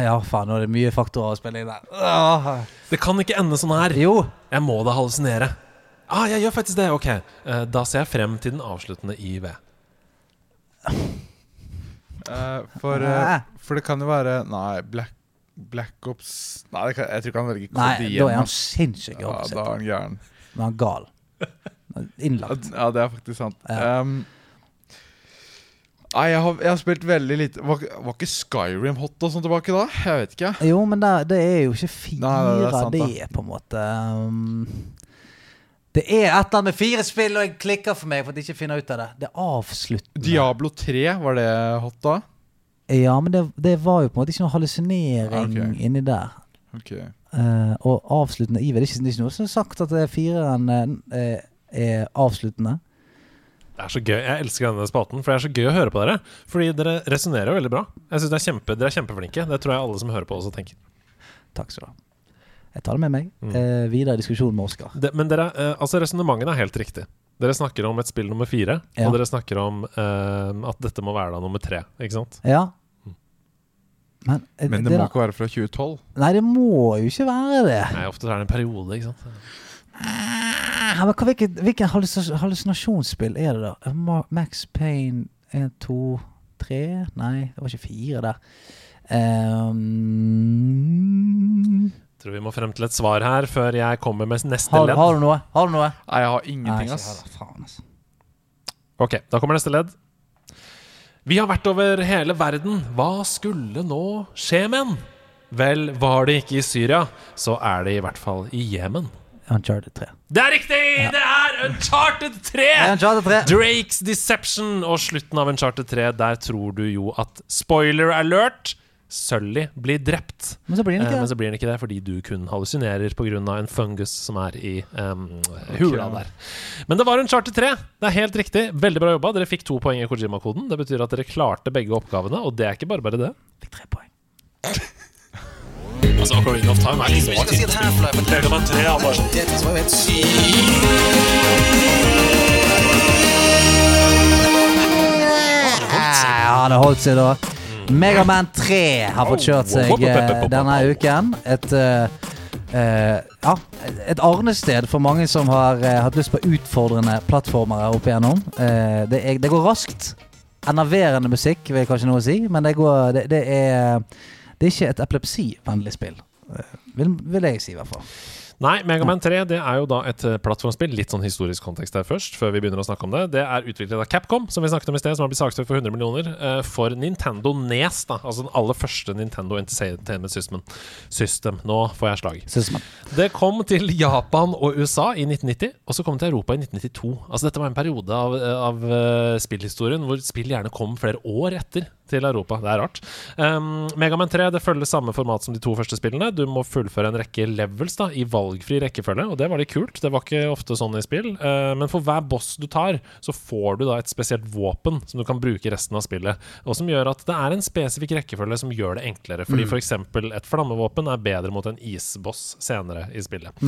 Ja, faen, nå er det mye faktorer å spille inn der. Åh. Det kan ikke ende sånn her. Jo. Jeg må da hallusinere. Ah, jeg gjør faktisk det. Ok. Eh, da ser jeg frem til den avsluttende IV. Eh, for, Nei. eh, for det kan jo være Nei, Black, Black Ops Nei, det kan, jeg tror ikke han velger Nei, da er han sinnssykt sinnssyk. Ja, da er han gæren. Men han er gal. Innlagt. Ja, det er faktisk sant. Ja. Um, nei, jeg har, jeg har spilt veldig lite Var, var ikke Skyrim hot og sånn tilbake da? Jeg vet ikke. Jo, men det, det er jo ikke fire, Nei, det er sant, det, på en måte. Um, det er et eller annet med fire spill, og jeg klikker for meg for at jeg ikke finner ut av det. Det er avsluttende. Diablo 3, var det hot da? Ja, men det, det var jo på en måte ikke noe hallusinering okay. inni der. Ok Uh, og avsluttende iver. Det er ikke, det er ikke noe som er sagt at det er fireren uh, er avsluttende. Det er så gøy. Jeg elsker denne spalten, for det er så gøy å høre på dere. Fordi dere resonnerer jo veldig bra. Jeg synes det er kjempe, Dere er kjempeflinke. Det tror jeg alle som hører på, også tenker. Takk skal du ha. Jeg tar det med meg. Mm. Eh, videre i diskusjonen med Oskar. Men dere, eh, altså resonnementet er helt riktig. Dere snakker om et spill nummer fire, Ja. og dere snakker om eh, at dette må være da nummer tre. Ikke sant? Ja. Men, eh, Men det må ikke være fra 2012. Nei, det må jo ikke være det. Nei, Ofte er det en periode, ikke sant. Ja, men hva, hvilken, hvilken hallusinasjonsspill er det, da? Max Payne 1, 2, 3 Nei, det var ikke fire der. Ehm, Tror vi må frem til et svar her før jeg kommer med neste har, ledd. har du noe? Har du noe? Nei, jeg har Nei, ingenting, ass. heller. Faen, altså. Ok, da kommer neste ledd. Vi har vært over hele verden. Hva skulle nå skje med den? Vel, var det ikke i Syria, så er det i hvert fall i Jemen. Uncharted 3. Det er riktig! Det er Uncharted 3! Uncharted 3. Drakes Deception og slutten av Uncharted 3. Der tror du jo at spoiler alert Sully blir drept. Men så blir den Eh, ikke men det. så blir han ikke det fordi du kun hallusinerer pga. en fungus som er i um, hula der. Men det var en charter 3. Det er helt riktig. Veldig bra jobba. Dere fikk to poeng i Kojima-koden. Det betyr at dere klarte begge oppgavene, og det er ikke bare bare det. Fikk tre poeng. Altså, Ocarina of Time er liksom ikke Ja, det holdt seg da. Megaman 3 har fått kjørt seg eh, denne uken. Et Uh, ja, et arnested for mange som har uh, hatt lyst på utfordrende plattformere opp igjennom. Uh, det, er, det går raskt. Enerverende musikk, vil kanskje noe si, men det, går, det, det er Det er ikke et epilepsivennlig spill. Vil, vil jeg si, i hvert fall. Nei, Megaman 3 det er jo da et eh, plattformspill. Litt sånn historisk kontekst der først, før vi begynner å snakke om det. Det er utviklet av Capcom, som vi snakket om i sted, som har blitt saksøkt for 100 millioner, eh, for Nintendo Nes. da Altså den aller første Nintendo Entertainment System. System. Nå får jeg slag. Synes. Det kom til Japan og USA i 1990, og så kom det til Europa i 1992. Altså Dette var en periode av, av eh, spillhistorien hvor spill gjerne kom flere år etter til Europa. Det er rart. Um, Megaman 3 det følger samme format som de to første spillene. Du må fullføre en rekke levels da i valgfri rekkefølge, og det var litt kult. Det var ikke ofte sånn i spill. Uh, men for hver boss du tar, så får du da et spesielt våpen som du kan bruke resten av spillet, og som gjør at det er en spesifikk rekkefølge som gjør det enklere. Fordi for eksempel et flammevåpen er bedre mot en isboss senere i spillet.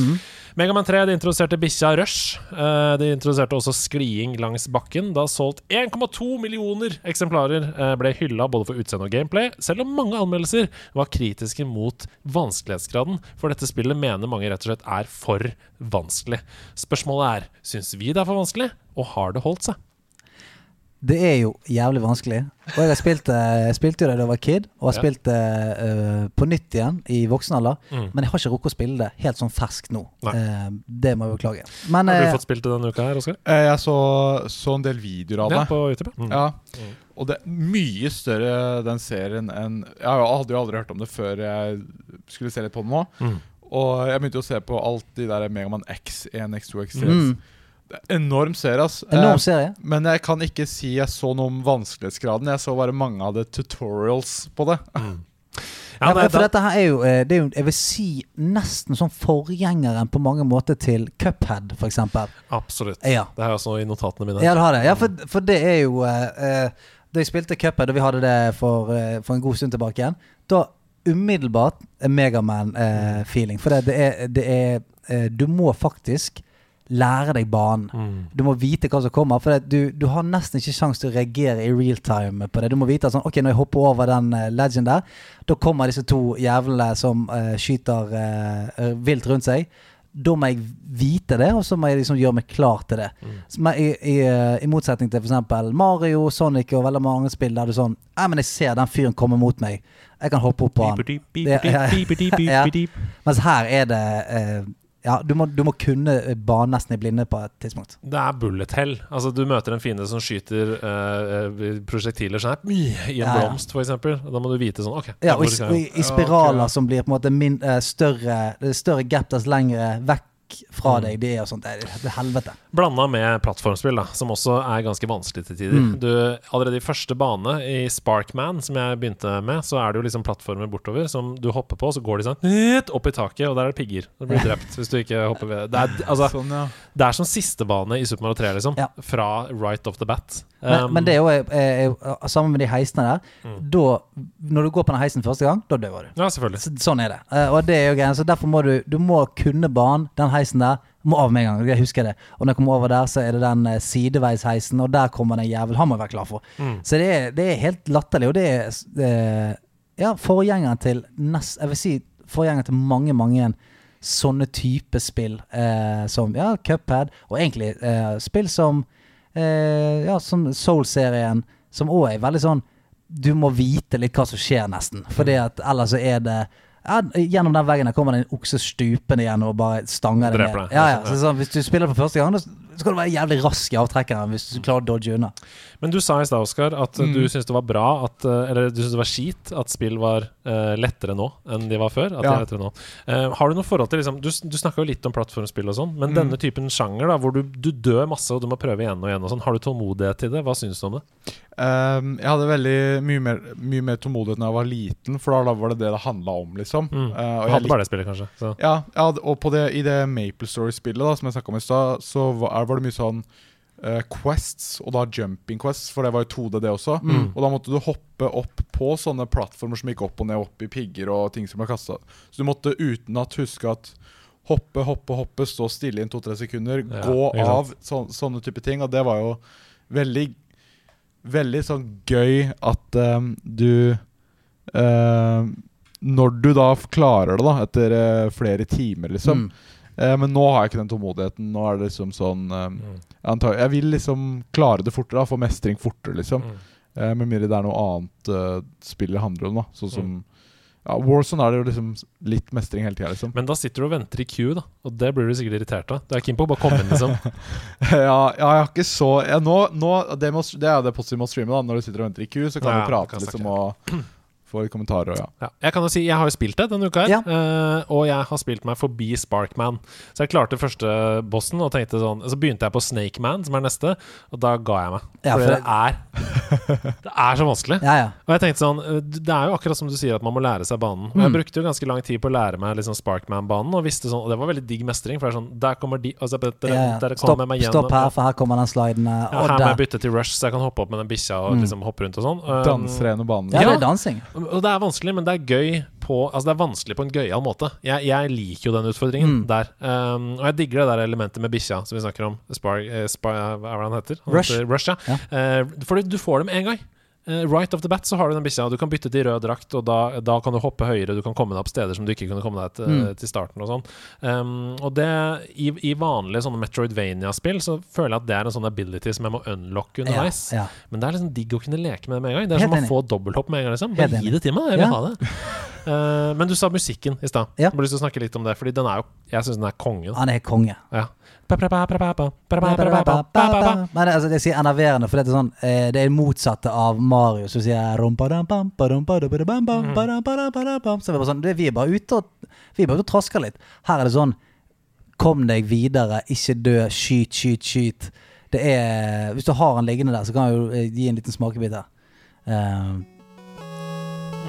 Megaman 3 de introduserte bikkja Rush. Uh, de introduserte også skliing langs bakken. Det har solgt 1,2 millioner eksemplarer. Uh, ble hylla både for utseende og gameplay, selv om mange anmeldelser var kritiske mot vanskelighetsgraden. For dette spillet mener mange rett og slett er for vanskelig. Spørsmålet er syns vi det er for vanskelig, og har det holdt seg? Det er jo jævlig vanskelig. Og jeg har spilt det Jeg spilte jo det da jeg var kid, og har Ja. spilt det uh, på nytt igjen i voksen alder. Mm. Men jeg har ikke rukket å spille det helt sånn ferskt nå. Eh, det må jeg beklage. Men Har du du fått spilt det denne uka her, Oskar? Eh, Jeg så, så en del videoer av Ja, det. på YouTube? ja. Mm. Ja. Mm. Og det er mye større den serien enn Jeg hadde jo aldri hørt om det før jeg skulle se litt på den nå. Mm. Og jeg begynte å se på alt de der Megaman X, 1, X2, X3. Enorm serie, ass. enorm Eh, men jeg kan ikke si jeg så noe om vanskelighetsgraden. Jeg så bare mange av det tutorials på det. Mm. Ja, Ja, nei, for da, dette her er jo, eh, det er jo Jeg vil si nesten sånn forgjengeren på mange måter til Cuphead, eksempel. absolutt. Ja. Det har jeg også i notatene mine. Ja, det har det. Ja, for, for det er jo eh, eh, da jeg spilte Cuphead, og vi hadde det for, eh, for en god stund tilbake igjen, da umiddelbart Megaman-feeling. for det, det er, det er eh, Du må faktisk lære deg banen. Mm. Du må vite hva som kommer. For du, du har nesten ikke sjanse til å reagere i real time på det. Du må vite at sånn, ok, når jeg hopper over den uh, legend der, da kommer disse to jævlene som uh, skyter eh, vilt rundt seg. Da må jeg vite det, og så må jeg liksom gjøre meg klar til det. Mm. i, i, I motsetning til f.eks. Mario, Sonic og veldig mange spill der du sånn Nei, men jeg ser den fyren komme mot meg. Jeg kan hoppe opp på han. Mens her er det Ja, du må, du må kunne bane nesten i blinde på et tidspunkt. Det er bullet hell. Altså, du møter en fiende som skyter eh, eh, prosjektiler sånn her, i en Ja, ja. blomst, f.eks. Da må du vite sånn OK. Ja, og i, og i, i spiraler som blir på en måte min, uh, større større gap dess lengre vekk fra Mm. deg. Det er og sånt. Det er, det helvete. Blanda med plattformspill, da, som også er ganske vanskelig til tider. Mm. Du, allerede i første bane, i Sparkman, som jeg begynte med, så er det jo liksom plattformer bortover som du hopper på, så går de sånn opp i taket, og der er det pigger. Du blir drept hvis du ikke hopper ved. Det er, altså, Sånn, ja. det er som siste bane i Super Mario 3, liksom. Ja. Fra right off the bat. Men, Um, men det er jo eh, eh, sammen med de heisene der. Mm. Da, når du går på den heisen første gang, da dør du. Ja, selvfølgelig. Så, sånn er det. Eh, og det er jo greia. Så derfor må du Du må kunne banen. Den heisen der må av med en gang. Jeg husker det. Og når jeg kommer over der, så er det den eh, sideveisheisen, og der kommer den jævel. Han må jeg være klar for. Mm. Så det er, det er helt latterlig. Og det er eh, ja, forgjengeren til nest, Jeg vil si forgjengeren til mange, mange sånne type spill. Eh, som ja, Cuphead, og egentlig eh, spill som eh, Ja, som Soul-serien, som òg er veldig sånn Du må vite litt hva som skjer, nesten. Fordi at ellers så er det ja, Gjennom den veggen der kommer det en okse stupende igjen og bare stanger deg ned. Ja, ja. Så sånn, hvis du spiller for første gang, skal du være jævlig rask i avtrekkeren hvis du klarer å dodge unna. Men du sa i stad, Oskar, at uh, Mm. du syntes det var bra at uh, Eller du syntes det var skit at spill var uh, lettere nå enn de var før. At de er lettere nå Uh, Har du noe forhold til liksom, Du, du snakka jo litt om plattformspill og sånn, men Mm. denne typen sjanger, da hvor du, du dør masse og du må prøve igjen og igjen og sånn, har du tålmodighet til det? Hva syns du om det? Um, jeg hadde veldig mye mer, mye mer tålmodighet da jeg var liten, for da, var det det det handla om, liksom. Mm. Uh, og Du jeg hadde bare det spillet, kanskje. Så. Ja, ja og på det, i det Maple Story-spillet da som jeg snakka om i stad, så var, var det mye sånn uh, quests, og da jumping quests, for det var jo 2D, det også. Mm. Og da måtte du hoppe opp på sånne plattformer som gikk opp og ned, opp i pigger og ting som ble kasta. Så du måtte utenat huske at hoppe, hoppe, hoppe, stå stille i en to-tre sekunder, Ja, gå av, så, sånne type ting. Og det var jo veldig Veldig sånn gøy at um, du uh, Når du da klarer det, da, etter uh, flere timer, liksom. Mm. Eh, men nå har jeg ikke den tålmodigheten. Nå er det liksom sånn eh, Mm. jeg, jeg vil liksom klare det fortere, få mestring fortere, liksom. Mm. Eh, med mindre det er noe annet uh, spillet handler om, da. Sånn som Mm. ja, Warzone er det jo liksom litt mestring hele tida, liksom. Men da sitter du og venter i queue, da. Og det blir du sikkert irritert av. Du er keen på å bare komme inn, liksom. ja, ja, jeg har ikke så ja, nå, nå, det, må, det er det positive med å streame, da. Når du sitter og venter i queue, så kan Ja, du du prate kan liksom og få litt kommentarer ja. Ja. Jeg kan jo si, jeg har jo spilt det denne uka her, Ja. uh, og jeg har spilt meg forbi Sparkman. Så jeg klarte første bossen og tenkte sånn Så begynte jeg på Snakeman, som er neste, og da ga jeg meg. Ja, for det er Det er så vanskelig. Ja, ja. Og jeg tenkte sånn eh, Det er jo akkurat som du sier, at man må lære seg banen. Og jeg Mm. brukte jo ganske lang tid på å lære meg liksom Sparkman-banen, og visste sånn Og det var veldig digg mestring, for det er sånn Der kommer de altså, der, der Stopp, kommer meg stopp her, for her kommer den sliden. eh, Her må jeg bytte til Rush, så jeg kan hoppe opp med den bikkja og Mm. liksom hoppe rundt og sånn. Um, Danser gjennom banen. Ja, Ja. det er dansing. Og det er vanskelig, men det er gøy på Altså det er vanskelig på en gøyal måte. Jeg, jeg liker jo den utfordringen Mm. der. Um, og jeg digger det der elementet med bikkja som vi snakker om. Spar, eh, spar, hva er det han heter? Han Rush. Heter Rush ja. Ja. Uh, for du får dem én gang. Eh, right off the bat så har du den bikkja. Du kan bytte til rød drakt, og da, da kan du hoppe høyere. Du kan komme deg opp steder som du ikke kunne komme deg til, Mm. til starten. Og sånn um, Og det i, i vanlige sånne Metroidvania-spill så føler jeg at det er en sånn ability som jeg må unlocke underveis. Ja, ja. Men det er liksom digg å kunne leke med det med en gang. Det er Helt som å få dobbelthopp med en gang. Liksom. Bare enig. gi det til meg, jeg vil Ja. ha det. Uh, men du sa musikken i stad. Ja. Jeg har lyst til å snakke litt om det, Fordi den er jo Jeg syns den er kongen. Han er konge. Ja. Men altså, jeg sier enerverende, for det er sånn eh, Det er motsatte av Mario, som sier. Så vi er bare sånn Vi er bare ute og Vi er bare ute og trasker litt. Her er det sånn Kom deg videre, ikke dø, skyt, skyt, skyt. Det er Hvis du har den liggende der, så kan jeg jo eh, gi en liten smakebit der. Uh,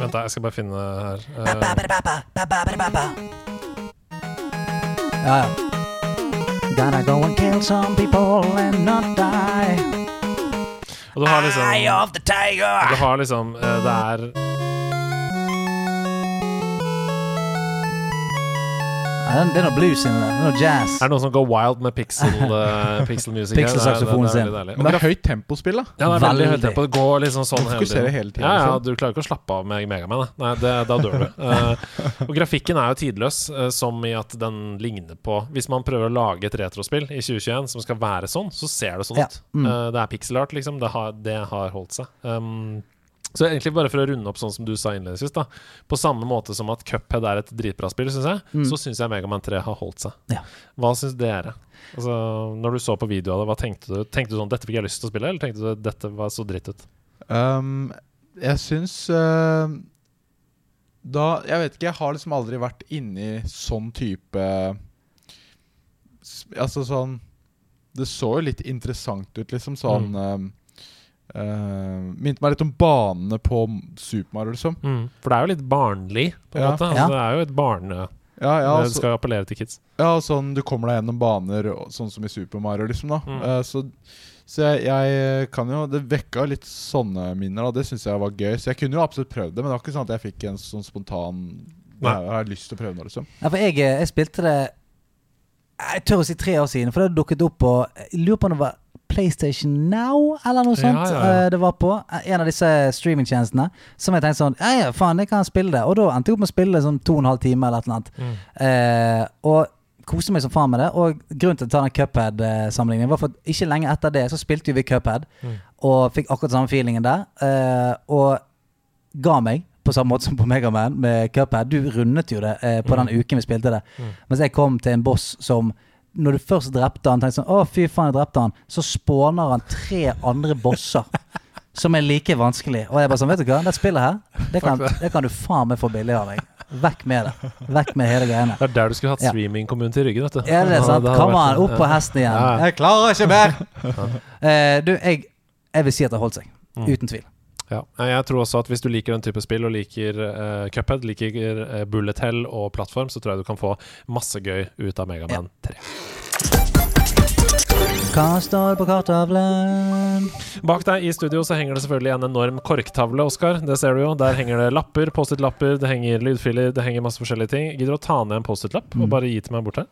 Vent, da, jeg skal bare finne her. Uh, Ja, ja. Gonna go and kill some people and not die. Og du har liksom Eye of the tiger! Du har liksom eh, Det er Ja, det er noe blues inni. Det er noe jazz. Er det noen som går wild med pixel, uh, pixel music? her? Det er- Pixel-saksofonen det er- det er sin. veldig deilig. Men det er høyt tempospill, da. Ja, det er veldig Veldig. høyt tempo. Det går liksom sånn Du fokuserer hele tiden, Ja, ja, liksom. du klarer ikke å slappe av med Megaman. da. Nei, det, da dør du. Eh, og grafikken er jo tidløs, eh, som i at den ligner på Hvis man prøver å lage et retrospill i 2021 som skal være sånn, så ser det sånn Ja. ut. Mm. Eh, det er pixel art, liksom. Det har, det har holdt seg. Um, så egentlig bare for å runde opp sånn som du sa innledningsvis, da. På samme måte som at Cuphead er et dritbra spill, syns jeg, Mm. så syns jeg Megaman 3 har holdt seg. Ja. Hva syns dere? Altså, når du så på videoen av det, hva tenkte du? Tenkte du sånn 'Dette fikk jeg lyst til å spille', eller tenkte du 'Dette var så dritt ut'? Um, jeg syns uh, Da Jeg vet ikke, jeg har liksom aldri vært inni sånn type Altså sånn Det så jo litt interessant ut, liksom. Sånn um, uh, Minte meg litt om banene på Super Mario, liksom. For det er jo litt barnlig, på en Ja. måte. Altså, Ja. Det er jo et barne... Ja, ja, det skal skal appellere til kids. ja, sånn du kommer deg gjennom baner, sånn som i Super Mario, liksom. da Mm. Uh, Så, så jeg, jeg kan jo Det vekka litt sånne minner, da. det syns jeg var gøy. Så jeg kunne jo absolutt prøvd det, men det var ikke sånn at jeg fikk en sånn spontan Nei. Jeg har lyst til å prøve nå, liksom. Ja, for jeg, eh, jeg spilte det Jeg tør å si tre år siden, for det dukket opp på Jeg lurer på om det var PlayStation Now, eller noe sånt. ja, ja. ja. Det var på en av disse streamingtjenestene. Som jeg tenkte sånn Ja, ja, faen, jeg kan spille det. Og da endte jeg opp med å spille det sånn to og en halv time eller et eller annet. Mm. Eh, og koste meg som faen med det. Og grunnen til å ta den Cuphead-sammenligningen var for at ikke lenge etter det så spilte vi Cuphead, Mm. og fikk akkurat samme feelingen der. Eh, og ga meg, på samme måte som på Megaman med Cuphead. Du rundet jo det eh, på Mm. den uken vi spilte det. Mm. Mens jeg kom til en boss som når du først drepte han, tenkte sånn Å, fy faen, jeg drepte han. Så spåner han tre andre bosser som er like vanskelig. Og jeg bare sånn, vet du hva, det spillet her, det kan, det kan du faen meg få billig av deg. Vekk med det. Vekk med hele greiene. Det er der du skulle hatt streamingkommunen til ryggen, vet du. Ja, det er sant. Kom an, opp på hesten igjen. Ja. Jeg klarer ikke mer! uh, du, jeg, jeg vil si at det har holdt seg. Mm. Uten tvil. Ja. Jeg tror også at hvis du liker den type spill og liker uh, Cuphead, liker uh, Bullet Hell og plattform, så tror jeg du kan få masse gøy ut av Megaman 3. Hva står på karttavlen? Bak deg i studio så henger det selvfølgelig en enorm korktavle, Oskar. Det ser du jo. Der henger det lapper, Post-It-lapper, det henger lydfiler, det henger masse forskjellige ting. Gidder du å ta ned en Post-It-lapp og Mm. bare gi til meg bort her?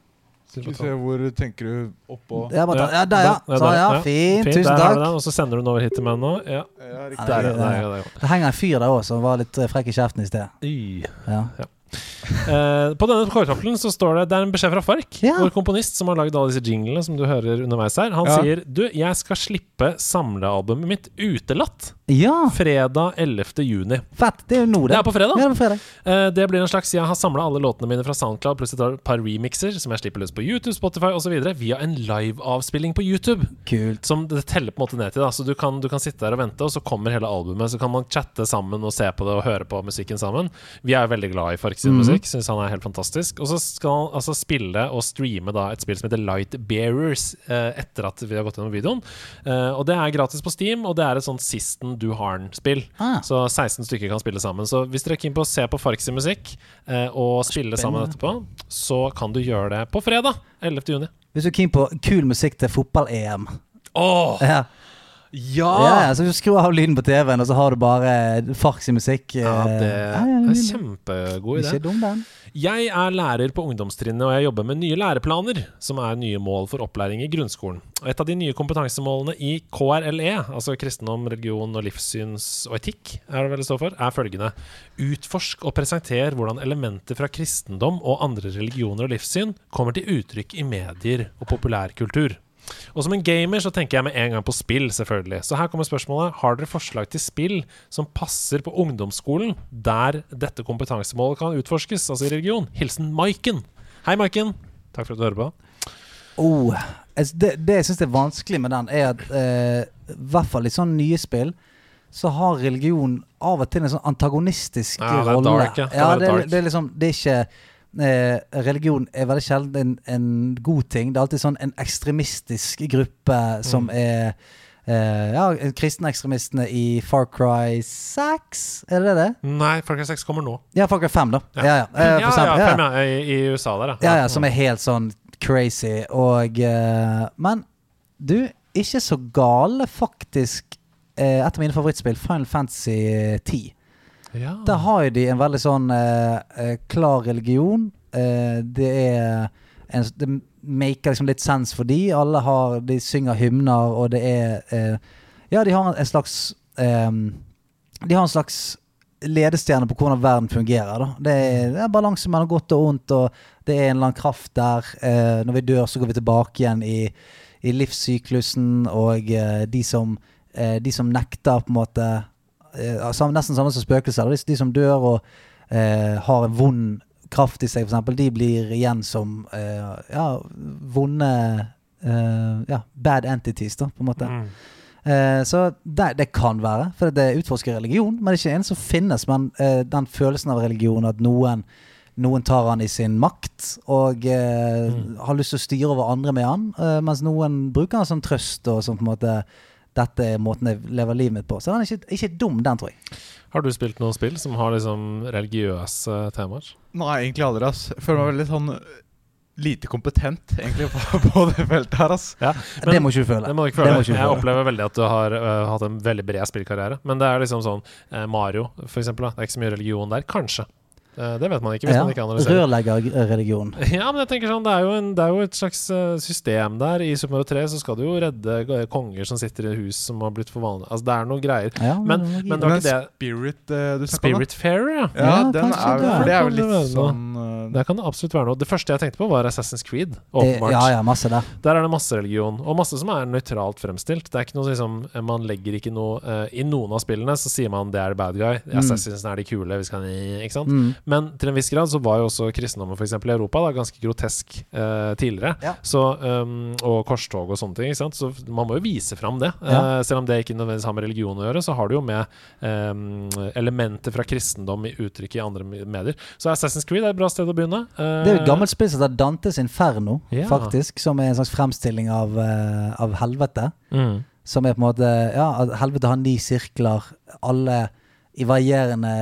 Skal vi se, hvor tenker du oppå Ja, bare ta, Ja, ja, der, ja. Så, ja, ja. fint. Fint, Tusen takk. og så sender du den over hit til meg nå. Ja, Ja, der, der, det- der, der. Det henger en fyr der òg som var litt eh, frekk i kjeften i sted. Ja. Ja. Eh, på denne korktavlen så står det Det er en beskjed fra Fark, Ja. vår komponist som har lagd alle disse jinglene som du hører underveis her. Han Ja. sier Du, jeg skal slippe samlealbumet mitt Utelatt ja, fredag 11. juni. fett. Det er jo nå, Det er på fredag. Det er på fredag. Uh, det blir en slags Jeg har samla alle låtene mine fra Soundcloud pluss et par remixer som jeg slipper løs på YouTube, Spotify osv. via en live-avspilling på YouTube. Kult. Som det teller på en måte ned til. Da. Så du kan, du kan sitte der og vente, og så kommer hele albumet. Så kan man chatte sammen og se på det og høre på musikken sammen. Vi er veldig glad i Fark sin mm. musikk. Syns han er helt fantastisk. Og så skal han altså spille og streame da et spill som heter Light Bearers eh, etter at vi har gått gjennom videoen. Eh, og det er gratis på Steam, og det er et sånt Sisten du har-spill. Ah. Så 16 stykker kan spille sammen. Så hvis dere er keen på å se på Farks musikk eh, og spille sammen etterpå, så kan du gjøre det på fredag 11. juni. Hvis du er keen på kul musikk til fotball-EM Åh, ja. Ja! ja, så Skru av lyden på TV-en, og så har du bare Farks i musikk. Ja, eh, det ja, er ja, en kjempegod idé. Ikke dum, den. Jeg er lærer på ungdomstrinnet, og jeg jobber med nye læreplaner, som er nye mål for opplæring i grunnskolen. Og Et av de nye kompetansemålene i KRLE, altså kristendom, religion og livssyns og etikk, er det vel det står for, er følgende Utforsk og presenter hvordan elementer fra kristendom og andre religioner og livssyn kommer til uttrykk i medier og populærkultur. Og som en gamer så tenker jeg med en gang på spill, selvfølgelig. Så her kommer spørsmålet. Har dere forslag til spill som passer på ungdomsskolen, der dette kompetansemålet kan utforskes, altså i religion? Hilsen Maiken. Hei, Maiken. Takk for at du hører på. Oh, altså, det, det jeg syns er vanskelig med den, er at eh, i hvert fall i sånne nye spill så har religion av og til en sånn antagonistisk Ja, det er rolle. dark, ja. Det ja det, er- det er liksom Det er ikke Religion er veldig sjelden en, en god ting. Det er alltid sånn en ekstremistisk gruppe som Mm. er eh, Ja, kristenekstremistene i Far Cry 6, er det det? Nei, Far Cry 6 kommer nå. Ja, Far Cry 5, da. Ja. Ja, ja. eh, ja, ja, Ja, fem, ja. I, I USA der, ja, ja, som er helt sånn crazy. Og eh, Men du, ikke så gale, faktisk, eh, et av mine favorittspill, Final Fantasy 10. Ja. Der har de en veldig sånn eh, eh, klar religion. Eh, det er en, Det maker liksom litt sens for de. Alle har De synger hymner, og det er eh, Ja, de har en, slags eh, De har en slags ledestjerne på hvordan verden fungerer. Da. Det, er, det er balanse mellom godt og ondt, og det er en eller annen kraft der. Eh, når vi dør, så går vi tilbake igjen i, i livssyklusen, og de, som, de som nekter på en måte Nesten samme som spøkelser. De, de som dør og eh, har en vond kraft i seg, f.eks., de blir igjen som eh, ja, vonde eh, ja, bad entities, da, på en måte. Mm. Eh, så det, det kan være, for det utforsker religion, men det er ikke en som finnes. Men eh, den følelsen av religion, at noen, noen tar han i sin makt og eh, har lyst til å styre over andre med han, eh, mens noen bruker han som trøst og som på en måte dette er måten jeg lever livet mitt på. Så den er ikke, ikke dum, den, tror jeg. Har du spilt noen spill som har liksom religiøse temaer? Nei, egentlig aldri, ass. Føler meg veldig sånn lite kompetent egentlig på, på det feltet her, ass. Ja, det må ikke du føle. Det må du ikke Det føle. må ikke du jeg opplever veldig at du har uh, hatt en veldig bred spillkarriere. Men det er liksom sånn uh, Mario, for eksempel. Da. Det er ikke så mye religion der. Kanskje. Eh, det vet man ikke hvis Ja, man ikke analyserer. Rørleggerreligion. Ja, men jeg tenker sånn, det er jo, en, det er jo et slags eh, system der. I Super Mario 3 så skal du jo redde konger som sitter i hus som har blitt for vanlige. Altså, det er noen greier. Ja, Men, men, men det var ikke det Spirit uh, du snakka om? da? Spirit Fairer, ja. Ja, Ja, den er, det. for det er jo litt sånn uh, Der kan det absolutt være noe. Det første jeg tenkte på, var Assassin's Creed. Eh, Åpenbart. Ja, ja, masse der. Der er det masse religion, og masse som er nøytralt fremstilt. Det er ikke noe liksom Man legger ikke noe uh, I noen av spillene så sier man det er the bad guy. Mm. Assassins er de kule. Vi skal Ikke sant? Mm. Men til en viss grad så var jo også kristendommen eksempel i Europa da, ganske grotesk eh, tidligere. Ja. Så, um, og korstog og sånne ting. Så man må jo vise fram det. Ja. Eh, selv om det ikke nødvendigvis har med religion å gjøre, så har det jo med eh, elementer fra kristendom i uttrykk i andre medier. Så Assassin's Creed er et bra sted å begynne. Eh, Det er jo et gammelt spill som heter Dantes Inferno, Ja. faktisk. Som er en slags fremstilling av, eh, av helvete. mm. Som er på en måte Ja, helvete har ni sirkler, alle i varierende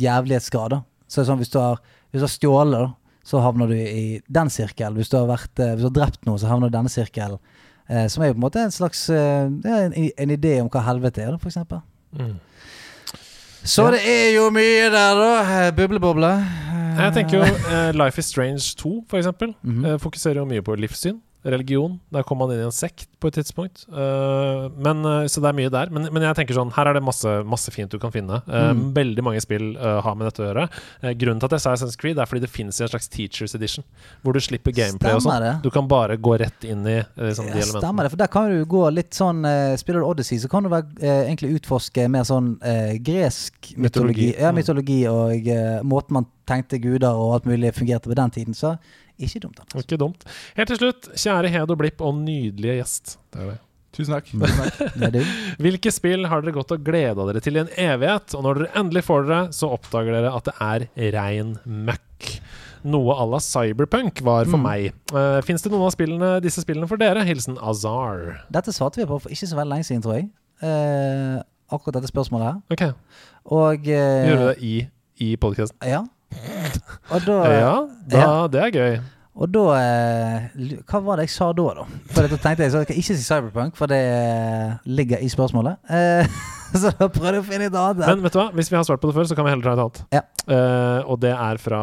jævlighetsgrad. Så det er sånn, hvis du har, hvis du har stjålet, så havner du i den sirkelen. Hvis du har, vært, hvis du har drept noe, så havner du i denne sirkelen. Eh, som er jo på en måte en slags eh, en, en idé om hva helvete er, da, eksempel. Mm. Så det er jo mye der, da. Eh, Bubleboble. Jeg tenker jo eh, Life is Strange 2, for eksempel. -hmm. eh, fokuserer jo mye på livssyn. Religion. Der kom man inn i en sekt på et tidspunkt. Uh, men, eh, så det er mye der. Men, men jeg tenker sånn her er det masse, masse fint du kan finne. Uh, Mm. Veldig mange spill uh, har med dette å gjøre. Grunnen til at jeg sa Assassin's Creed, er fordi det fins en slags Teachers Edition. Hvor du slipper gameplay og sånn. Du kan bare gå rett inn i sånn, de Ja, elementene. stemmer det, for der kan du gå litt sånn Spiller du Odyssey, så kan du være, egentlig utforske mer sånn gresk mytologi. Mytologi, Ja, mm. mytologi og måten man tenkte guder og alt mulig fungerte på den tiden. Så ikke dumt. Altså. Ikke dumt. Helt til slutt, kjære Hedo Blipp og nydelige gjest. Det er det. Tusen takk. Mm. Tusen takk. Du. Hvilke spill har dere gått og gleda dere til i en evighet, og når dere endelig får dere, så oppdager dere at det er rein møkk? Noe à la Cyberpunk var for Mm. meg. Uh, Fins det noen av spillene, disse spillene for dere? Hilsen Azar. Dette svarte vi på for ikke så veldig lenge siden, tror jeg. Uh, akkurat dette spørsmålet her. Okay. Og uh, Gjorde det i, i podkasten? Ja. Og da, Ja, da, det er gøy. og da eh, Hva var det jeg sa da, da? For da tenkte jeg så jeg kan ikke si Cyberpunk, for det eh, ligger i spørsmålet. Eh, så da prøvde jeg å finne et annet. Men vet du hva, hvis vi har svart på det før, så kan vi heller ta et annet. Ja. Uh, og det er fra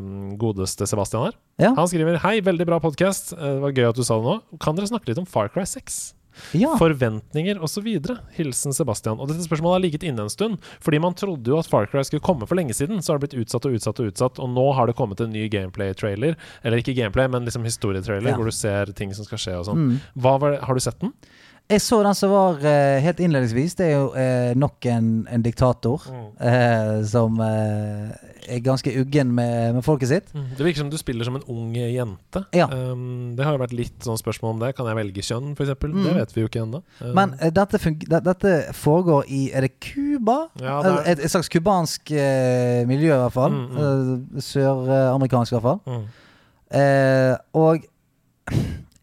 um, godeste Sebastian her. Ja. Han skriver Hei, veldig bra podkast. det var gøy at du sa det nå. Kan dere snakke litt om Far Cry 6? Ja. Forventninger osv. Hilsen Sebastian. Og dette spørsmålet har ligget inne en stund, fordi man trodde jo at Far Cry skulle komme for lenge siden. Så har det blitt utsatt og utsatt og utsatt, og nå har det kommet en ny gameplay-trailer. Eller ikke gameplay, men liksom historietrailer, Ja. hvor du ser ting som skal skje og sånn. Mm. Har du sett den? Jeg så den som var eh, helt innledningsvis. Det er jo eh, nok en, en diktator eh, som eh, er ganske uggen med, med folket sitt. Det virker som du spiller som en ung jente. Ja. Um, det har jo vært litt sånn spørsmål om det. Kan jeg velge kjønn, f.eks.? Mm. Det vet vi jo ikke ennå. Uh. Men eh, dette, dette foregår i Er det Cuba? Ja, Et, et slags cubansk eh, miljø, i hvert fall. Mm, Eh, Søramerikansk, i hvert fall. mm. Og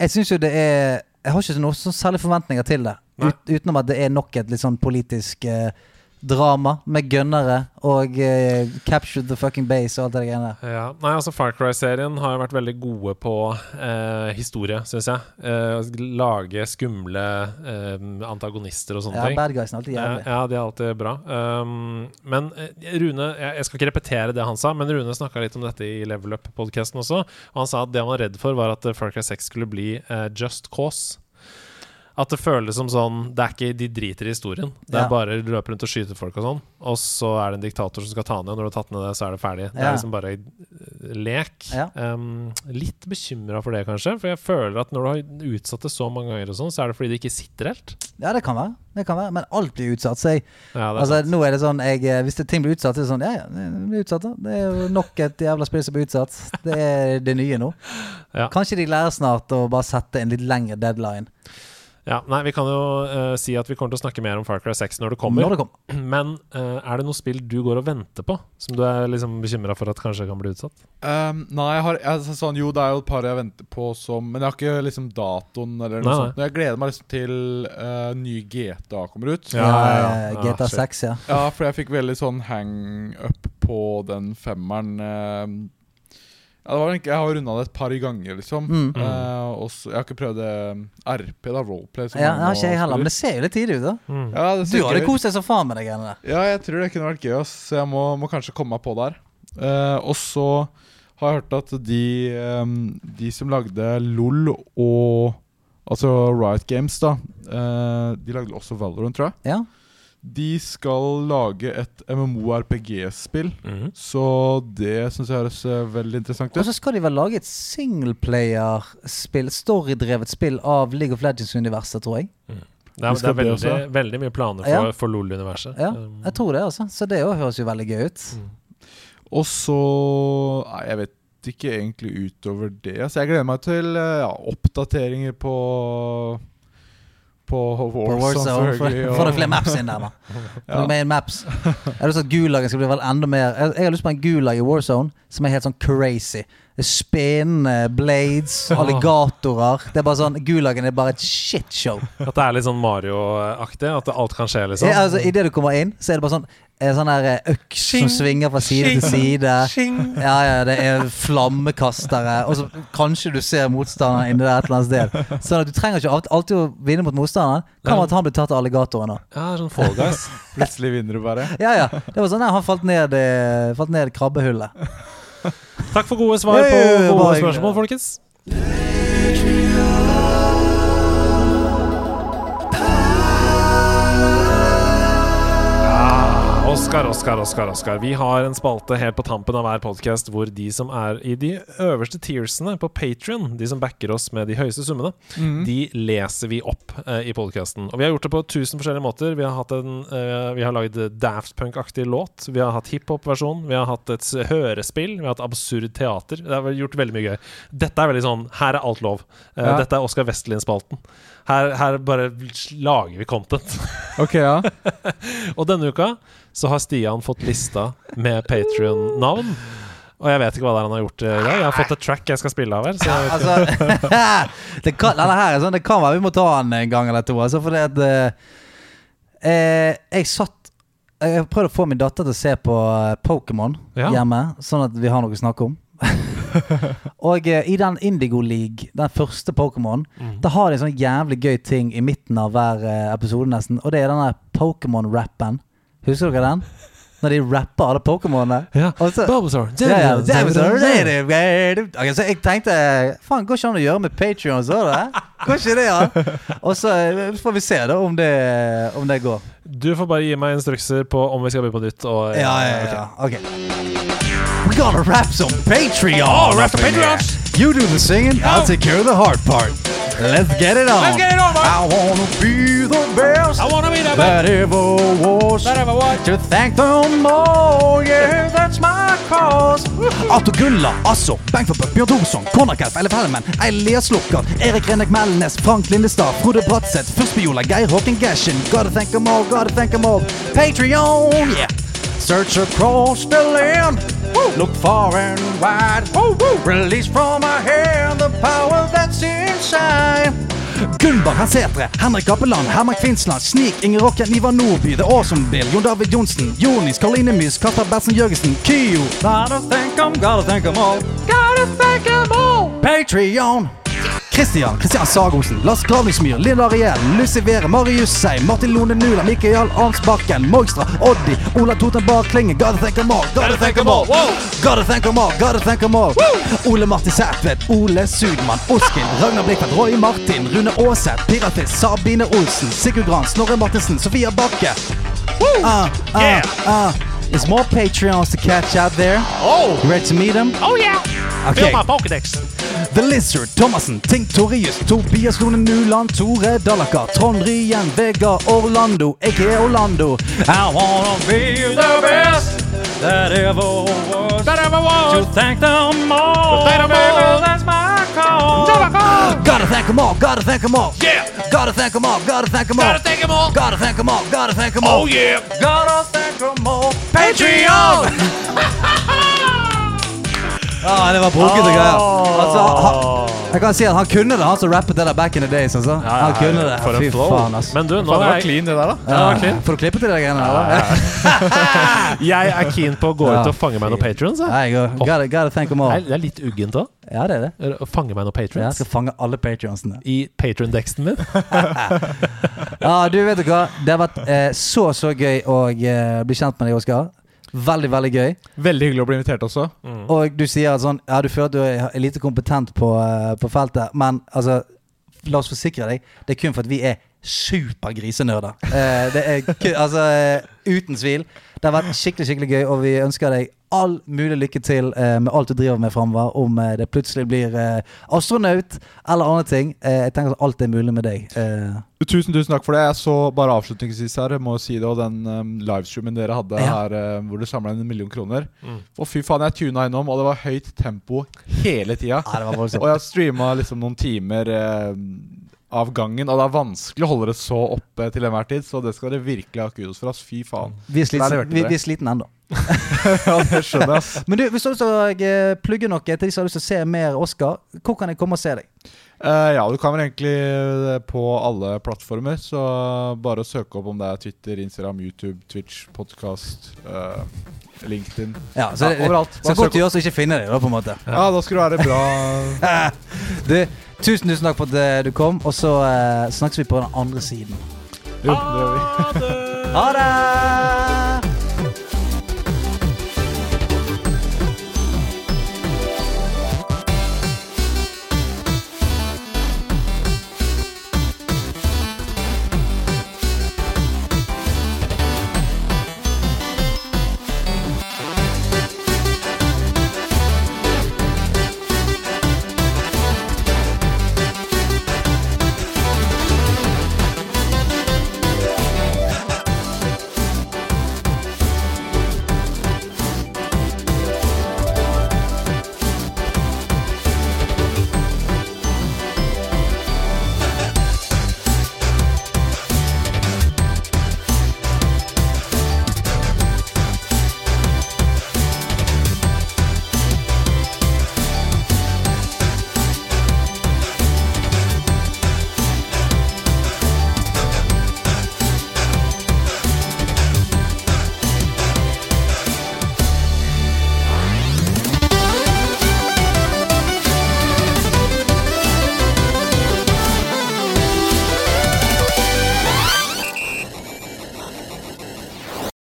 jeg syns jo det er Jeg har ikke noe så særlig forventninger til det. Ut, utenom at det er nok et litt sånn politisk eh, drama med gønnere og uh, capture the fucking base og alt det greiene der. Ja. Nei, altså Far Cry-serien har jo vært veldig gode på uh, historie, syns jeg. Uh, lage skumle antagonister og sånne Ja, ting. bad guys er alltid Ja, jævlig. ja, de er alltid bra. Um, men Rune jeg, jeg skal ikke repetere det han sa, men Rune snakka litt om dette i Level Up-podkasten også. Og han sa at det han var redd for, var at Far Cry 6 skulle bli just cause. At det føles som sånn Det er ikke De driter i historien. Det er Ja. bare løper rundt og skyter folk og sånn. Og så er det en diktator som skal ta ned, og når du har tatt ned det, så er det ferdig. Det er liksom bare eh, lek. Ja. Um, litt bekymra for det, kanskje. For jeg føler at når du har utsatt det så mange ganger, og sånn så er det fordi det ikke sitter helt. Ja, det kan være. Det kan være. Men alt blir utsatt. Så jeg, Ja, altså, nå er det sånn jeg, eh, Hvis det ting blir utsatt, så er det sånn Ja, ja, det blir utsatt, da. Det er jo nok et jævla spill som blir utsatt. Det er det nye nå. Ja. Kanskje de lærer snart å bare sette en litt lengre deadline. Ja, nei, Vi kan jo uh, si at vi kommer til å snakke mer om Far Cry 6 når det kommer. Når det kommer. Men uh, er det noe spill du går og venter på, som du er liksom bekymra for at kanskje kan bli utsatt? Um, nei, jeg har jeg, sånn, Jo, det er jo et par jeg venter på som Men jeg har ikke liksom datoen eller noe Nei, sånt. Men jeg gleder meg liksom til uh, nye GTA kommer ut. Ja, ja, ja. Eh, Ja, GTA shit. 6, ja. Ja, for jeg fikk veldig sånn hang up på den femmeren. eh, ja, det var egentlig, Jeg har runda det et par ganger, liksom. Mm. Uh, også, jeg har ikke prøvd RP, da, roleplay. som ja. jeg har ikke jeg heller, men det ser jo litt tidlig ut, da. Mm. ja, det ser Du hadde kost deg som faen med de greiene der. Ja, jeg tror det kunne vært gøy, ass. så jeg må, må kanskje komme meg på der. Uh, og så har jeg hørt at de, um, de som lagde LOL og Altså Riot Games, da. uh, de lagde også Valorant, tror jeg. Ja. De skal lage et MMORPG-spill. Mhm. Så det syns jeg høres eh, veldig interessant Og så skal de vel lage et singleplayer-spill, storydrevet spill av League of Legends-universet, tror jeg. Det er, det er det veldig, veldig mye planer for, Ja. for LOL-universet. Ja, Um, jeg tror det, altså. Så det òg høres jo veldig gøy ut. Og så Nei, jeg vet ikke egentlig utover det. Så jeg gleder meg til eh, ja, oppdateringer på På På Warzone, Warzone. får du flere maps inn der, da. Ja. Mer maps. Jeg har lyst til at Gulagen skal bli vel enda mer Jeg, har lyst på en Gulag i Warzone som er helt sånn crazy. Spinnende blades, alligatorer. Det er bare sånn Gulagen er bare et shitshow. At det er litt sånn Mario-aktig? At alt kan skje, liksom? Ja, altså, Idet du kommer inn, så er det bare sånn eh, Sånn der eh, øks som svinger fra side til side. Ja, ja, det er flammekastere. Og så kanskje du ser motstanderen inni der et eller annet sted. Sånn at du trenger ikke alltid å vinne mot motstanderen. Kan være at han blir tatt av alligatoren òg. Ja, sånn Fall Guys. Plutselig vinner du bare. Ja, ja. Det var sånn der han falt ned, eh, falt ned krabbehullet. Takk for gode svar på gode spørsmål, folkens. Oskar, Oskar, Oskar. Oskar Vi har en spalte helt på tampen av hver podkast hvor de som er i de øverste tiersene på Patrion, de som backer oss med de høyeste summene, de leser vi opp eh, i podkasten. Og vi har gjort det på tusen forskjellige måter. Vi har, hatt en, eh, vi har lagd Daft Punk-aktig låt. Vi har hatt hiphop-versjon. Vi har hatt et hørespill. Vi har hatt absurd teater. Det har gjort veldig mye gøy. Dette er veldig sånn Her er alt lov. Eh, Ja. Dette er Oskar Westlin-spalten. Her, her bare lager vi content. Ok, ja. Og denne uka så har Stian fått lista med Patrion-navn. Og jeg vet ikke hva det er han har gjort i dag. Jeg har fått et track jeg skal spille av her. Så jeg. Altså det kan, her er sånn Det kan være vi må ta den en gang eller to. Altså, fordi at eh, eh, Jeg satt Jeg prøvde å få min datter til å se på eh, Pokémon Ja. hjemme, sånn at vi har noe å snakke om. og eh, i den Indigo League, den første Pokémon, Mm. da har de en sånn jævlig gøy ting i midten av hver eh, episode, nesten. Og det er den der Pokémon-rappen. Husker dere den? Når de rapper alle Pokémonene. Ja. Så- ja, så jeg tenkte Faen, går ikke an å gjøre med Patrion så det? Går ikke det, ja? Og så eh, får vi se da om det, om det går. Du får bare gi meg instrukser på om vi skal begynne på nytt. Og, Ja, ja, ja. Ok. We're gonna rap some Patreon. Oh, rap some Patreon. You do the singing, I'll take care of the hard part. Let's get it on. Let's get it on, man. I wanna be the best I wanna be the best that ever was. that ever was. To thank them all, yeah, that's my cause. Arthur Gulla, Asso, Bang Bjørn Thorsson, Kornakelf, Ellef Hellemann, Elias Lukker, Erik Renek Melnes, Frank Lindestad, Frode Bratseth, Førstbiola, Geir Håken Gashen. Gotta thank them all, gotta thank them all. Patreon, yeah. Search across the land. Look far and wide. Release from my hand the power that's inside. Gunbar Hersetre, Henrik Appeland, Herman Kvinsland, Snik, Inger Rocken, Ivar Nordby, The Awesome Bill, Jon David Johnsen, Jonis, Karoline Mys, Katar Bertsen Jørgensen, Kyo. Gotta thank 'em, gotta thank 'em all. Gotta thank 'em all. Patreon. Kristian, Kristian Sagosen, Lars Gravningsmyr, Linda Ariel, Lucivere, Marius Sei, Martin Lone Nula, Mikael Arnsbakken, Mogstra, Oddi, Ola Totenbar Klinge, gotta thank 'em all, gotta thank 'em all, gotta thank 'em all, gotta thank 'em all. Ole Martin Sætvedt, Ole Sudmann, Oskin, Ragnar Blikkfeldt, Roy Martin, Rune Aaseth, Piratis, Sabine Olsen, Sigurd Gran, Snorre Martinsen, Sofia Bakke. Uh, uh, uh. There's more Patreons to catch out there. Oh! You ready to meet them? Oh yeah! Okay. Fill my Pokédex. The Lizard, Thomassen, Tink Torius, Tobias Lone Nuland, Tore Dallakar, Trond Ryen, Vegard Orlando, aka Orlando. I wanna be the best that ever was. That ever was. To thank them all, thank them all. baby, that's my call. Gotta thank them all, gotta thank them all. Yeah! Gotta thank them all, gotta thank them all. Gotta thank 'em all. Gotta thank them all, gotta thank them all. Oh yeah! Gotta thank them all. Patreon! Ja, det var brokete greier. Altså, han, jeg kan si at han kunne det, han som rappet det der back in the days. Altså. Han kunne det. For en flow. faen, altså. Men du, nå Faen, det er var jeg, clean, det der, da. Ja, det var clean. Får du klippe til de greiene der? jeg er keen på å gå Ja. ut og fange meg noen patrons. Jeg. Går- gotta, gotta thank them Det all. er- det er litt uggent òg. Ja, det er det. Fange meg noen patrons. Jeg skal fange alle patronsene. i patron-deksten min. Ja, du vet du hva. Det har vært eh, så, så gøy å eh, bli kjent med deg, Oskar. Veldig, veldig gøy. Veldig hyggelig å bli invitert også. Og du sier at sånn Ja, du føler at du er lite kompetent på, eh, på feltet, men altså La oss forsikre deg. Det er kun for at vi er supergrisenerder. Eh, det er kun, altså eh, Uten tvil. Det har vært skikkelig skikkelig gøy, og vi ønsker deg all mulig lykke til eh, med alt du driver med framover. Om eh, det plutselig blir eh, astronaut eller andre ting. Eh, jeg tenker at alt er mulig med deg. Eh, Tusen tusen takk for det. Jeg så bare avslutningsvis her, jeg må si det, og den um, livestreamen dere hadde Ja. her eh, hvor du samla inn en million kroner. Mm. Og fy faen, jeg tuna innom, og det var høyt tempo hele tida. ja. Og jeg streama liksom noen timer eh, av gangen, og det er vanskelig å holde det så oppe til enhver tid, så det skal dere virkelig ha kudos for. oss, Fy faen. Vi er sliten, vi, vi er slitne ennå. ja, det skjønner jeg, ass. Men du, hvis du så eh, plugge noe til de som har lyst til å se mer Oscar, hvor kan jeg komme og se deg? Uh, ja, du kan vel egentlig eh, på alle plattformer, så bare å søke opp om det er Twitter, Instagram, YouTube, Twitch, podkast, LinkedIn Ja, så ja, det, Overalt. Så godt gjøres å ikke finne deg, da, på en måte. Ja, da skulle du være bra. Du, tusen, tusen takk for at eh, du kom, og så uh, snakkes vi på den andre siden. Jo, det gjør vi. Ha det!